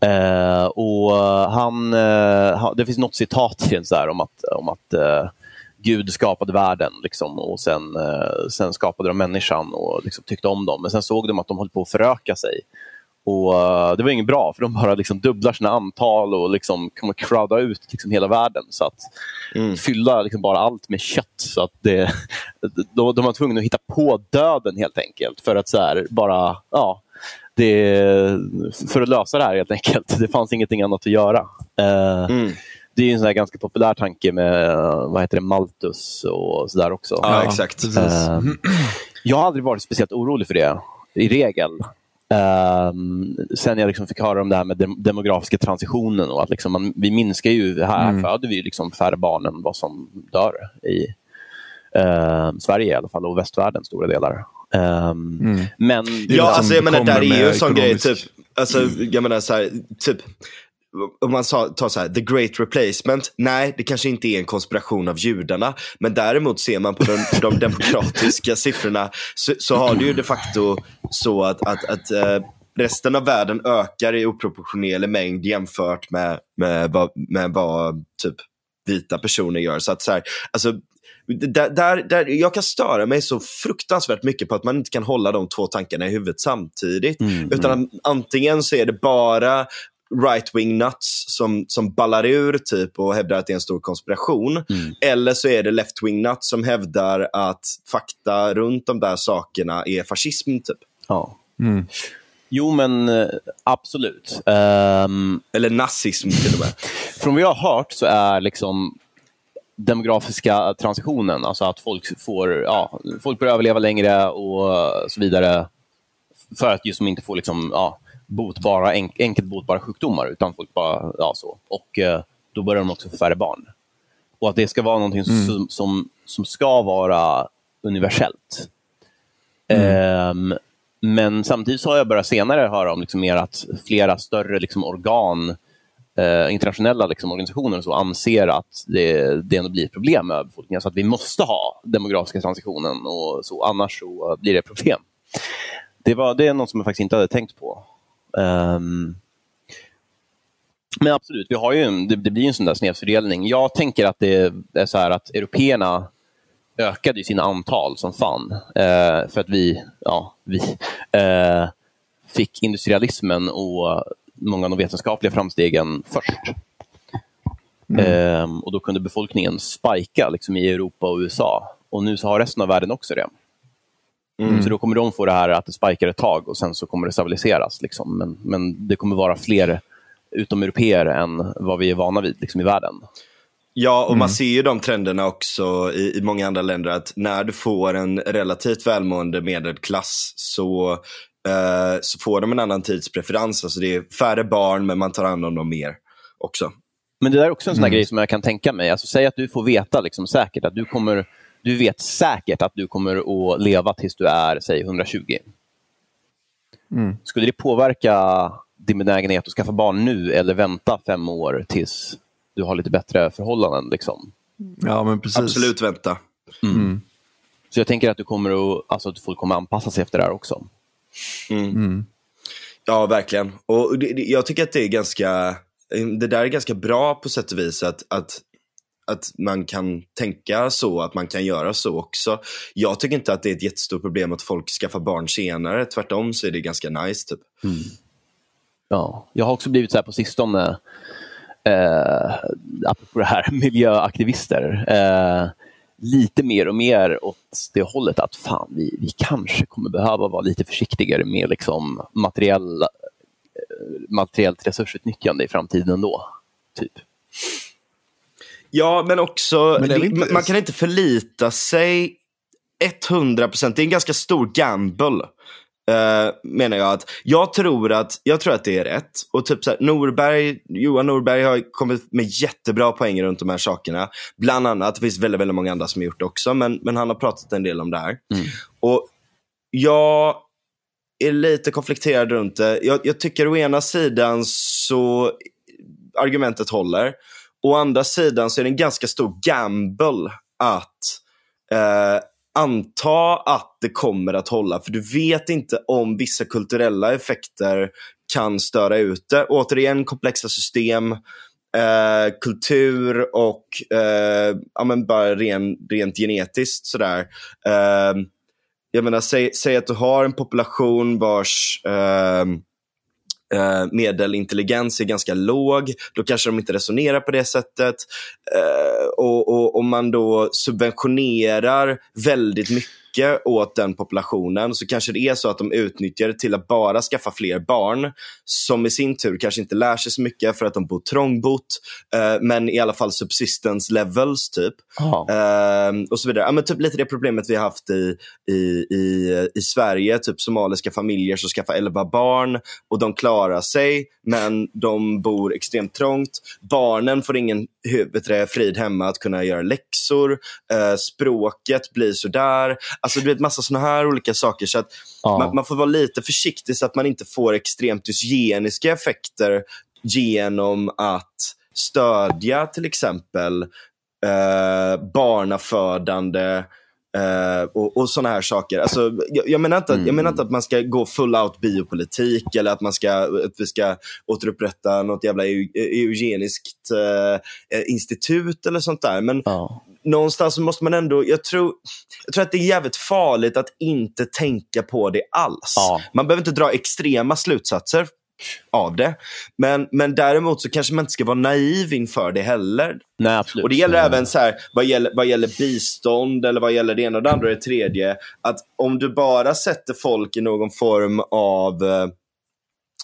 Eh, och han, eh, det finns något citat (laughs) så här, om att, om att eh, Gud skapade världen liksom, och sen, eh, sen skapade de människan och liksom, tyckte om dem. Men sen såg de att de höll på att föröka sig. Och uh, Det var inget bra, för de bara liksom dubblar sina antal och liksom kommer crowda ut liksom hela världen. Så att mm. Fylla liksom bara allt med kött. Så att det, (laughs) då, de var tvungna att hitta på döden helt enkelt. För att så här, bara, ja, det, för att lösa det här helt enkelt. Det fanns ingenting annat att göra. Uh, mm. Det är en sån ganska populär tanke med vad heter det, Malthus och sådär också. Ja, exakt. Uh, jag har aldrig varit speciellt orolig för det, i regel. Um, sen jag liksom fick höra om det här med dem demografiska transitionen och att liksom man, vi minskar ju, här mm. föder vi liksom färre barn än vad som dör i uh, Sverige i alla fall och västvärlden stora delar. Um, mm. Men ja, alltså jag menar, där är ju en sån grej, typ, alltså, jag menar så här, typ om man tar så här, the great replacement, nej det kanske inte är en konspiration av judarna. Men däremot ser man på de, de (laughs) demokratiska siffrorna så, så, har det ju de facto så att, att, att uh, resten av världen ökar i oproportionerlig mängd jämfört med, med, vad, med vad typ vita personer gör. Så att så här, alltså, där, där, där, jag kan störa mig så fruktansvärt mycket på att man inte kan hålla de två tankarna i huvudet samtidigt. Mm, utan mm. antingen så är det bara right-wing nuts som, som ballar ur typ och hävdar att det är en stor konspiration. Mm. Eller så är det left-wing nuts som hävdar att fakta runt de där sakerna är fascism. typ. Ja. Mm. Jo, men eh, absolut. Um, Eller nazism till och med. (laughs) Från vad jag har hört så är liksom demografiska transitionen, alltså att folk får ja, folk börjar överleva längre och så vidare för att just inte få liksom, ja, botbara, enk, enkelt botbara sjukdomar, utan folk bara, ja så. Och eh, då börjar de också få färre barn. Och att det ska vara någonting mm. som, som, som, ska vara universellt. Mm. Eh, men samtidigt så har jag börjat senare höra om liksom mer att flera större liksom, organ eh, internationella liksom, organisationer så anser att det, det ändå blir problem med befolkningen. Så att vi måste ha demografiska transitionen och så, annars så blir det problem. Det, var, det är något som jag faktiskt inte hade tänkt på. Um, men absolut, vi har ju en, det, det, blir en sån där snedfördelning. Jag tänker att det är så här att européerna ökade sina antal som fan. Eh, för att vi, ja, vi eh, fick industrialismen och många av de vetenskapliga framstegen först. Mm. Eh, och Då kunde befolkningen spika liksom, i Europa och USA. Och nu så har resten av världen också det. Mm. Så då kommer de få det här att det spikar ett tag och sen så kommer det stabiliseras. Liksom. Men, men det kommer vara fler utomeuropeer än vad vi är vana vid liksom, i världen. Ja, och mm. man ser ju de trenderna också i, i många andra länder att när du får en relativt välmående medelklass så, eh, så får de en annan tidspreferens. Alltså det är färre barn men man tar hand om dem mer också. Men det där är också en sån mm. grej som jag kan tänka mig. Alltså, säg att du får veta liksom, säkert att du kommer, du vet säkert att du kommer att leva tills du är, säg 120. Mm. Skulle det påverka din benägenhet att skaffa barn nu eller vänta fem år tills du har lite bättre förhållanden. Liksom. Ja, men precis. Absolut vänta. Mm. Mm. Så jag tänker att du kommer att, alltså, att folk kommer anpassa sig efter det här också. Mm. mm. Ja, verkligen. Och det, jag tycker att det är ganska, det där är ganska bra på sätt och vis. Att, att, att man kan tänka så, att man kan göra så också. Jag tycker inte att det är ett jättestort problem att folk skaffar barn senare. Tvärtom så är det ganska nice. Typ. Mm. Ja, jag har också blivit så här på sistone eh, apropå det här, (laughs) miljöaktivister, eh, lite mer och mer åt det hållet att fan, vi, vi kanske kommer behöva vara lite försiktigare med liksom materiell, eh, materiellt resursutnyttjande i framtiden ändå. Typ. Ja, men också, men inte... man kan inte förlita sig 100%. Det är en ganska stor gamble Uh, menar jag att jag tror att, jag tror att det är rätt. Och typ så här, Norberg, Johan Norberg har kommit med jättebra poäng runt de här sakerna. Bland annat, det finns väldigt, väldigt många andra som har gjort det också, men, men han har pratat en del om det här. Mm. Och jag är lite konflikterad runt det. Jag, jag tycker å ena sidan så argumentet håller. Å andra sidan så är det en ganska stor gamble att eh, anta att det kommer att hålla. För du vet inte om vissa kulturella effekter kan störa ut det. Återigen komplexa system, eh, kultur och eh, ja, men bara ren, rent genetiskt. Sådär. Eh, jag menar, säg, säg, att du har en population vars eh, eh, medelintelligens är ganska låg, då kanske de inte resonerar på det sättet. Eh, och, om man då subventionerar väldigt mycket mycket åt den populationen så kanske det är så att de utnyttjar det till att bara skaffa fler barn som i sin tur kanske inte lär sig så mycket för att de bor trångbott eh, men i alla fall subsistence levels typ. Eh, och så vidare. Ja, men typ lite det problemet vi har haft i, i, i, i Sverige, typ somaliska familjer som skaffar 11 barn och de klarar sig men de bor extremt trångt. Barnen får ingen vet frid hemma att kunna göra läxor. Eh, språket blir sådär. Alltså du vet massa sådana här olika saker. Så att ja. man, man, får vara lite försiktig så att man inte får extremt dysgeniska effekter genom att stödja till exempel eh, barnafödande Uh, och, och sådana här saker. Alltså, jag, jag, menar inte att, jag menar inte att man ska gå full out biopolitik eller att, man ska, att vi ska återupprätta något jävla eugeniskt uh, institut eller sånt där. Men ja. någonstans måste man ändå, jag tror, jag tror att det är jävligt farligt att inte tänka på det alls. Ja. Man behöver inte dra extrema slutsatser av det. Men, men däremot så kanske man inte ska vara naiv inför det heller. Nej, absolut. Och det gäller även så här, vad gäller, vad gäller bistånd eller vad gäller det ena och det andra och det tredje. Att om du bara sätter folk i någon form av eh,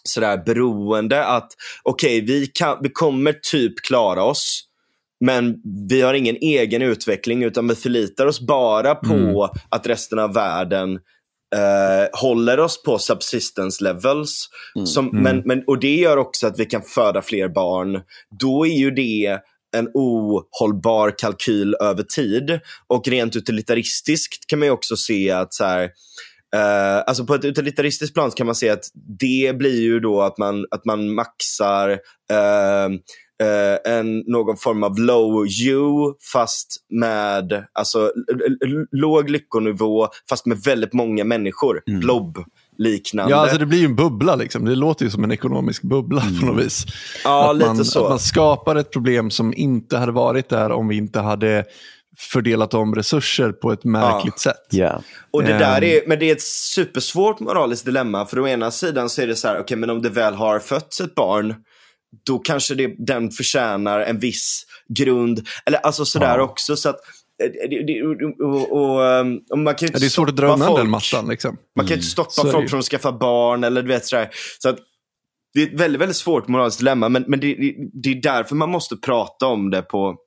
sådär beroende att okej, okay, vi, vi kommer typ klara oss. Men vi har ingen egen utveckling utan vi förlitar oss bara på mm. att resten av världen Uh, håller oss på subsistence levels. Mm. Som, mm. Men, men, och det gör också att vi kan föda fler barn. Då är ju det en ohållbar kalkyl över tid. Och rent utilitaristiskt kan man också se att så här, Uh, alltså på ett utilitaristiskt plan kan man säga att det blir ju då att man, att man maxar uh, uh, en, någon form av low U fast med alltså, låg lyckonivå fast med väldigt många människor. Mm. Blob liknande. Ja, alltså det blir ju en bubbla. Liksom. Det låter ju som en ekonomisk bubbla mm. på något vis. Ja, att lite man, så. Att man skapar ett problem som inte hade varit där om vi inte hade fördelat om resurser på ett märkligt ja. sätt. Yeah. Och det där är, men det är ett supersvårt moraliskt dilemma. För å ena sidan så är det så här, okej okay, men om det väl har fötts ett barn, då kanske det, den förtjänar en viss grund. Eller alltså sådär ja. också. Så att, eh, och, och, och, man kan det är svårt att dra undan den mattan. Liksom. Man kan inte mm. stoppa mm. folk från att skaffa barn eller du vet sådär. Så att, det är ett väldigt, väldigt svårt moraliskt dilemma. Men, men det, det, är därför man måste prata om det på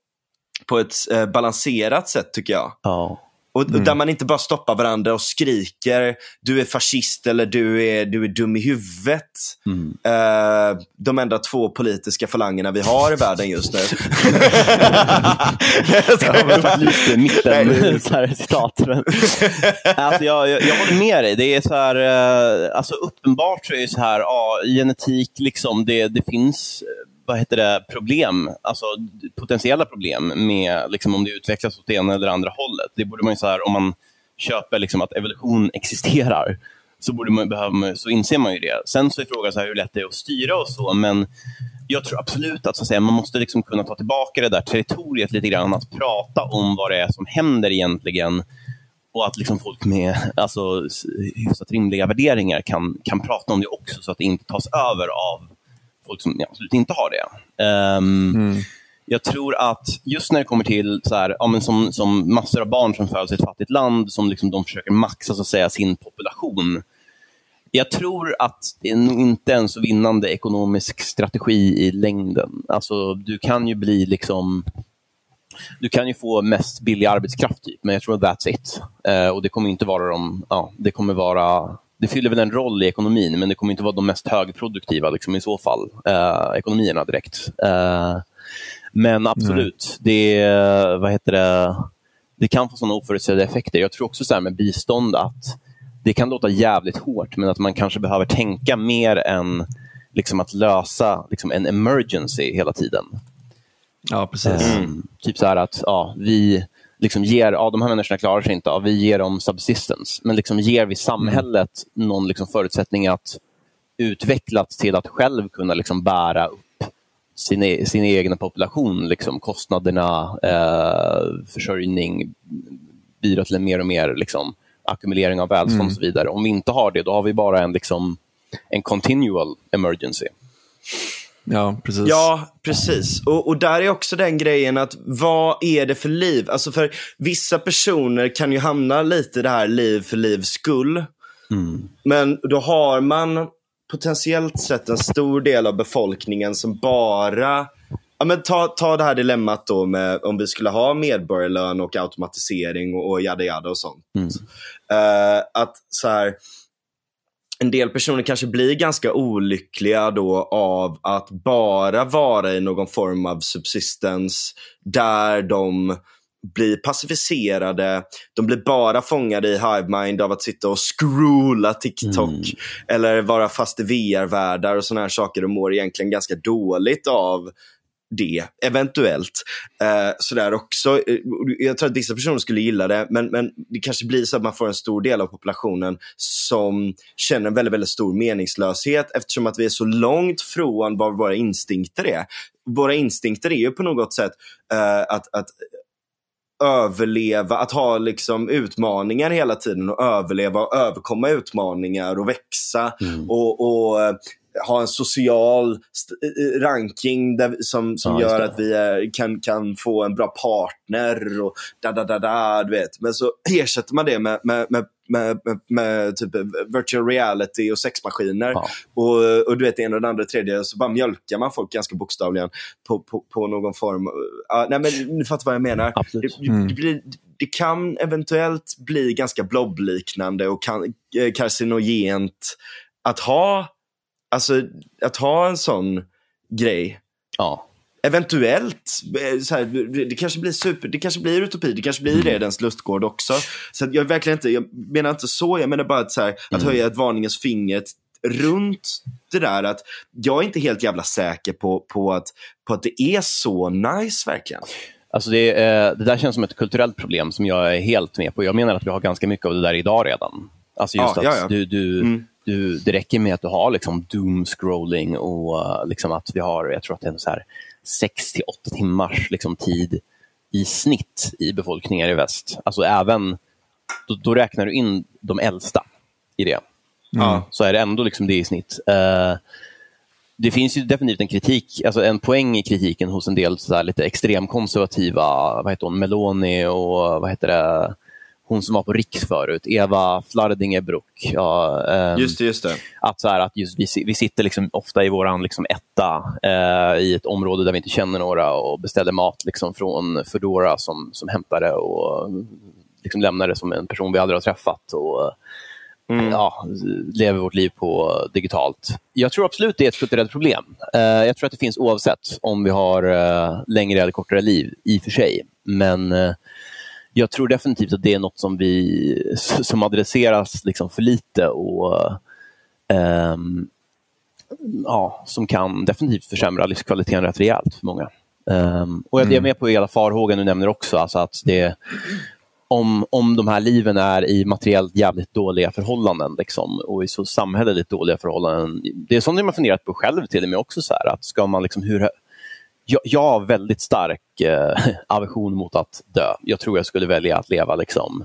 på ett eh, balanserat sätt tycker jag. Ja. Och, mm. Där man inte bara stoppar varandra och skriker du är fascist eller du är, du är dum i huvudet. Mm. Uh, de enda två politiska falangerna vi har i världen just nu. (laughs) jag ska lite mitten så här, citat. Men, (laughs) alltså, jag, jag, jag håller med dig. Det är så här, uh, alltså, uppenbart så är det så här, ja, genetik, liksom, det, det finns vad heter det, problem, alltså potentiella problem med liksom, om det utvecklas åt det ena eller andra hållet. Det borde man ju så här, om man köper liksom, att evolution existerar, så, borde man, behöva, så inser man ju det. Sen så är frågan så här, hur lätt det är att styra och så, men jag tror absolut att, så att säga, man måste liksom kunna ta tillbaka det där territoriet lite grann, att prata om vad det är som händer egentligen och att liksom folk med alltså, hyfsat rimliga värderingar kan, kan prata om det också, så att det inte tas över av folk som absolut inte har det. Um, mm. Jag tror att just när det kommer till så här, ja, men som, som massor av barn som föds i ett fattigt land, som liksom de försöker maxa så att säga, sin population. Jag tror att det är nog inte en så vinnande ekonomisk strategi i längden. Alltså, du kan ju bli liksom du kan ju få mest billig arbetskraft, typ, men jag tror att that's it. Uh, och det kommer inte vara de, ja, det kommer vara det fyller väl en roll i ekonomin, men det kommer inte vara de mest högproduktiva liksom, i så fall, eh, ekonomierna direkt. Eh, men absolut, det, vad heter det, det kan få sådana oförutsedda effekter. Jag tror också så med bistånd att det kan låta jävligt hårt, men att man kanske behöver tänka mer än liksom, att lösa liksom, en emergency hela tiden. Ja, precis. Mm. Typ så här att ja, vi liksom ger, ja, de här människorna klarar sig inte, ja, vi ger dem subsistence. Men liksom ger vi samhället mm. någon liksom förutsättning att utvecklas till att själv kunna liksom bära upp sin, e sin egen population, liksom, kostnaderna, eh, försörjning, bidra till en mer och mer liksom, ackumulering av välstånd mm. och så vidare. Om vi inte har det, då har vi bara en, liksom, en continual emergency. Ja, precis. Ja, precis. Och, och där är också den grejen att vad är det för liv? Alltså för vissa personer kan ju hamna lite i det här liv för livs skull. Mm. Men då har man potentiellt sett en stor del av befolkningen som bara Ja, men ta, ta det här dilemmat då med om vi skulle ha medborgarlön och automatisering och, och jada jada och sånt. Mm. Uh, att så här, en del personer kanske blir ganska olyckliga då av att bara vara i någon form av subsistens där de blir pacificerade. De blir bara fångade i hivemind av att sitta och scrolla TikTok mm. eller vara fast i VR-världar och såna här saker och mår egentligen ganska dåligt av det, eventuellt. Eh, sådär också. Eh, jag tror att vissa personer skulle gilla det, men, men det kanske blir så att man får en stor del av populationen som känner en väldigt, väldigt stor meningslöshet eftersom att vi är så långt från vad våra instinkter är. Våra instinkter är ju på något sätt eh, att, att överleva, att ha liksom utmaningar hela tiden och överleva och överkomma utmaningar och växa. Mm. och, och eh, ha en social ranking där, som, som ja, gör att vi är, kan, kan få en bra partner och da da da da, du vet. Men så ersätter man det med, med, med med, med, med, typ virtual reality och sexmaskiner. Ja. Och, och du vet, det ena och det andra och tredje, så bara mjölkar man folk ganska bokstavligen på, på, på någon form. Uh, nej, men ni fattar vad jag menar. Det, mm. det, blir, det, kan eventuellt bli ganska blobbliknande och kan, eh, karcinogent att ha Alltså att ha en sån grej. Ja. eventuellt, eh, så här, det kanske blir super, det kanske blir utopi, det kanske blir mm. Redens lustgård också. Så jag verkligen inte, jag menar inte så, jag menar bara att, så här, att mm. höja ett varningens finger runt det där att jag är inte helt jävla säker på, på, att, på att det är så nice verkligen. Alltså det, eh, det där känns som ett kulturellt problem som jag är helt med på. Jag menar att vi har ganska mycket av det där idag redan. Alltså just ja, att ja, ja. Du, du, mm. Du, det räcker med att du har liksom doom-scrolling och uh, liksom att vi har, jag tror att det är så här 6 till 8 timmars liksom, tid i snitt i befolkningar i väst. Alltså även, då, då räknar du in de äldsta i det. Mm. Så är det ändå liksom det i snitt. Uh, det finns ju definitivt en kritik, alltså en poäng i kritiken hos en del så lite extremkonservativa, vad heter hon, Meloni och vad heter det, hon som var på Riks förut, Eva Flardingebrook. Ja, um, just det, just det. Att, så här, att just vi, vi sitter liksom ofta i vår liksom etta uh, i ett område där vi inte känner några och beställer mat liksom från Foodora som, som hämtar det och liksom lämnar det som en person vi aldrig har träffat. Och, mm. ja, lever vårt liv på digitalt. Jag tror absolut det är ett kulturellt problem. Uh, jag tror att det finns oavsett om vi har uh, längre eller kortare liv, i och för sig. Men uh, jag tror definitivt att det är något som, vi, (laughs) som adresseras liksom för lite och um, ja, som kan definitivt försämra livskvaliteten rätt rejält för många. Um, och jag är mm. med på hela farhågan du nämner också, alltså att det, om, om de här liven är i materiellt jävligt dåliga förhållanden liksom, och i så samhälleligt dåliga förhållanden. Det är sånt man funderat på själv till och med också. Så här, att ska man liksom, hur, jag, jag har väldigt stark eh, (laughs) aversion mot att dö. Jag tror jag skulle välja att leva liksom,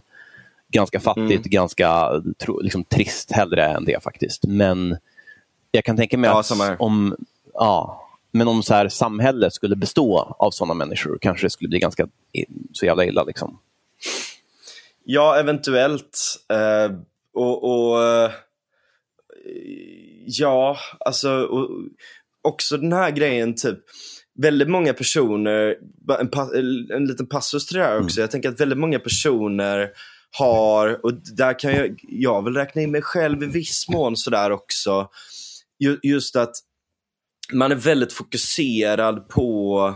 ganska fattigt, mm. ganska tro, liksom, trist hellre än det faktiskt. Men jag kan tänka mig ja, att om, ja, men om så här, samhället skulle bestå av sådana människor kanske det skulle bli ganska så jävla illa. Liksom. Ja, eventuellt. Eh, och, och eh, Ja, alltså och, också den här grejen typ väldigt många personer, en, en liten passus till det här också, mm. jag tänker att väldigt många personer har, och där kan jag, jag vill räkna in mig själv i viss mån sådär också, just att man är väldigt fokuserad på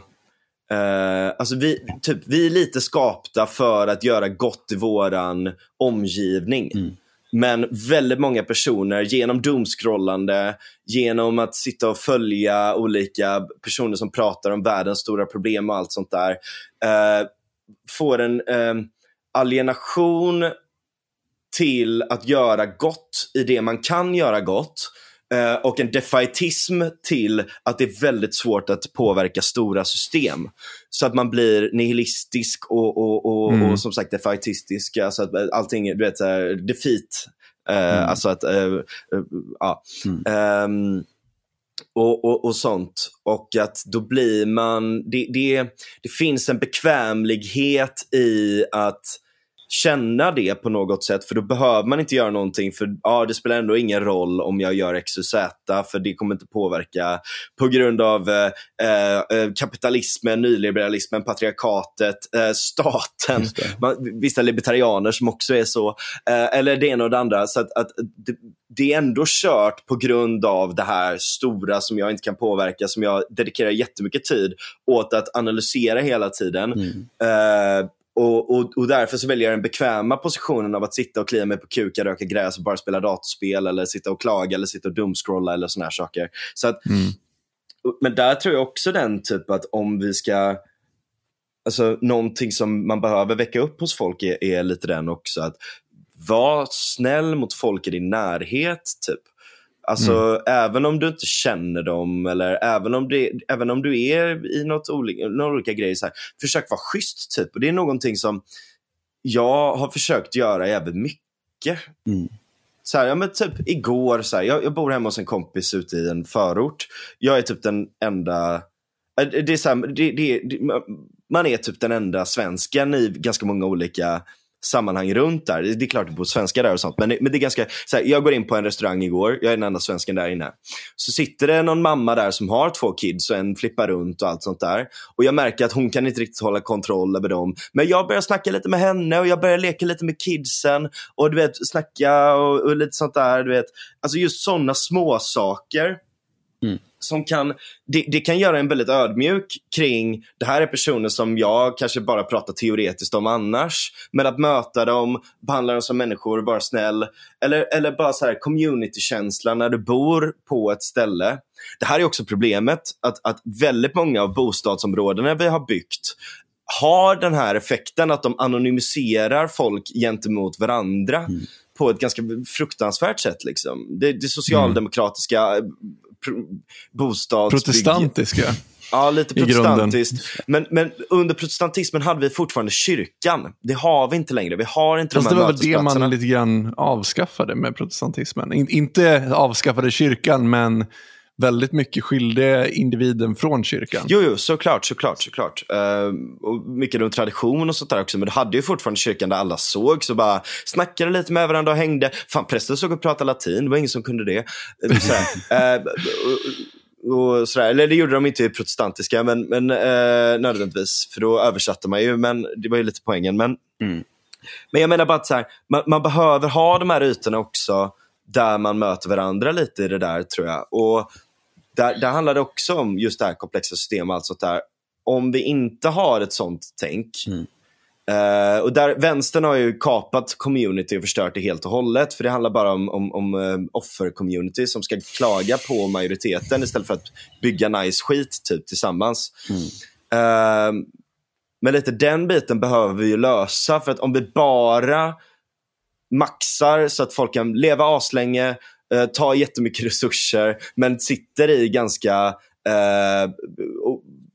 Uh, alltså vi, typ, vi är lite skapta för att göra gott i våran omgivning. Mm. Men väldigt många personer genom doomscrollande, genom att sitta och följa olika personer som pratar om världens stora problem och allt sånt där, eh, får en eh, alienation till att göra gott i det man kan göra gott eh, och en defaitism till att det är väldigt svårt att påverka stora system. Så att man blir nihilistisk och, och, och, mm. och som sagt defaitistisk. Alltså att allting, du vet, defeat. Eh, mm. Alltså att, uh, uh, ja. Mm. Um, och, och, och, sånt. Och att då blir man, det, det, det finns en bekvämlighet i att känna det på något sätt. För då behöver man inte göra någonting. För ja, det spelar ändå ingen roll om jag gör X och Z. För det kommer inte påverka på grund av eh, eh, kapitalismen, nyliberalismen, patriarkatet, eh, staten. Man, vissa libertarianer som också är så. Eh, eller det ena och det andra. Så att, att det, det är ändå kört på grund av det här stora som jag inte kan påverka, som jag dedikerar jättemycket tid åt att analysera hela tiden. Mm. Och, och, och, därför så väljer jag den bekväma positionen av att sitta och klia mig på kuken, röka gräs och bara spela datorspel eller sitta och klaga eller sitta och dumscrolla eller såna här saker. Så att, mm. Men där tror jag också den typ att om vi ska Alltså någonting som man behöver väcka upp hos folk är, är lite den också att var snäll mot folk i din närhet. typ. Alltså mm. även om du inte känner dem eller även om, det, även om du är i något olika, några olika grejer, så här, försök vara schysst. Typ. Och det är någonting som jag har försökt göra jävligt mycket. Mm. Så här, ja, men typ igår, så här, jag, jag, bor hemma hos en kompis ute i en förort. Jag är typ den enda äh, det är så här, det, det, man är typ den enda svensken i ganska många olika sammanhang runt där. Det är klart det bor svenskar där och sånt, men, men det är ganska, så här, jag går in på en restaurang igår, jag är den enda svensken där inne. Så sitter det någon mamma där som har två kids och en flippar runt och allt sånt där. Och jag märker att hon kan inte riktigt hålla kontroll över dem. Men jag börjar snacka lite med henne och jag börjar leka lite med kidsen och du vet, snacka och, och lite sånt där. Du vet. Alltså just sådana små saker Mm. Som kan, det, det, kan göra en väldigt ödmjuk kring, det här är personer som jag kanske bara pratar teoretiskt om annars. Men att möta dem, behandla dem som människor, vara snäll. Eller, eller bara så här communitykänsla när du bor på ett ställe. Det här är också problemet, att, att väldigt många av bostadsområdena vi har byggt har den här effekten att de anonymiserar folk gentemot varandra. Mm på ett ganska fruktansvärt sätt. Liksom. Det, det socialdemokratiska mm. Bostadsbygget. Protestantiska. Ja, lite protestantiskt. Men, men under protestantismen hade vi fortfarande kyrkan. Det har vi inte längre. Vi har inte Fast de här det var väl det man lite grann avskaffade med protestantismen. In, inte avskaffade kyrkan, men väldigt mycket skilde individen från kyrkan. Jo, jo såklart, såklart, såklart. Uh, och mycket om tradition och sånt där också. Men du hade ju fortfarande kyrkan där alla såg, så bara snackade lite med varandra och hängde. Fan, prästen såg och pratade latin, det var ingen som kunde det. Uh, (laughs) och sådär. Eller det gjorde de inte i protestantiska, men, men uh, nödvändigtvis. För då översatte man ju, men det var ju lite poängen. Men, mm. men jag menar bara att så här, man, man behöver ha de här ytorna också där man möter varandra lite i det där tror jag. Och där, där handlar det också om just det här komplexa systemet. Alltså där, om vi inte har ett sånt tänk mm. Uh, och där, vänstern har ju kapat community och förstört det helt och hållet. För det handlar bara om, om, om uh, offer-community som ska klaga på majoriteten istället för att bygga nice skit typ, tillsammans. Mm. Uh, men lite den biten behöver vi ju lösa. För att om vi bara maxar så att folk kan leva aslänge, eh, tar jättemycket resurser men sitter i ganska eh,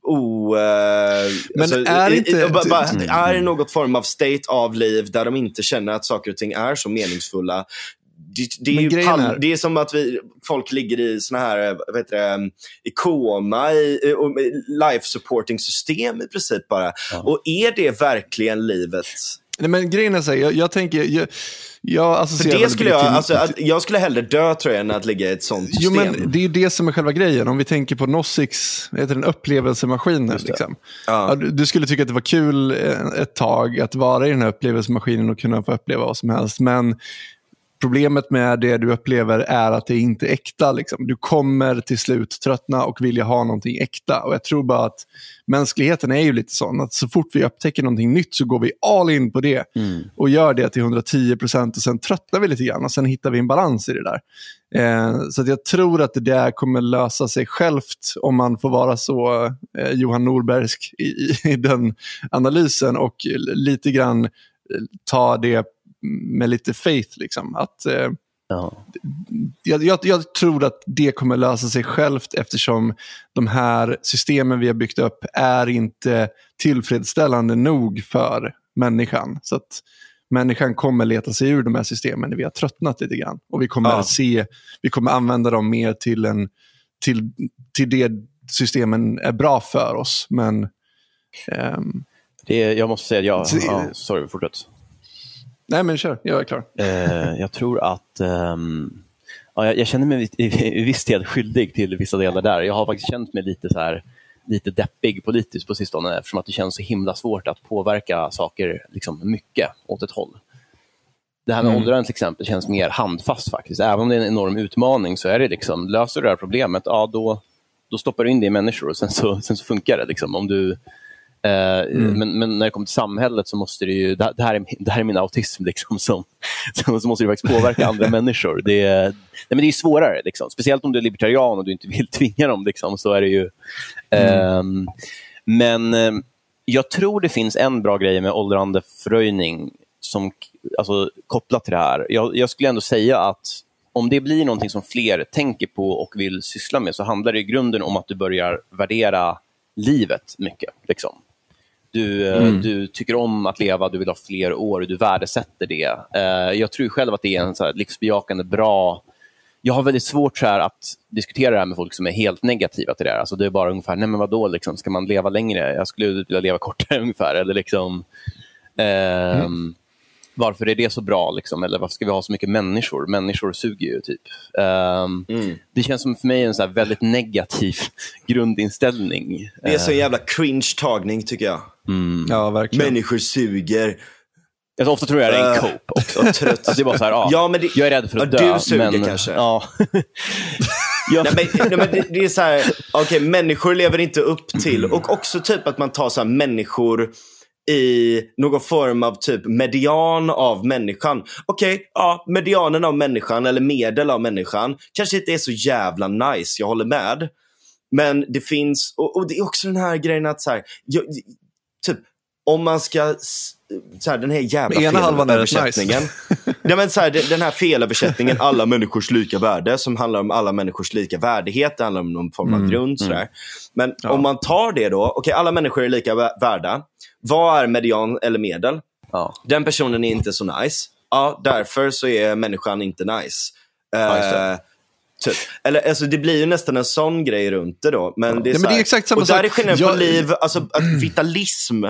o... Eh, men alltså, är, inte, bara, mm. är något form av state av liv där de inte känner att saker och ting är så meningsfulla. Det, det, är, ju är... det är som att vi, folk ligger i såna här, vad heter det, i koma, i, i life supporting system i princip bara. Ja. Och är det verkligen livet? Nej, men grejen är så här, jag, jag tänker, jag, jag associerar För det skulle jag, till... alltså, att, jag skulle hellre dö tror jag än att ligga i ett sånt system. Jo, men det är det som är själva grejen. Om vi tänker på Nossix, heter den upplevelsemaskinen. Liksom. Ja. Du, du, skulle tycka att det var kul eh, ett tag att vara i den här upplevelsemaskinen och kunna få uppleva vad som helst. Men Problemet med det du upplever är att det inte är äkta. Liksom. Du kommer till slut tröttna och vilja ha någonting äkta. Och Jag tror bara att mänskligheten är ju lite sån att så fort vi upptäcker någonting nytt så går vi all in på det mm. och gör det till 110 procent och sen tröttnar vi lite grann och sen hittar vi en balans i det där. Eh, så jag tror att det där kommer lösa sig självt om man får vara så eh, Johan Norbergsk i, i, i den analysen och lite grann eh, ta det med lite faith. Liksom. Att, eh, ja. jag, jag, jag, tror att det kommer lösa sig självt eftersom de här systemen vi har byggt upp är inte tillfredsställande nog för människan. Så att människan kommer leta sig ur de här systemen när vi har tröttnat lite grann. Och vi kommer, ja. se, vi kommer använda dem mer till, en, till, till det systemen är bra för oss. Men, um, det jag måste säga, ja, ja sorry, fortsätt. Nej, men kör. Jag är klar. Eh, jag tror att... Um, ja, jag, jag, känner mig i, i, i viss del skyldig till vissa delar där. Jag har faktiskt känt mig lite så här lite deppig politiskt på sistone eftersom att det känns så himla svårt att påverka saker liksom mycket åt ett håll. Det här med mm. åldrande till exempel känns mer handfast faktiskt. Även om det är en enorm utmaning så är det liksom, löser du det här problemet, ja då, då stoppar du in det i människor och sen så, sen så funkar det. Liksom. Om du mm. Men, men, när det kommer till samhället så måste det ju, det här är, det här är min autism, liksom, som, så måste det faktiskt påverka (laughs) andra människor. Det är, nej, men det är svårare, liksom. speciellt om du är libertarian och du inte vill (laughs) tvinga dem. Liksom, så är det ju. Mm. Um, men um, jag tror det finns en bra grej med åldrande förröjning som, alltså, kopplat till det här. Jag, jag skulle ändå säga att om det blir någonting som fler tänker på och vill syssla med så handlar det i grunden om att du börjar värdera livet mycket. Liksom. Du, eh, mm. du tycker om att leva, du vill ha fler år, du värdesätter det. Uh, jag tror själv att det är en så här livsbejakande, bra... Jag har väldigt svårt så att diskutera det här med folk som är helt negativa till det här. Alltså det är bara ungefär, nej men vadå, liksom, ska man leva längre? Jag skulle vilja leva kortare (laughs) ungefär. Eller liksom, uh, mm varför är det så bra? Liksom? Eller varför ska vi ha så mycket människor? Människor suger ju, typ. Um, mm. Det känns som för mig en så väldigt negativ (laughs) grundinställning. Det är så en jävla cringe-tagning, tycker jag. Mm. Ja, verkligen. Människor suger. Alltså, ofta tror jag det är en uh, cope också. Trött. Alltså, det är bara så här, ja, ja, men det, jag är rädd för att ja, dö. Du suger men, kanske. Ja. (laughs) Ja. Nej, men, nej, men det, det, är så här, okay, människor lever inte upp till, och också typ att man tar så här, människor i någon form av typ median av människan. Okej, okay, ja, medianen av människan eller medel av människan kanske inte är så jävla nice, jag håller med. Men det finns, och, och det är också den här grejen att så här, jag, typ om man ska så här, den här jävla Ena felöversättningen. Nice. (laughs) ja, men så här, den här felöversättningen, alla människors lika värde, som handlar om alla människors lika värdighet, det handlar om någon form av mm, grund. Mm. Men ja. om man tar det då, okej okay, alla människor är lika värda. Vad är median eller medel? Ja. Den personen är inte så nice. Ja, därför så är människan inte nice. Ja, uh, Typ. Eller, alltså, det blir ju nästan en sån grej runt det då. Men det är, ja, men det är exakt samma och sak. där är skillnaden jag... på liv, alltså att (clears throat) vitalism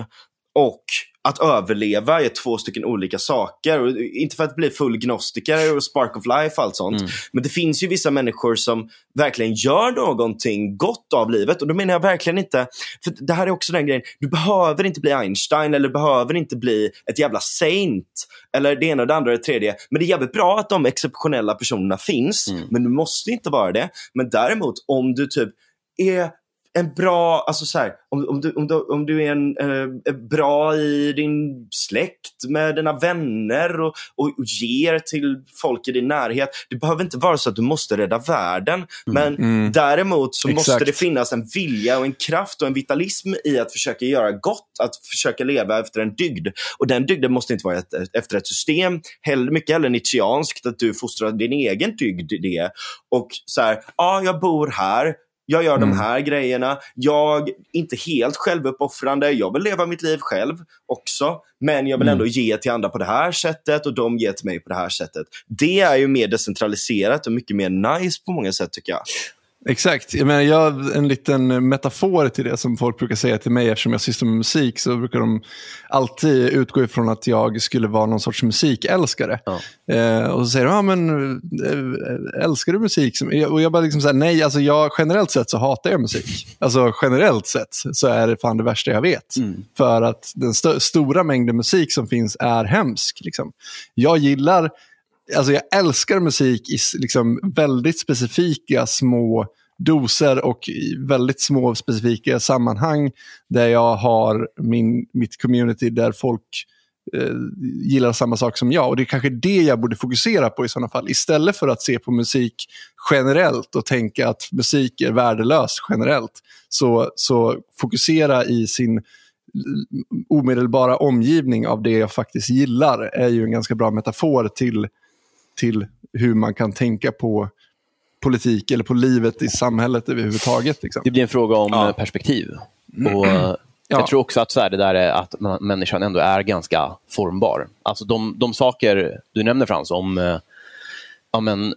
och att överleva är två stycken olika saker. Och inte för att bli full gnostiker och spark of life och allt sånt. Mm. Men det finns ju vissa människor som verkligen gör någonting gott av livet. Och då menar jag verkligen inte, för det här är också den grejen, du behöver inte bli Einstein eller behöver inte bli ett jävla saint. Eller det ena och det andra och det tredje. Men det är jävligt bra att de exceptionella personerna finns. Mm. Men du måste inte vara det. Men däremot om du typ är en bra, alltså så här, om, om, du, om, du, om du är en, eh, bra i din släkt med dina vänner och, och, och, ger till folk i din närhet. Det behöver inte vara så att du måste rädda världen. Mm. Men mm. däremot så Exakt. måste det finnas en vilja och en kraft och en vitalism i att försöka göra gott, att försöka leva efter en dygd. Och den dygden måste inte vara ett, efter ett system, hell, mycket hellre nietzscheanskt, att du fostrar din egen dygd i det. Och så här, ja, jag bor här, jag gör mm. de här grejerna. Jag är inte helt självuppoffrande. Jag vill leva mitt liv själv också. Men jag vill ändå mm. ge till andra på det här sättet och de ger till mig på det här sättet. Det är ju mer decentraliserat och mycket mer nice på många sätt tycker jag. Exakt, jag, menar, jag en liten metafor till det som folk brukar säga till mig eftersom jag sysslar med musik så brukar de alltid utgå ifrån att jag skulle vara någon sorts musikälskare. Ja. Eh, och så säger de, ja men äh, älskar du musik? Och jag bara liksom säger nej, alltså jag, generellt sett så hatar jag musik. Alltså generellt sett så är det fan det värsta jag vet. Mm. För att den st stora mängden musik som finns är hemsk. Liksom. Jag gillar alltså jag älskar musik i liksom väldigt specifika små doser och i väldigt små specifika sammanhang där jag har min, mitt community där folk eh, gillar samma sak som jag. Och det är kanske det jag borde fokusera på i sådana fall. Istället för att se på musik generellt och tänka att musik är värdelös generellt. Så, så fokusera i sin omedelbara omgivning av det jag faktiskt gillar är ju en ganska bra metafor till till hur man kan tänka på politik eller på livet i samhället överhuvudtaget. Liksom. Det blir en fråga om ja. perspektiv. Och ja. Jag tror också att så här, det där är att människan ändå är ganska formbar. Alltså de, de saker du nämner Frans om eh, ja, men,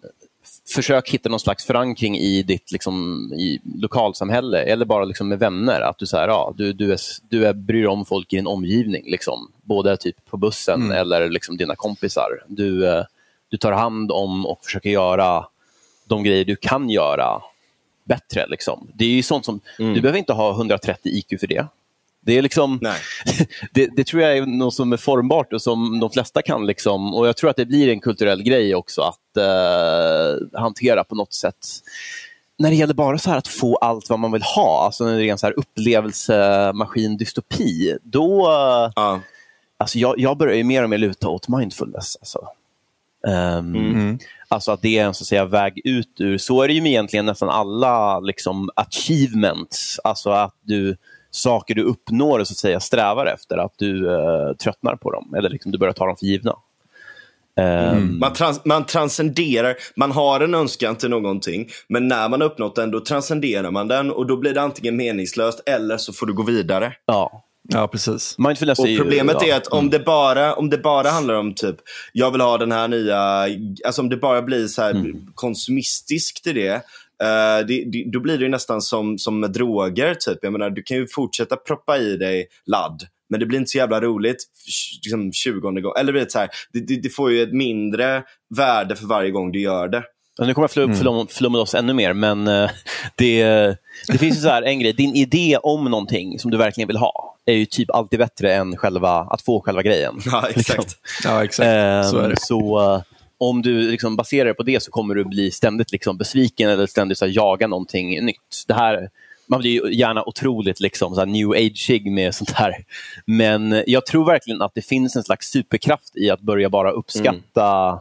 försök hitta någon slags förankring i ditt liksom, i lokalsamhälle eller bara liksom med vänner. Att du, så här, ja, du, du, är, du är, bryr dig om folk i din omgivning. Liksom. Både typ på bussen mm. eller liksom dina kompisar. Du, eh, du tar hand om och försöker göra de grejer du kan göra bättre. Liksom. Det är ju sånt som, mm. Du behöver inte ha 130 IQ för det. Det, är liksom, (laughs) det, det, tror jag är något som är formbart och som de flesta kan. Liksom, och Jag tror att det blir en kulturell grej också att uh, hantera på något sätt. När det gäller bara så att få allt vad man vill ha, alltså en så här upplevelsemaskin-dystopi, då... Uh. Alltså jag, jag börjar mer och mer luta åt mindfulness. Alltså. Um, mm. Alltså att det är en så att säga, väg ut ur, så är det ju med egentligen nästan alla liksom, achievements, alltså att du saker du uppnår och så att säga strävar efter, att du uh, tröttnar på dem eller liksom, du börjar ta dem för givna. Mm. Man, trans man transcenderar, man har en önskan till någonting, men när man har uppnått den då transcenderar man den och då blir det antingen meningslöst eller så får du gå vidare. Ja. Ja, precis. Mindfulness och är ju, problemet ja. är att om, mm. det bara, om det bara handlar om typ, jag vill ha den här nya, alltså om det bara blir så här mm. konsumistiskt i det, uh, det, det, då blir det nästan som, som med droger. Typ. Jag menar, du kan ju fortsätta proppa i dig ladd, men det blir inte så jävla roligt liksom 20 gånger. Eller vet, så här, det, det, det får ju ett mindre värde för varje gång du gör det. Nu kommer jag flum, flum, flumma loss ännu mer, men uh, (laughs) det, det finns ju så här en grej. Din idé om någonting som du verkligen vill ha är ju typ alltid bättre än själva, att få själva grejen. Ja, exakt. Liksom. Ja, exakt. Um, så, så om du liksom baserar det på det så kommer du bli ständigt liksom besviken eller ständigt så här, jaga någonting nytt. Det här, man blir ju gärna otroligt liksom, så här, new age med sånt här. Men jag tror verkligen att det finns en slags superkraft i att börja bara uppskatta mm.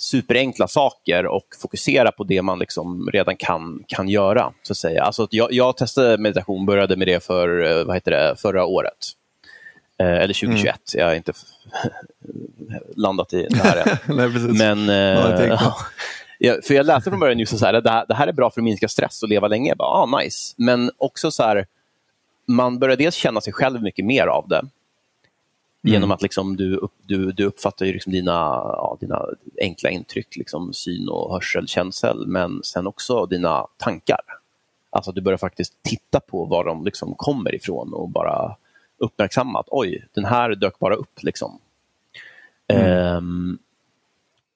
Superenkla saker och fokusera på det man liksom redan kan, kan göra. Så att säga. Alltså, jag, jag testade meditation, började med det för, eh, vad heter det, förra året. Eh, eller 2021, mm. jag har inte (laughs) landat i det här än. (laughs) Nej, Men, eh, ja, för jag läste från början just så här, det, här, det här är bra för att minska stress och leva länge. Jag bara, ah, nice. Men också så här, man börjar dels känna sig själv mycket mer av det. Mm. Genom att liksom du, du, du uppfattar ju liksom dina, ja, dina enkla intryck, liksom syn och hörsel, känsel, men sen också dina tankar. Alltså du börjar faktiskt titta på var de liksom kommer ifrån och bara uppmärksamma att oj, den här dök bara upp. Liksom. Mm. Um,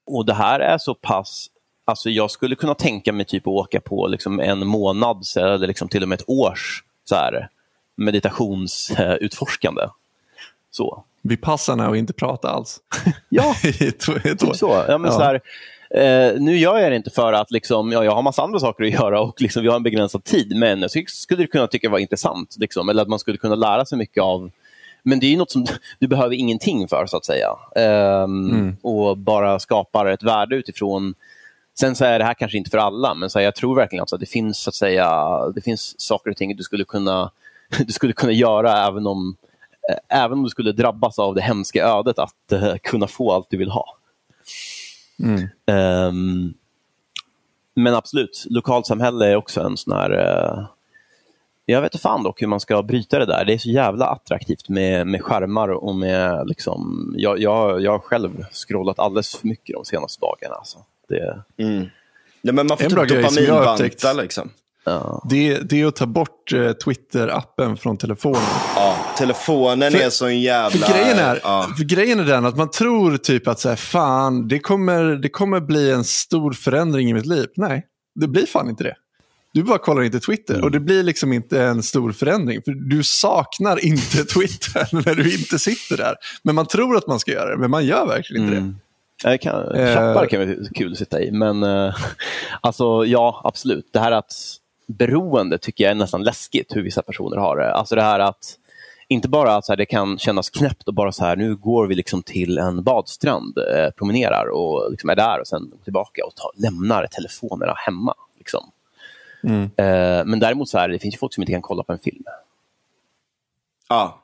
och det här är så pass Alltså jag skulle kunna tänka mig typ att åka på liksom en månads eller liksom till och med ett års så här, meditationsutforskande. Så. Vipassana och inte prata alls. ja, (laughs) typ så. Ja, men ja. så här, eh, nu gör jag det inte för att liksom, ja, jag har massa andra saker att göra och liksom, vi har en begränsad tid, men jag skulle kunna tycka det var intressant. Liksom, eller att man skulle kunna lära sig mycket av men det är något som (laughs) du behöver ingenting för, så att säga. Um, mm. Och bara skapar ett värde utifrån Sen så är det här kanske inte för alla, men så här, jag tror verkligen alltså att det finns, så att säga, det finns saker och ting du skulle kunna, (laughs) du skulle kunna göra även om, även om du skulle drabbas av det hemska ödet att uh, kunna få allt du vill ha. Mm. Um, men absolut, lokalsamhälle är också en sån här... Uh, jag vet inte fan dock hur man ska bryta det där. Det är så jävla attraktivt med, med skärmar och med... Liksom, jag, jag, jag har själv scrollat alldeles för mycket de senaste dagarna. Alltså. Det... Mm. Ja, men man får typ dopaminbanta liksom. Ja. Det, det är att ta bort uh, Twitter-appen från telefonen. Ja, telefonen för, är så en jävla... För grejen, är, ja. för grejen är den att man tror typ att så här, fan, det kommer, det kommer bli en stor förändring i mitt liv. Nej, det blir fan inte det. Du bara kollar inte Twitter mm. och det blir liksom inte en stor förändring. För Du saknar inte (laughs) Twitter när du inte sitter där. Men man tror att man ska göra det, men man gör verkligen inte mm. det. Jag kan, Klappar kan vara kul att sitta i, men uh, (laughs) alltså, ja, absolut. Det här att beroende tycker jag är nästan läskigt hur vissa personer har det. Alltså det här att inte bara att så här, det kan kännas knäppt och bara så här, nu går vi liksom till en badstrand, eh, promenerar och liksom är där och sen tillbaka och tar, lämnar telefonerna hemma. Liksom. Mm. Eh, men däremot så här, det finns folk som inte kan kolla på en film. Ja,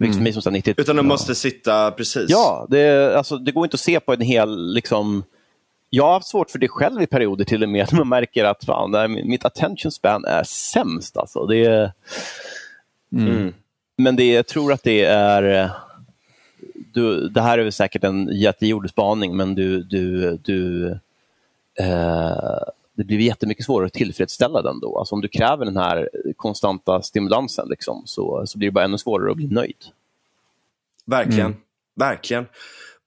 Liksom mm. som 90, Utan de måste sitta precis. Ja, det, alltså, det går inte att se på en hel... Liksom, jag har haft svårt för det själv i perioder till och med. Att man märker att fan, där, mitt attention span är sämst. Alltså. Det är, mm. mm. Men det, jag tror att det är... Du, det här är väl säkert en jättegjord spaning, men du, du, du eh, det blir jättemycket svårare att tillfredsställa den då. Alltså om du kräver den här konstanta stimulansen liksom, så, så blir det bara ännu svårare att bli nöjd. Verkligen. Mm. Verkligen.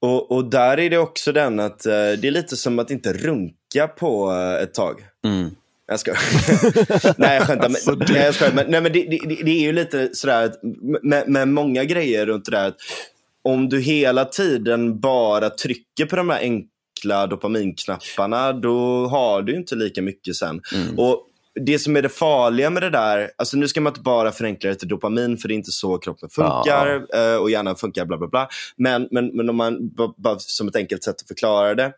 Och, och där är det också den att uh, det är lite som att inte runka på uh, ett tag. Mm. Jag ska. (laughs) nej, jag skämtar. Men, alltså, nej, jag skojar. Men, nej, men det, det, det, är ju lite sådär med, med många grejer runt det där. Om du hela tiden bara trycker på de här enkla enkla dopaminknapparna, då har du inte lika mycket sen. Mm. Och det som är det farliga med det där, alltså nu ska man inte bara förenkla det till dopamin för det är inte så kroppen funkar ja. Eh, och hjärnan funkar bla bla bla. Men, men, men om man, bara som ett enkelt sätt att förklara det,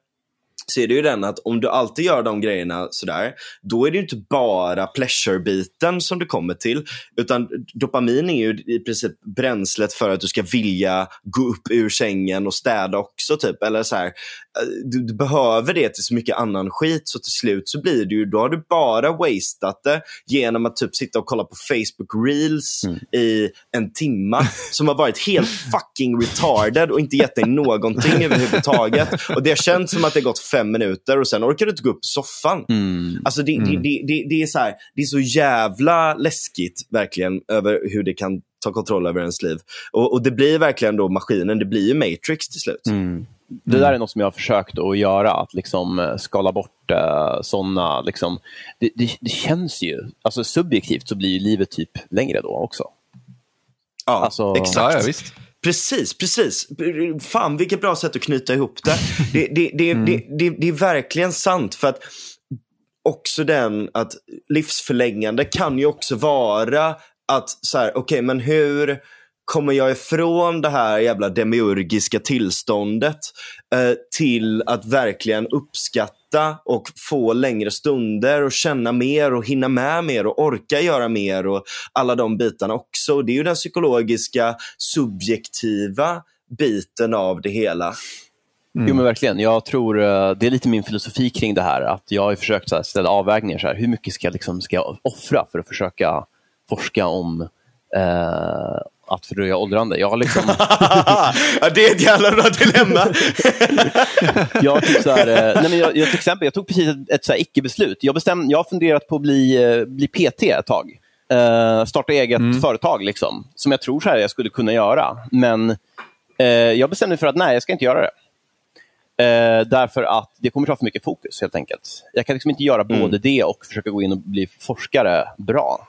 så är det ju den att om du alltid gör de grejerna sådär, då är det ju inte bara pleasure-biten som du kommer till. Utan dopamin är ju i princip bränslet för att du ska vilja gå upp ur sängen och städa också. typ. Eller så här, eh, du, du, behöver det till så mycket annan skit så till slut så blir det ju, då har du bara wasteat det genom att typ sitta och kolla på Facebook reels mm. i en timma (laughs) som har varit helt fucking retarded och inte gett dig någonting (laughs) överhuvudtaget. Och det har känts som att det gått fem minuter och sen orkar du inte gå upp i soffan. Mm. Alltså det, mm. det, det, det, är så här, det är så jävla läskigt verkligen över hur det kan ta kontroll över ens liv. Och, och det blir verkligen då maskinen, det blir ju Matrix till slut. Mm. Det där är något som jag har försökt att göra, att liksom eh, skala bort uh, eh, sådana... Liksom, det, det, det, känns ju, alltså subjektivt så blir livet typ längre då också. Ja, alltså, exakt. Ja, ja, visst. Precis, precis. Fan vilket bra sätt att knyta ihop det. Det, det, det, mm. det, är verkligen sant. för att också den att livsförlängande kan ju också vara att så här, okej okay, men hur kommer jag ifrån det här jävla demiurgiska tillståndet eh, till att verkligen uppskatta och få längre stunder och känna mer och hinna med mer och orka göra mer och alla de bitarna också. Det är ju den psykologiska subjektiva biten av det hela. Mm. Jo men verkligen. Jag tror uh, det är lite min filosofi kring det här. Att jag har försökt så här, ställa avvägningar. Så här, hur mycket ska jag, liksom, ska jag offra för att försöka forska om uh, att fördröja åldrande. Jag har liksom... (laughs) ja, det är ett jävla bra dilemma. (laughs) jag, typ så här, uh, nej men jag, jag, till exempel, jag tog precis ett, ett så icke-beslut. Jag, jag har funderat på att bli, bli PT ett tag. starta eget mm. företag, liksom, som jag tror så här, jag skulle kunna göra. Men jag bestämde mig för att nej, jag ska inte göra det. Eh, därför att det kommer ta för mycket fokus helt enkelt. Jag kan liksom inte göra mm. både det och försöka gå in och bli forskare bra.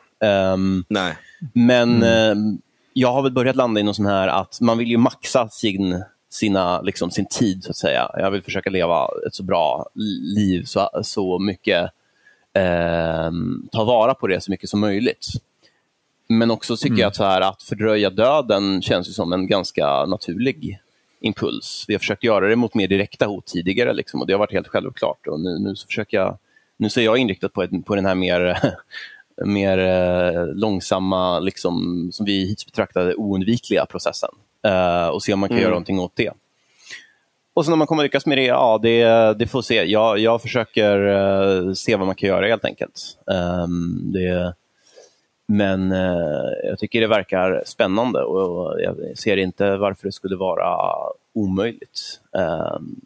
Um, Nej. Men mm. Jag har väl börjat landa i någon sån här att man vill ju maxa sin, sina, liksom, sin tid så att säga. Jag vill försöka leva ett så bra liv, så, så mycket, eh, ta vara på det så mycket som möjligt. Men också tycker mm. jag att, så här, att fördröja döden känns som en ganska naturlig impuls. Vi har försökt göra det mot mer direkta hot tidigare liksom, och det har varit helt självklart. Och nu, nu, så försöker jag, nu så är jag inriktad på, ett, på den här mer, (laughs) mer eh, långsamma, liksom, som vi hittills betraktade oundvikliga processen eh, och se om man kan mm. göra någonting åt det. Och sen om man kommer lyckas med det, ja det, det får se. Jag, jag försöker uh, se vad man kan göra helt enkelt. Um, det, men uh, jag tycker det verkar spännande och jag ser inte varför det skulle vara omöjligt. Um,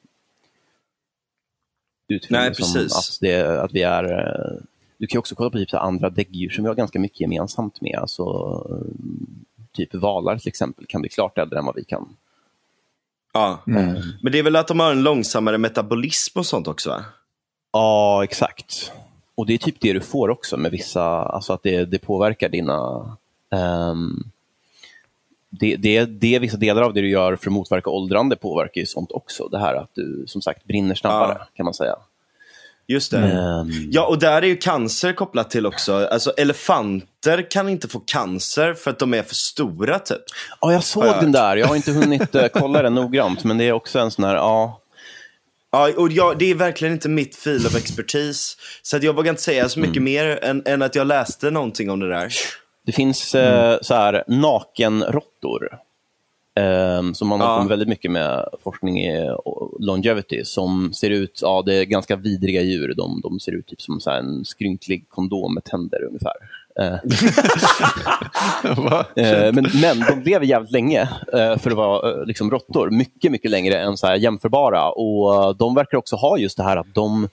Nej, precis. Att, det, att vi är... Du kan också kolla på typ andra däggdjur som vi har ganska mycket gemensamt med. Alltså, typ valar till exempel kan bli klart äldre än vad vi kan. Ja, mm. men det är väl att de har en långsammare metabolism och sånt också? Va? Ja, exakt. Och det är typ det du får också med vissa, alltså att det, det påverkar dina... Um, det, det, det vissa delar av det du gör för att motverka åldrande påverkar ju sånt också. Det här att du som sagt brinner snabbare ja. kan man säga. Just det. Mm. Ja, och där är ju cancer kopplat till också. Alltså elefanter kan inte få cancer för att de är för stora typ. Ja, jag såg jag den där. Jag har inte hunnit uh, (laughs) kolla den noggrant, men det är också en sån här, ja. Ja, och jag, det är verkligen inte mitt fil av expertis. Så att jag vågar inte säga så mycket mm. mer än, än, att jag läste någonting om det där. Det finns eh, mm. så här nakenråttor. Eh, som man har ja. kommit väldigt mycket med forskning i longevity. Som ser ut, ja det är ganska vidriga djur. De, de ser ut typ som så en skrynklig kondom med tänder ungefär. (laughs) Eh, eh, men, men de lever jävligt länge eh, för att vara liksom, råttor. Mycket, mycket längre än så här jämförbara. Och De verkar också ha just det här att de,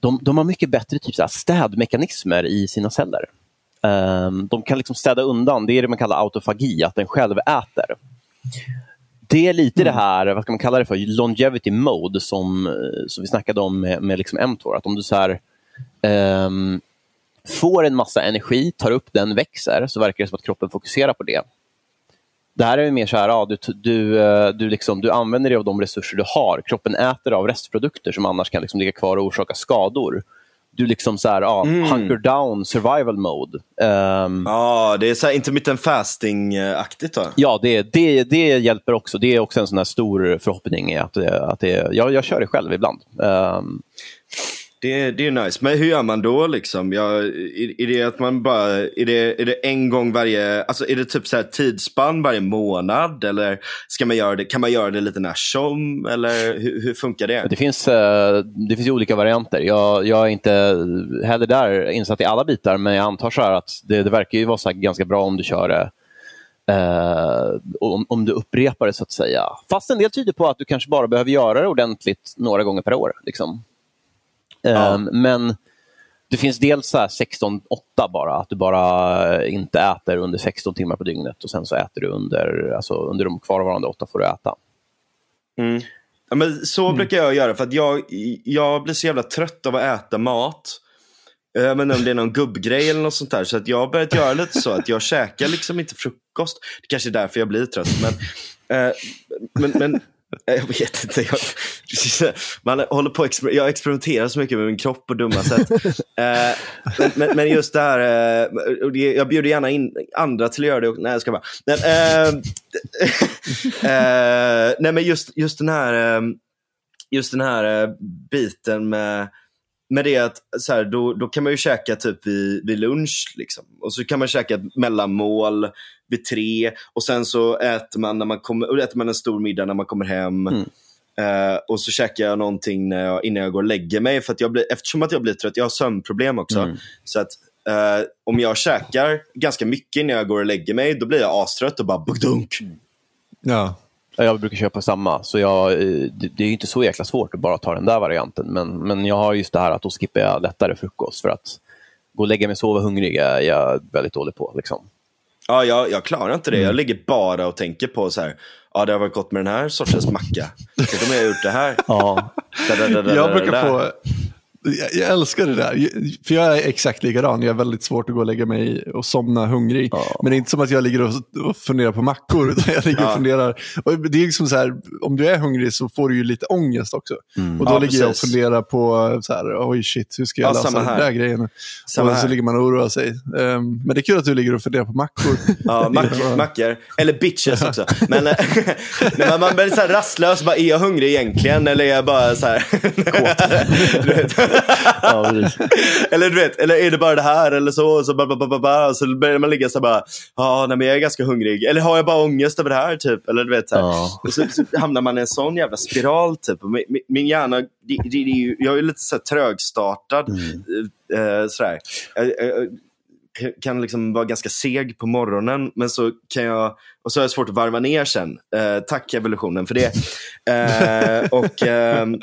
de, de har mycket bättre typ så här städmekanismer i sina celler. Um, de kan liksom städa undan, det är det man kallar autofagi, att den själv äter. Det är lite mm. det här, vad ska man kalla det för, longevity mode som, som vi snackade om med, med liksom mTOR. Att om du så här, um, får en massa energi, tar upp den, växer, så verkar det som att kroppen fokuserar på det. Det här är mer så här, ja, du, du, eh, du, liksom, du använder dig av de resurser du har. Kroppen äter av restprodukter som annars kan liksom ligga kvar och orsaka skador. Du liksom så här, ja, mm. hunker down, survival mode. Um, ja, det är så här intermittent fasting-aktigt då? Ja, det, det, det hjälper också. Det är också en sån här stor förhoppning. Att, att det, jag, jag kör det själv ibland. Um, det, det är nice. Men hur gör man då liksom? Ja, är, är, det att man bara, är det, är det en gång varje, alltså är det typ så här tidsspann varje månad? Eller ska man göra det, kan man göra det lite när som? Eller hur, hur funkar det? Det finns, eh, det finns olika varianter. Jag, jag är inte heller där insatt i alla bitar, men jag antar så att det, det verkar ju vara så ganska bra om du kör det Uh, om, om, du upprepar det så att säga. Fast en del tyder på att du kanske bara behöver göra det ordentligt några gånger per år. Liksom. Ja. Um, men det finns dels 16-8 bara, att du bara inte äter under 16 timmar på dygnet och sen så äter du under, alltså under de kvarvarande 8 får du äta. Mm. Ja, men så mm. brukar jag göra för att jag, jag blir så jävla trött av att äta mat. Jag vet inte om det är någon gubbgrej eller något sånt där. Så att jag har börjat göra lite så att jag käkar liksom inte frukost. Det kanske är därför jag blir trött. Men, eh, men, men jag vet inte. Jag, (laughs) man håller på jag experimenterar så mycket med min kropp på dumma sätt. (laughs) Eh, men, men, just det här, eh, jag bjuder gärna in andra till att göra det. Nej, jag ska bara. Men, eh, (laughs) eh, nej, men just, just den här, eh, just den här eh, biten med med det att så här, då, då kan man ju käka typ vid, vid lunch. Liksom. Och så kan man käka ett mellanmål vid tre. Och sen så äter man, när man kommer, äter man en stor middag när man kommer hem. Mm. Uh, och så käkar jag någonting när jag, innan jag går och lägger mig. För att jag blir, eftersom att jag blir trött, jag har sömnproblem också. Mm. Så att uh, om jag käkar ganska mycket innan jag går och lägger mig, då blir jag astrött och bara bugdunk. Ja. Jag brukar köpa samma, så jag, eh, det, är inte så jäkla svårt att bara ta den där varianten. Men, men jag har just det här att då skippar jag lättare frukost för att gå och lägga mig och sova hungrig är jag väldigt dålig på. Liksom. Ja, jag, jag klarar inte det. Jag mm. ligger bara och tänker på så här, ja det har varit gott med den här sortens macka. Tänk om jag har gjort det här. Ja. Da, da, da, jag brukar få jag, jag, älskar det där, för jag är exakt likadan. Jag är väldigt svårt att gå och lägga mig och somna hungrig. Ja. Men det är inte som att jag ligger och, och funderar på mackor, utan jag ligger ja. och funderar. Och det är liksom så här, om du är hungrig så får du ju lite ångest också. Mm. Och då ja, ligger precis. jag och funderar på, så här, oj shit, hur ska jag lösa den där grejen? Samma och så här. ligger man och oroar sig. Um, men det är kul att du ligger och funderar på mackor. (laughs) Ja, mackor, (laughs) mackor. eller bitches också. Men (laughs) när man blir så här rastlös, bara, är jag hungrig egentligen? Eller är jag bara så här... (laughs) ja, eller du vet, eller är det bara det här eller så? Så, ba, ba, ba, så börjar man ligga så bara, ja, nej, men jag är ganska hungrig. Eller har jag bara ångest över det här typ? Eller du vet, så, ja. så, så, hamnar man i en sån jävla spiral typ. Min, min hjärna, det, det, det, jag är lite så här trögstartad. Mm. Äh, sådär. Jag, jag, kan liksom vara ganska seg på morgonen, men så kan jag, och så har jag svårt att varva ner sen. Eh, tack evolutionen för det. Eh, och um,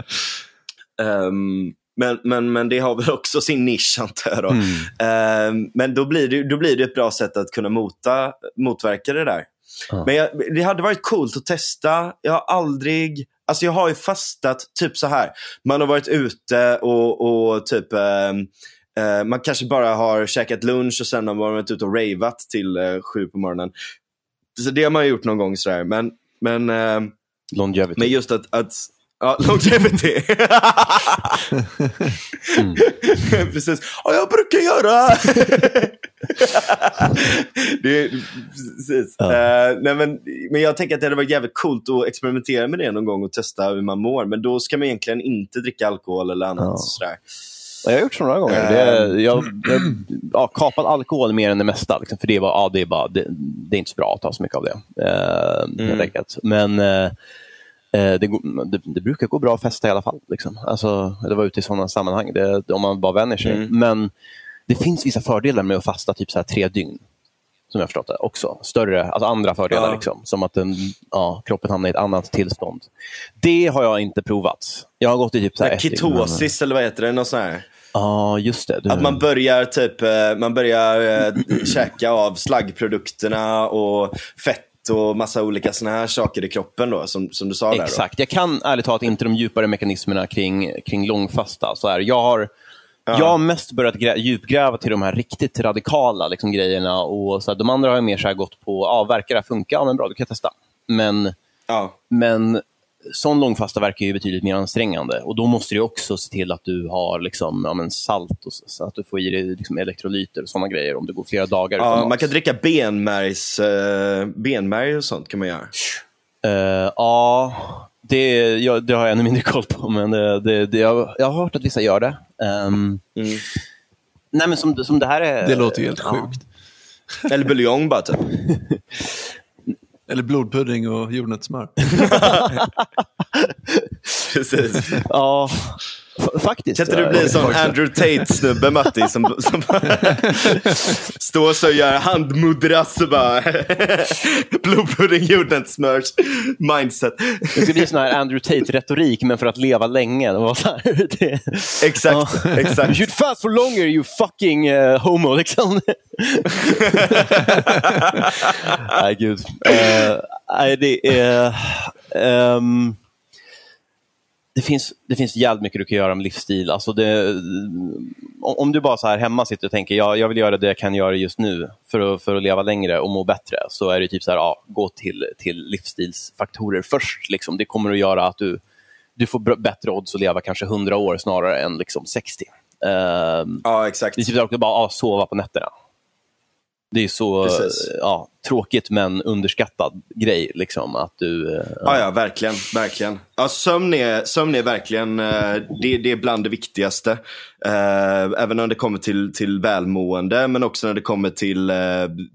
um, men, men, men det har väl också sin nisch antar jag. Då. Mm. Uh, men då blir, det, då blir det ett bra sätt att kunna mota, motverka det där. Mm. Men jag, det hade varit coolt att testa. Jag har aldrig, alltså jag har ju fastat typ så här. Man har varit ute och, och typ uh, uh, man kanske bara har käkat lunch och sen har man varit ute och ravat till uh, sju på morgonen. Så det har man gjort någon gång sådär. Men, men, Longevity. men just att, att Ja, (laughs) longevity. mm. (laughs) Precis. Ja, jag brukar göra. (laughs) det, precis. Ja. Uh, nej, men, men jag tänker att det hade varit jävligt coolt att experimentera med det någon gång och testa hur man mår. Men då ska man egentligen inte dricka alkohol eller annat. Ja. Sådär. Jag har gjort så några gånger. Det, jag, jag ja, kapat alkohol mer än det mesta. Liksom, för det, var, ja, det, är bara, det, det, är inte så bra att ta så mycket av det. Uh, mm. Men uh, Eh, det, det, det, brukar gå bra att festa i alla fall. Liksom. Alltså, det var ute i sådana sammanhang, det, om man bara vänjer sig. Mm. Men det finns vissa fördelar med att fasta typ så här tre dygn. Som jag förstått det också. Större, alltså andra fördelar. Ja. Liksom, som att den, ja, kroppen hamnar i ett annat tillstånd. Det har jag inte provat. Jag har gått i typ så här Ketosis eller vad heter det? Något sånt här. Ja, just det. Du... Att man börjar typ, eh, man börjar äh, käka av slaggprodukterna och fett och massa olika såna här saker i kroppen då, som, som du sa Exakt. där. Exakt. Jag kan ärligt talat inte de djupare mekanismerna kring, kring långfasta. Så här, jag har Ja. Jag har mest börjat djupgräva till de här riktigt radikala liksom, grejerna. Och så här, de andra har jag mer så gått på, ja, verkar det funka? Ja, men bra, du kan testa. Men, ja. men sån långfasta verkar ju betydligt mer ansträngande. Och Då måste du också se till att du har liksom, ja, men salt, och så, så, att du får i dig liksom elektrolyter och såna grejer om det går flera dagar. Ja, man kan dricka benmärgs, uh, benmärg och sånt kan man göra. Uh, ja, det, ja, det har jag ännu mindre koll på, men det, det, det, jag, jag har hört att vissa gör det. Um, mm. Nej, men som, som det här är... Det låter helt ja. sjukt. Eller buljong bara typ. (laughs) Eller blodpudding och jordnötssmör. (laughs) (laughs) Precis. Ja, faktiskt. Kan inte du bli en sån (laughs) Andrew Tate-snubbe, Matti, som, som (laughs) står så och gör handmudras och bara (laughs) blodpudding, jordnötssmör, mindset. Det ska bli sån här Andrew Tate-retorik, men för att leva länge. Det. Exakt, exakt. You should fast for longer, you fucking uh, homo, liksom. Nej, gud. Uh, det är... Um... det finns, det finns jävligt mycket du kan göra med livsstil. Alltså det, om du bara så här hemma sitter och tänker jag, jag vill göra det jag kan göra just nu för att, för att leva längre och må bättre, så är det typ så här, ja, gå till, till livsstilsfaktorer först. Liksom. Det kommer att göra att du, du får bättre odds att leva kanske 100 år snarare än liksom 60. Uh, ja, exakt. Det är typ också bara ja, sova på nätterna. Det är så ja, tråkigt men underskattad grej. Liksom, att du, ja. ja, ja verkligen. verkligen. Ja, sömn, är, sömn är verkligen eh, det, det är bland det viktigaste. Eh, även när det kommer till, till välmående, men också när det kommer till, eh,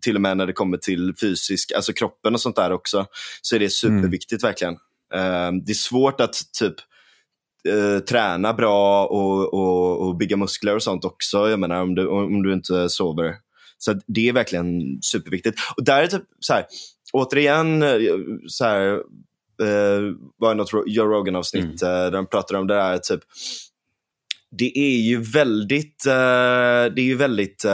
till och med när det kommer till fysisk, alltså kroppen och sånt där också. Så är det superviktigt mm. verkligen. Det är svårt att typ träna bra och, och, och bygga muskler och sånt också. Jag menar om du, om du inte sover så det är verkligen superviktigt. Och där är typ så här, återigen, eh, så här, uh, var något Joe Rogan-avsnitt mm. uh, där de pratar om det där, typ, det är ju väldigt, uh, det är ju väldigt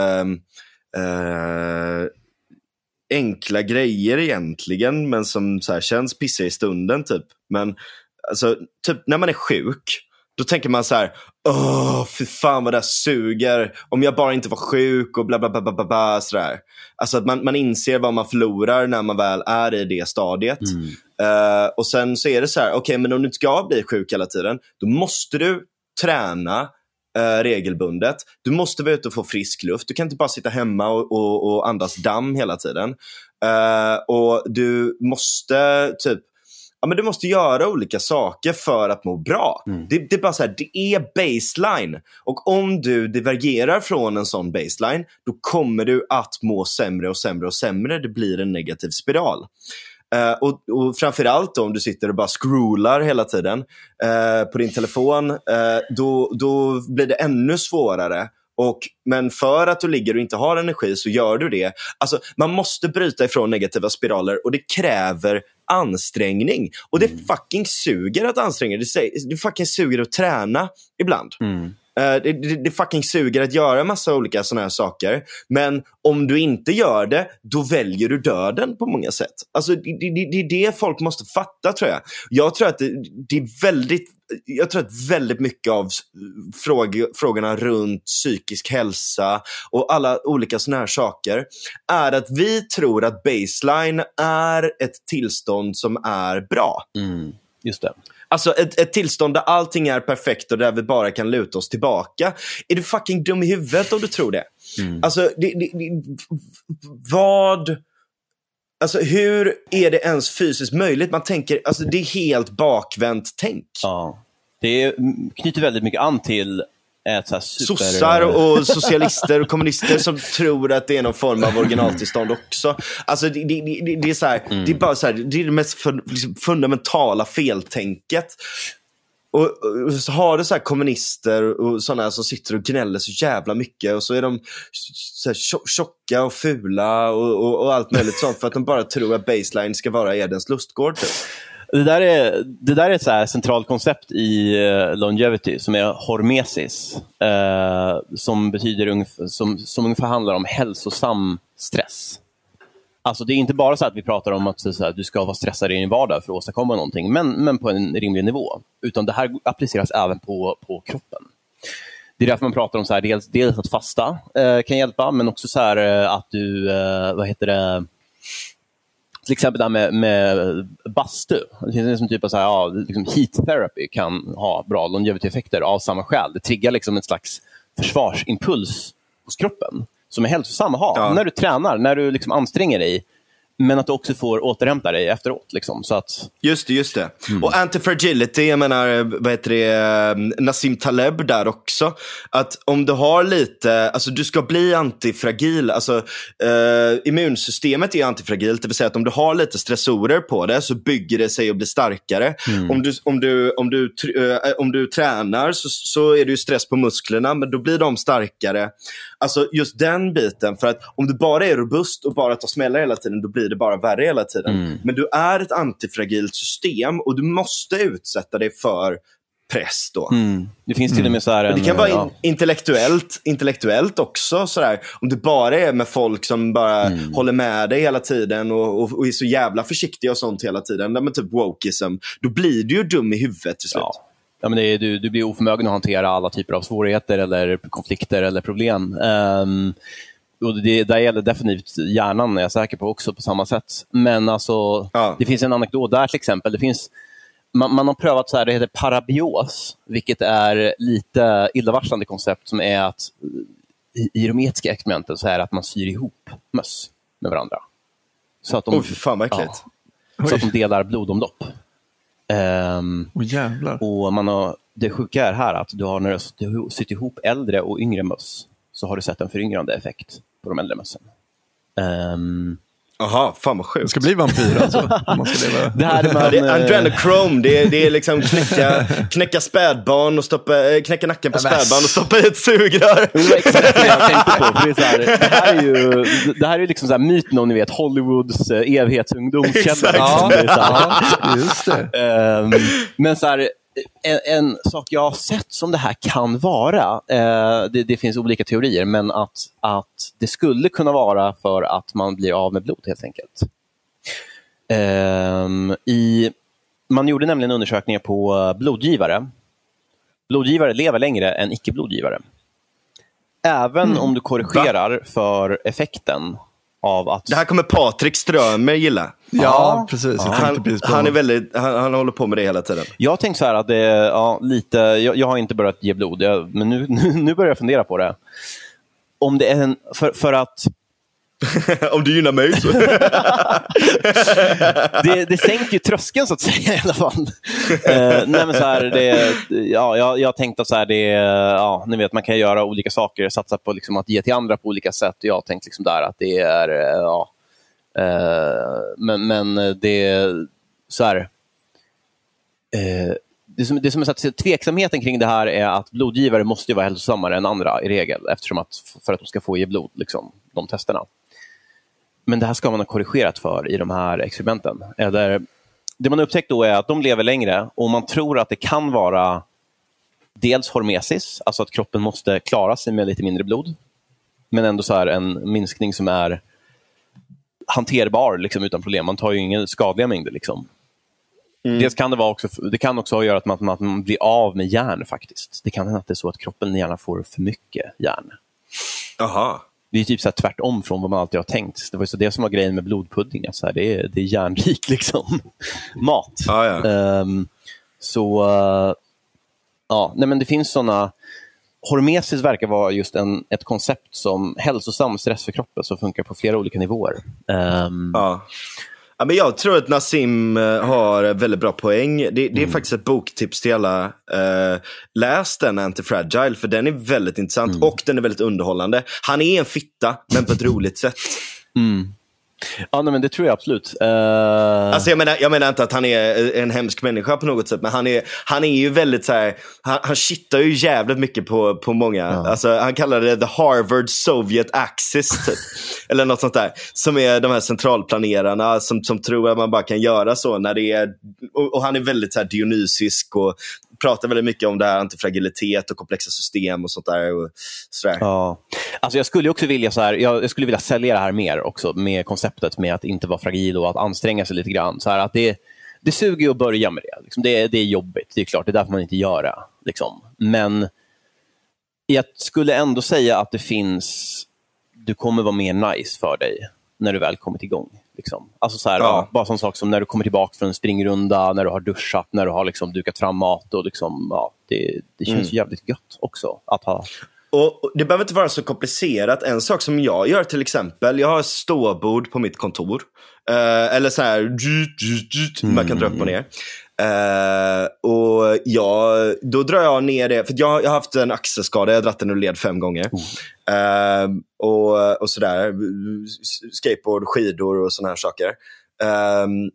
enkla grejer egentligen, men som så här, känns pissiga i stunden. typ. Men alltså, typ när man är sjuk, då tänker man så här, åh, fy fan vad det här suger. Om jag bara inte var sjuk och bla bla bla bla bla. Sådär. Alltså att man, man inser vad man förlorar när man väl är i det stadiet. Mm. Uh, och sen så är det så här, okej okay, men om du inte ska bli sjuk hela tiden, då måste du träna uh, regelbundet. Du måste vara ute och få frisk luft. Du kan inte bara sitta hemma och, och, och andas damm hela tiden. Uh, och du måste typ ja, men du måste göra olika saker för att må bra. Mm. Det, det, är bara så här, det är baseline. Och om du divergerar från en sån baseline, då kommer du att må sämre och sämre och sämre. Det blir en negativ spiral. Uh, och, och framförallt om du sitter och bara scrollar hela tiden uh, på din telefon, uh, då, då blir det ännu svårare och, men för att du ligger och inte har energi så gör du det. Alltså, man måste bryta ifrån negativa spiraler och det kräver ansträngning. Och det mm. fucking suger att anstränga Det, det fucking suger att träna ibland. Mm. Eh, det, det, det, fucking suger att göra massa olika sådana här saker. Men om du inte gör det, då väljer du döden på många sätt. Alltså, det, det, det är det folk måste fatta tror jag. Jag tror att det, det är väldigt jag tror att väldigt mycket av fråg frågorna runt psykisk hälsa och alla olika sådana här saker är att vi tror att baseline är ett tillstånd som är bra. Mm, just det. Alltså ett, ett tillstånd där allting är perfekt och där vi bara kan luta oss tillbaka. Är du fucking dum i huvudet om du tror det? Mm. Alltså, det, det, det, vad Alltså hur är det ens fysiskt möjligt? Man tänker, alltså det är helt bakvänt tänk. Ja. Det knyter väldigt mycket an till ett så super... Sossar och socialister och kommunister som tror att det är någon form av originaltillstånd också. Alltså det, det, det, det är så här, mm. det är bara så här, det är det mest fun, liksom fundamentala feltänket. Och, och, så har du så här kommunister och sådana som sitter och gnäller så jävla mycket och så är de så här tjocka och fula och, och, och, allt möjligt sånt för att de bara tror att baseline ska vara Edens lustgård. Typ. Det där är, det där är ett så centralt koncept i eh, longevity som är hormesis. Eh, som, betyder som, som ungefär handlar om hälsosam stress. Alltså det är inte bara så att vi pratar om att så här, du ska vara stressad i din vardag för att åstadkomma någonting, men, men på en rimlig nivå. Utan det här appliceras även på, på kroppen. Det är därför man pratar om så här, dels, dels att fasta eh, kan hjälpa, men också så här, eh, att du, eh, vad heter det, till exempel det här med, med bastu. Det finns en typ av så här, ja, liksom heat therapy kan ha bra longevity-effekter av samma skäl. Det triggar liksom en slags försvarsimpuls hos kroppen som är hälsosam att ha. Ja. När du tränar, när du liksom anstränger dig, men att du också får återhämta dig efteråt. Liksom, så att... Just det, just det. Mm. Och antifragility, jag menar, vad heter det, eh, Nassim Taleb där också. Att om du har lite, alltså du ska bli antifragil, alltså eh, immunsystemet är antifragilt, det vill säga att om du har lite stressorer på det så bygger det sig och blir starkare. Mm. Om, du, om, du, om, du, eh, om du tränar så, så är det stress på musklerna, men då blir de starkare. Alltså just den biten, för att om du bara är robust och bara tar smällar hela tiden, då blir det bara värre hela tiden. Mm. Men du är ett antifragilt system och du måste utsätta dig för press då. Mm. Det finns till och med så här en, Det kan vara ja. intellektuellt, intellektuellt också. Sådär. Om du bara är med folk som bara mm. håller med dig hela tiden och, och, och, är så jävla försiktiga och sånt hela tiden. Men typ wokeism. Då blir du ju dum i huvudet till slut. Ja. Ja, men det är, du, du blir oförmögen att hantera alla typer av svårigheter eller konflikter eller problem. Um, och det där gäller definitivt hjärnan, är jag säker på, också på samma sätt. Men alltså, Ja. det finns en anekdot där till exempel. Det finns, man, man har prövat så här, det heter parabios, vilket är lite illavarslande koncept som är att i, i de etiska experimenten så är det att man syr ihop möss med varandra. Så att de, fy fan vad äckligt. ja, så att de delar blodomlopp. Ehm, Åh jävlar. och man har, det sjuka är här att du har när du har sytt ihop- äldre och yngre möss så har du sett en föryngrande effekt på de äldre mössen. Ehm, Jaha, fan vad Det sjukt. ska bli vampyr alltså. (laughs) Man ska leva. det här är man, Ja, det är adrenochrome, det är, det är liksom knäcka, (laughs) knäcka spädbarn och stoppa, eh, knäcka nacken på Ja, spädbarn och stoppa i ett sugrör. Det var exakt det jag tänkte på. För det, är så här, det här är ju det här är liksom så här myten om ni vet, Hollywoods eh, evighetsungdomskälla. Exakt. Liksom. Det är så här. Ja, just det. Ehm, men så här, en, en sak jag har sett som det här kan vara, eh, det, det finns olika teorier, men att, att det skulle kunna vara för att man blir av med blod helt enkelt. Ehm, i, man gjorde nämligen undersökningar på eh, blodgivare. Blodgivare lever längre än icke-blodgivare. Även om du korrigerar för effekten av att... Det här kommer Patrik Strömer gilla. Ja, precis. Jag tänkte Han, precis han, är väldigt, han, han håller på med det hela tiden. Jag har tänkt så här att det ja, lite, jag, jag har inte börjat ge blod, jag, men nu, nu, (laughs) nu börjar jag fundera på det. Om det är en, för, för att (laughs) Om du gynnar mig så. (laughs) det, det sänker ju tröskeln så att säga i alla fall. Uh, nej, men så här, det, ja, jag, jag har tänkt att så här, det, ja, ni vet, man kan göra olika saker, satsa på liksom, att ge till andra på olika sätt. Jag har tänkt liksom där att det är, eh, ja, uh, men, men det är så här, uh, det som, det som är så att tveksamheten kring det här är att blodgivare måste ju vara hälsosammare än andra i regel, eftersom att, för att de ska få ge blod, liksom, de testerna. Men det här ska man ha korrigerat för i de här experimenten. Eller, det man upptäckt då är att de lever längre och man tror att det kan vara dels hormesis, alltså att kroppen måste klara sig med lite mindre blod, men ändå så här en minskning som är hanterbar liksom, utan problem. Man tar ju inga skadliga mängder. Liksom. Dels kan det, vara också, det kan också ha att göra att man, att man blir av med järn faktiskt. Det kan hända att det är så att kroppen gärna får för mycket järn. Jaha. Det är typ så tvärtom från vad man alltid har tänkt. Det var så det som var grejen med blodpudding. Så här, det, är, det är järnrik (laughs) liksom. mat. Ja, ja. Ehm, så eh, ja, nej, men det finns såna Hormesis verkar vara just en, ett koncept som hälsosam stress för kroppen som funkar på flera olika nivåer. Ehm, Ja. Ja, men jag tror att Nassim eh, har väldigt bra poäng. Det, det är Mm. faktiskt ett boktips till alla. Uh, läs den, Antifragile, för den är väldigt intressant Mm. och den är väldigt underhållande. Han är en fitta, men på ett roligt sätt. Ja, nej, men det tror jag absolut. Eh, Alltså jag, menar, jag menar inte att han är en hemsk människa på något sätt, men han är, han är ju väldigt så här, han, han shittar ju jävligt mycket på, på många. Alltså, han kallar det the Harvard Soviet Axis, typ. (laughs) eller något sånt där. Som är de här centralplanerarna som, som tror att man bara kan göra så när det är, och, och han är väldigt så här dionysisk och pratar väldigt mycket om det här antifragilitet och komplexa system och sånt där. Och sådär. Ja. Alltså jag skulle också vilja så här, jag, jag skulle vilja sälja det här mer också med konceptet med att inte vara fragil och att anstränga sig lite grann. Så här, att det, det suger ju att börja med det. Liksom det. Det är jobbigt, det är klart, det är därför man inte gör det. Liksom. Men jag skulle ändå säga att det finns, du kommer vara mer nice för dig när du väl kommit igång. Liksom. Alltså så här, Ja. bara som sak som när du kommer tillbaka från en springrunda, när du har duschat, när du har liksom dukat fram mat. Och liksom, ja, det, det känns jävligt gött också att ha Och det behöver inte vara så komplicerat. En sak som jag gör till exempel, jag har ståbord på mitt kontor. Eh, eller så här, man kan dra upp och ner. Eh, och jag, då drar jag ner det, för jag, jag har haft en axelskada, jag har dragit den ur led fem gånger. Eh, och, och sådär, skateboard, skidor och sådana här saker. Ehm,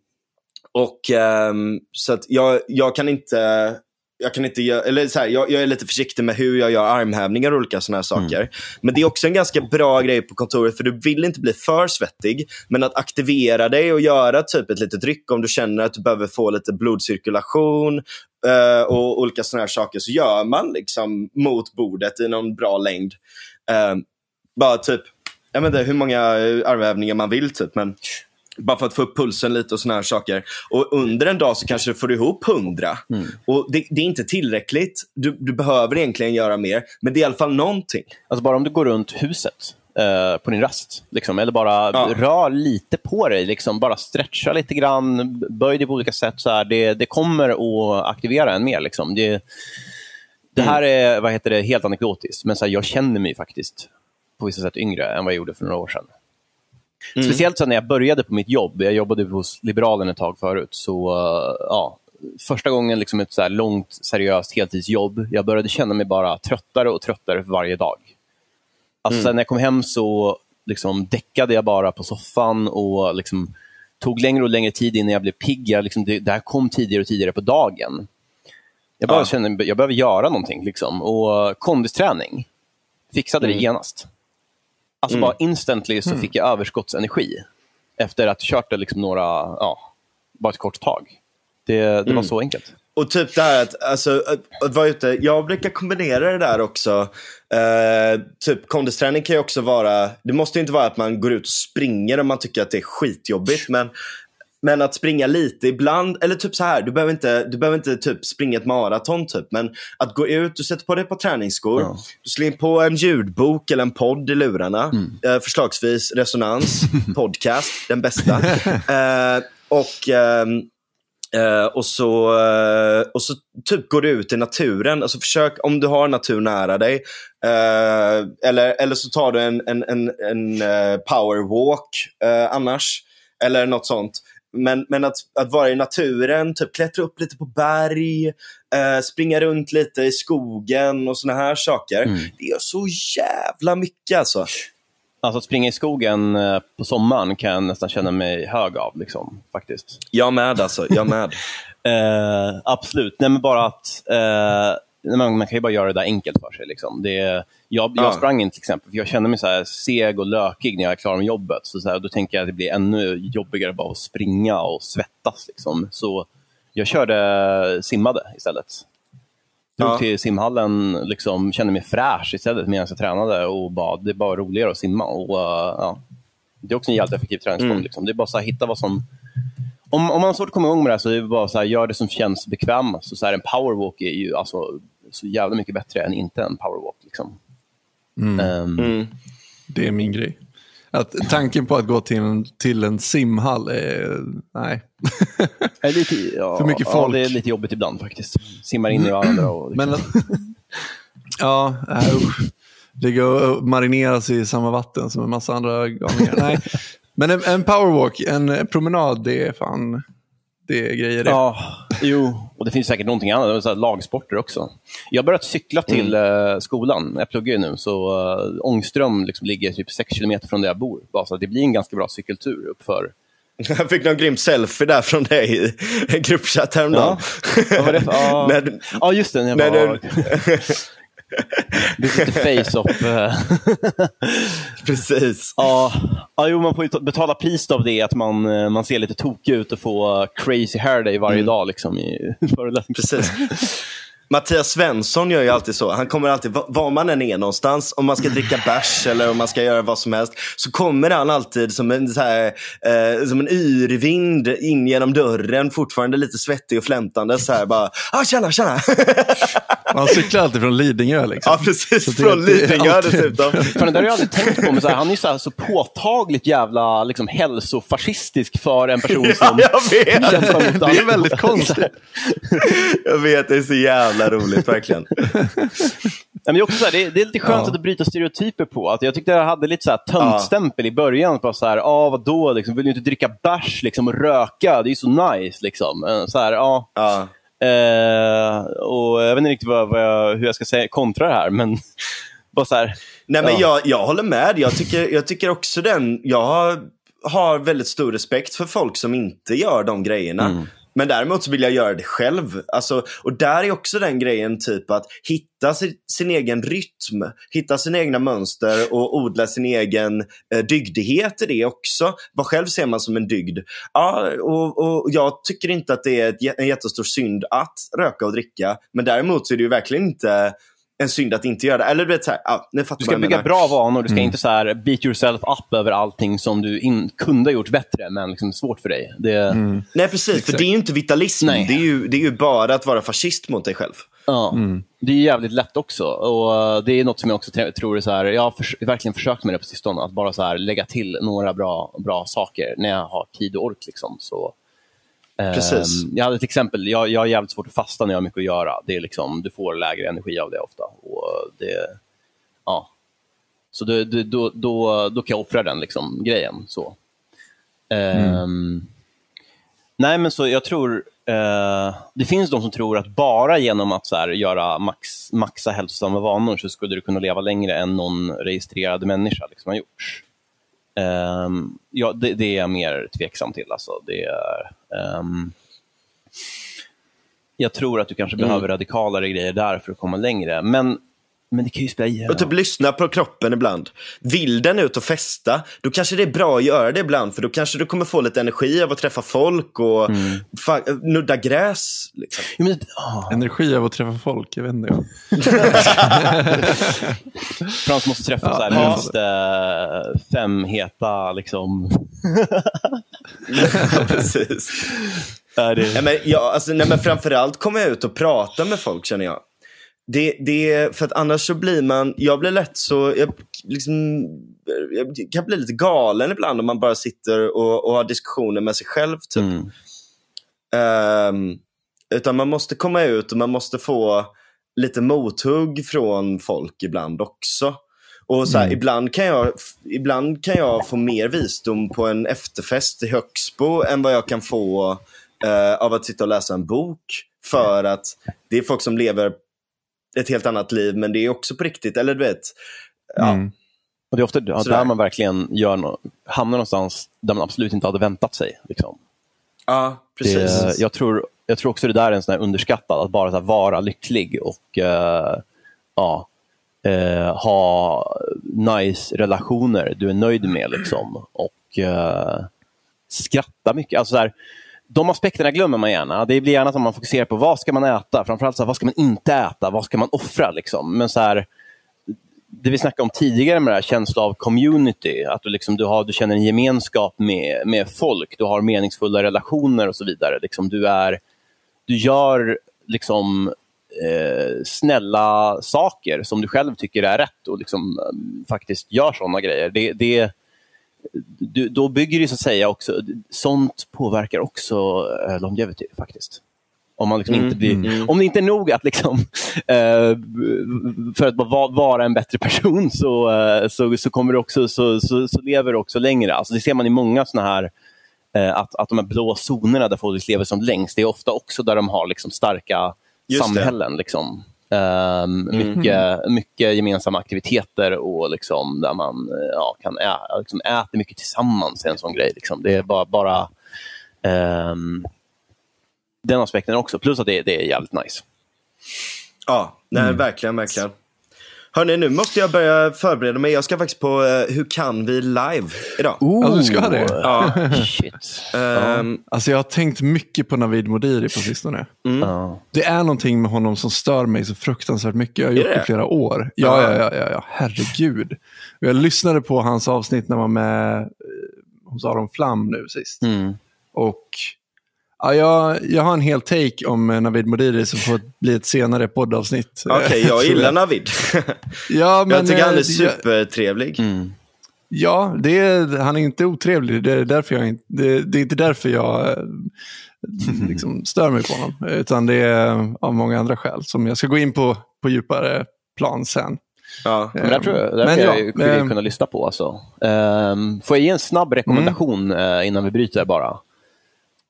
och ehm, så att jag, jag kan inte jag kan inte göra, eller så här, jag, jag är lite försiktig med hur jag gör armhävningar och olika sådana här saker. Men det är också en ganska bra grej på kontoret för du vill inte bli för svettig. Men att aktivera dig och göra typ ett litet ryck om du känner att du behöver få lite blodcirkulation eh, och olika sådana här saker så gör man liksom mot bordet i någon bra längd. Eh, bara typ, jag vet inte hur många armhävningar man vill typ men Bara för att få upp pulsen lite och såna här saker. Och under en dag så kanske du får ihop 100. Mm. Och det, det är inte tillräckligt. Du, du behöver egentligen göra mer. Men det är i alla fall någonting. Alltså bara om du går runt huset eh, på din rast, liksom, eller bara Ja. rör lite på dig, liksom, bara stretcha lite grann, böj dig på olika sätt. Så här, det, det kommer att aktivera en mer. Liksom. Det, det här är vad heter det, helt anekdotiskt, men så här, jag känner mig faktiskt på vissa sätt yngre än vad jag gjorde för några år sedan. Speciellt så när jag började på mitt jobb. Jag jobbade hos Liberalen ett tag förut. Så, eh, ja, första gången liksom ett så långt, seriöst heltidsjobb. Jag började känna mig bara tröttare och tröttare för varje dag. Alltså, sen när jag kom hem så liksom, däckade jag bara på soffan och liksom, tog längre och längre tid innan jag blev pigg. Liksom, det, det här kom tidigare och tidigare på dagen. Jag bara Ja. kände jag behöver göra någonting. Liksom. Och eh, kondisträning fixade det genast. Alltså bara instantly så fick jag överskottsenergi efter att ha kört det liksom några, ja, bara ett kort tag. Det, det var så enkelt. Och typ det här att, alltså, att, att vara ute. Jag brukar kombinera det där också. Eh, typ kondisträning kan ju också vara, det måste ju inte vara att man går ut och springer om man tycker att det är skitjobbigt. Men, men att springa lite ibland, eller typ så här, du behöver inte, du behöver inte typ springa ett maraton typ. Men att gå ut, du sätter på dig på träningsskor, Ja. du slänger på en ljudbok eller en podd i lurarna. Eh, förslagsvis Resonans, (laughs) podcast, den bästa. Eh, och ehm, Eh, och, så, eh, och så typ går du ut i naturen. Alltså försök, om du har natur nära dig. eh, eller, eller så tar du en, en, en, en eh, powerwalk annars. Eller något sånt. Men, men att, att vara i naturen, typ klättra upp lite på berg, eh, springa runt lite i skogen och såna här saker. Det gör så jävla mycket alltså. Alltså att springa i skogen eh, på sommaren kan jag nästan känna mig hög av. Liksom, faktiskt. Jag med alltså, jag med. (laughs) Eh, absolut. Nej, men bara att eh, man, man kan ju bara göra det där enkelt för sig. Liksom. Det, jag jag Ja. sprang in till exempel, för jag kände mig så här seg och lökig när jag är klar med jobbet. Så, så här, då tänker jag att det blir ännu jobbigare bara att springa och svettas. Liksom. Så jag körde simmade istället. Drog Ja. till simhallen, liksom, kände mig fräsch istället medan jag tränade. Och bara, det är bara roligare att simma. Och, eh, ja. Det är också en jävligt effektiv träningsform. Mm. Liksom. Det är bara att hitta vad som om, om man har svårt att komma igång med det här så är det bara så här, gör det som känns bekvämast. Så, så här, en powerwalk är ju alltså, så jävla mycket bättre än inte en powerwalk. Liksom. Ehm, Mm. Det är min grej. Att tanken på att gå till en, till en simhall är... Nej. (laughs) är lite, ja, För mycket Ja, folk. det är lite jobbigt ibland faktiskt. Simmar in i varandra. Och, liksom. Men, ja, äh, usch. Ligga och marinera sig i samma vatten som en massa andra galningar. (laughs) Nej. Men en, en powerwalk, en promenad, det är fan... Det är grejer det. Ja, jo. Och det finns säkert någonting annat. Så lagsporter också. Jag har börjat cykla till eh, skolan. Jag pluggar ju nu. Så uh, Ångström liksom ligger typ 6 kilometer från där jag bor. Bara så det blir en ganska bra cykeltur uppför. (laughs) Jag fick någon grym selfie där från dig i en gruppchatt häromdagen. Vad var det för? (laughs) Ja, ja just det. När bara... du- (laughs) Det är lite face-off. eh. (laughs) Precis. ja, ja, jo, man får betala priset av det, att man, eh, man ser lite tokig ut och får crazy hair day varje dag liksom, i. (laughs) Precis. Mattias Svensson gör ju alltid så. Han kommer alltid, va- var man än är någonstans, om man ska dricka bärs (laughs) eller om man ska göra vad som helst, så kommer han alltid som en, så här, eh, som en yrvind in genom dörren, fortfarande lite svettig och flämtande. Så här bara, ah, tjena, tjena. (laughs) Man cyklar alltid från Lidingö. Liksom. ja, precis. Så det- Från Lidingö alltid- dessutom. (laughs) Fan, det där har jag aldrig tänkt på, men så här, han är ju så, här, så påtagligt jävla liksom, hälsofascistisk för en person Ja, som jag vet. kämpar mot Det är väldigt konstigt. Jag vet, det är så jävla roligt verkligen. (laughs) Men det, är också så här, det, är, det är lite skönt Ja. att bryta stereotyper på. Att jag tyckte jag hade lite så här töntstämpel i början. Bara så här, ah, vadå, liksom, vill du inte dricka bärs liksom, och röka? Det är ju så nice. Liksom. Eh, Så här, ja. Ja. Eh, och jag vet inte riktigt vad, vad jag, hur jag ska säga, kontra det här, men (laughs) bara så här. Nej, men Ja. jag, jag håller med. Jag tycker, jag tycker också den... Jag har, har väldigt stor respekt för folk som inte gör de grejerna. Mm. Men däremot så vill jag göra det själv. Alltså, och där är också den grejen typ att hitta sin, sin egen rytm, hitta sina egna mönster och odla sin egen eh, dygdighet i det också. Vad själv ser man som en dygd. Ja, och, och jag tycker inte att det är ett, en jättestor synd att röka och dricka. Men däremot så är det ju verkligen inte en synd att inte göra det. Eller du vet, så här, ja, ni fattar Du ska bygga menar. bra vanor. Du ska inte så här beat yourself up över allting som du in, kunde ha gjort bättre, men liksom svårt för dig. Det, Nej, precis. För det är ju inte vitalism. Nej. Det är, ju, det är ju bara att vara fascist mot dig själv. Ja, Det är jävligt lätt också. Och eh, Det är något som jag också tror är så här, jag har förs- verkligen försökt med det på sistone, att bara så här lägga till några bra, bra saker när jag har tid och ork. Liksom. Så, Precis. Ehm, jag hade ett exempel, jag, jag har jävligt svårt att fasta när jag har mycket att göra. Det är liksom, du får lägre energi av det ofta. Och det, ja. Så då, då, då, då kan jag offra den liksom, grejen. Så. Ehm, Nej, men så jag tror... Uh, det finns de som tror att bara genom att så här, göra max, maxa hälsosamma vanor så skulle du kunna leva längre än någon registrerad människa liksom, har gjort. Ehm, ja, det, det är jag mer tveksam till. Alltså. Det är, ehm, jag tror att du kanske behöver radikalare grejer där för att komma längre. Men, men det kan ju spela... Och typ lyssna på kroppen ibland. Vill den ut och festa, då kanske det är bra att göra det ibland. För då kanske du kommer få lite energi av att träffa folk och fa- nudda gräs. Liksom. Men, ah, Energi av att träffa folk, jag vet inte. (laughs) Frans måste träffa Ja, så här, ja. minst eh, fem heta liksom, (laughs) Precis. är det... Nej, men, ja, alltså, nej, men framförallt komma ut och prata med folk känner jag. Det, det, för att annars så blir man, jag blir lätt så, jag, liksom, jag kan bli lite galen ibland om man bara sitter och, och har diskussioner med sig själv. Typ. Mm. Ehm, utan man måste komma ut och man måste få lite mothugg från folk ibland också. Och så här, ibland, kan jag, ibland kan jag få mer visdom på en efterfest i Högsbo än vad jag kan få eh, av att sitta och läsa en bok. För att det är folk som lever ett helt annat liv, men det är också på riktigt. Eller du vet, ja. Mm. Och det är ofta ja, där man verkligen gör no hamnar någonstans där man absolut inte hade väntat sig. Liksom. ja, precis. Det, jag, tror, jag tror också det där är en sån underskattad, att bara här vara lycklig och eh, ja, eh, ha nice relationer du är nöjd med. Liksom. Och eh, skratta mycket. Alltså så här, de aspekterna glömmer man gärna. Det blir gärna som man fokuserar på vad ska man äta, framförallt så här, vad ska man inte äta, vad ska man offra. Liksom. Men så här, det vi snackade om tidigare med det här känslan av community, att du, liksom, du, har, du känner en gemenskap med, med folk, du har meningsfulla relationer och så vidare. Liksom, du, är, du gör liksom, eh, snälla saker som du själv tycker är rätt och liksom, eh, faktiskt gör sådana grejer. Det, det, du, då bygger det så att säga också, sånt påverkar också eh, longevity faktiskt. Om, man liksom inte blir, om det inte är nog att liksom, eh, för att va- vara en bättre person så, eh, så, så, kommer du också, så, så, så lever du också längre. Alltså det ser man i många såna här eh, att, att de här blå zonerna där folk lever som längst, det är ofta också där de har liksom starka Just det. samhällen. Liksom. Ehm, mycket, mycket gemensamma aktiviteter och liksom där man eh, ja, kan ä, liksom äta mycket tillsammans. är en sån grej. Liksom. Det är bara, bara ehm, den aspekten också. Plus att det, det är jävligt nice. Ja, nej, verkligen, verkligen. Hörni, nu måste jag börja förbereda mig. Jag ska faktiskt på eh, Hur kan vi live idag. Ja, du ska det? Ja. Shit. Ehm, Alltså jag har tänkt mycket på Navid Modiri på sistone. Ja. Det är någonting med honom som stör mig så fruktansvärt mycket. Jag har gjort det i flera år. Ja, ja, ja, ja, ja herregud. Jag lyssnade på hans avsnitt när man var med eh, hos Aron Flam nu sist. Mm. Och ja, jag, jag har en hel take om eh, Navid Modiri som får bli ett senare poddavsnitt. Okej, jag (laughs) Tror gillar Navid. (laughs) Ja, men, jag tycker han är eh, jag- supertrevlig. Mm. Ja, det är, han är inte otrevlig. Det är, därför jag, inte- det, det är inte därför jag eh, liksom (laughs) stör mig på honom. Utan det är av många andra skäl som jag ska gå in på på djupare plan sen. Ja. Men där tror jag, där Men ja, jag vill ehm, kunna lyssna på. Alltså. Ehm, får jag ge en snabb rekommendation eh, innan vi bryter bara?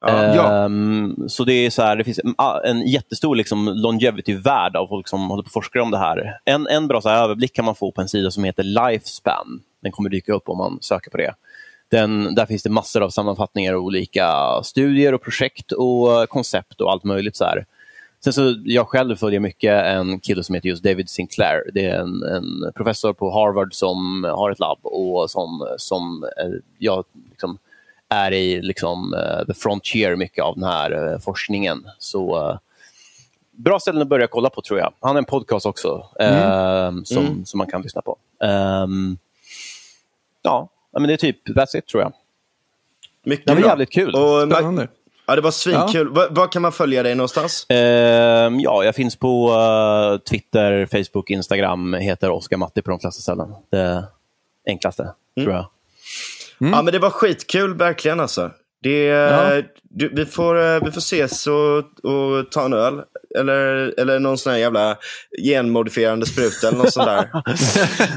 Ja. Ja. Ehm, så det är så här, det finns en, en jättestor liksom, longevity-värld av folk som håller på och forskar om det här. En, en bra så här, överblick kan man få på en sida som heter Lifespan. Den kommer dyka upp om man söker på det. Den, där finns det massor av sammanfattningar och olika studier och projekt och koncept och allt möjligt. så här. Sen så, jag själv följer mycket en kille som heter just David Sinclair. Det är en, en professor på Harvard som har ett labb och som, som eh, jag liksom, är i liksom, eh, the frontier mycket av den här eh, forskningen. Så eh, bra ställen att börja kolla på tror jag. Han har en podcast också eh, som, Mm. som man kan lyssna på. Ehm, ja, men det är typ that's it tror jag. Mycket Det var bra. jävligt kul. Och, Spännande. ja, det var svinkul. Var, var kan man följa dig någonstans? Ehm, ja, jag finns på eh, Twitter, Facebook, Instagram. Heter Oskar Matti på de flesta ställen. Det enklaste, tror jag. Ja, men det var skitkul verkligen alltså. Det, Ja. du, vi, får, eh, vi får ses och, och ta en öl. Eller, eller någon sån här jävla genmodifierande spruta eller något sånt där.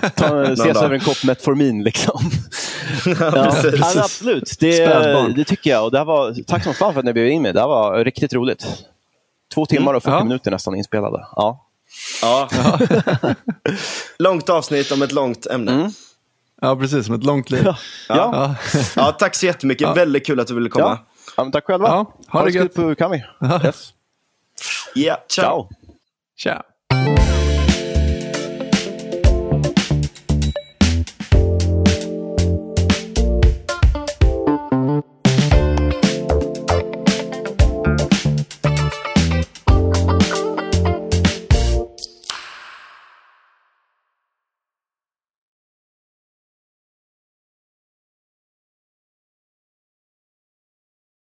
(laughs) Ta, ses över en kopp Metformin liksom. (laughs) ja, Ja, precis. ja, men absolut, det, det tycker jag. Och det här var, tack som fan för att ni bjöd in mig. Det här var riktigt roligt. Två timmar och 40 Ja. minuter nästan inspelade. Ja. Ja. (laughs) långt avsnitt om ett långt ämne. Mm. Ja, precis. Som ett långt liv. Ja. Ja. Ja, tack så jättemycket. Väldigt kul att du ville komma. Ja. Ja, men tack själva. Ja, ha det så gött. på Kami. Yes. Ja, ciao. Ciao. Tja.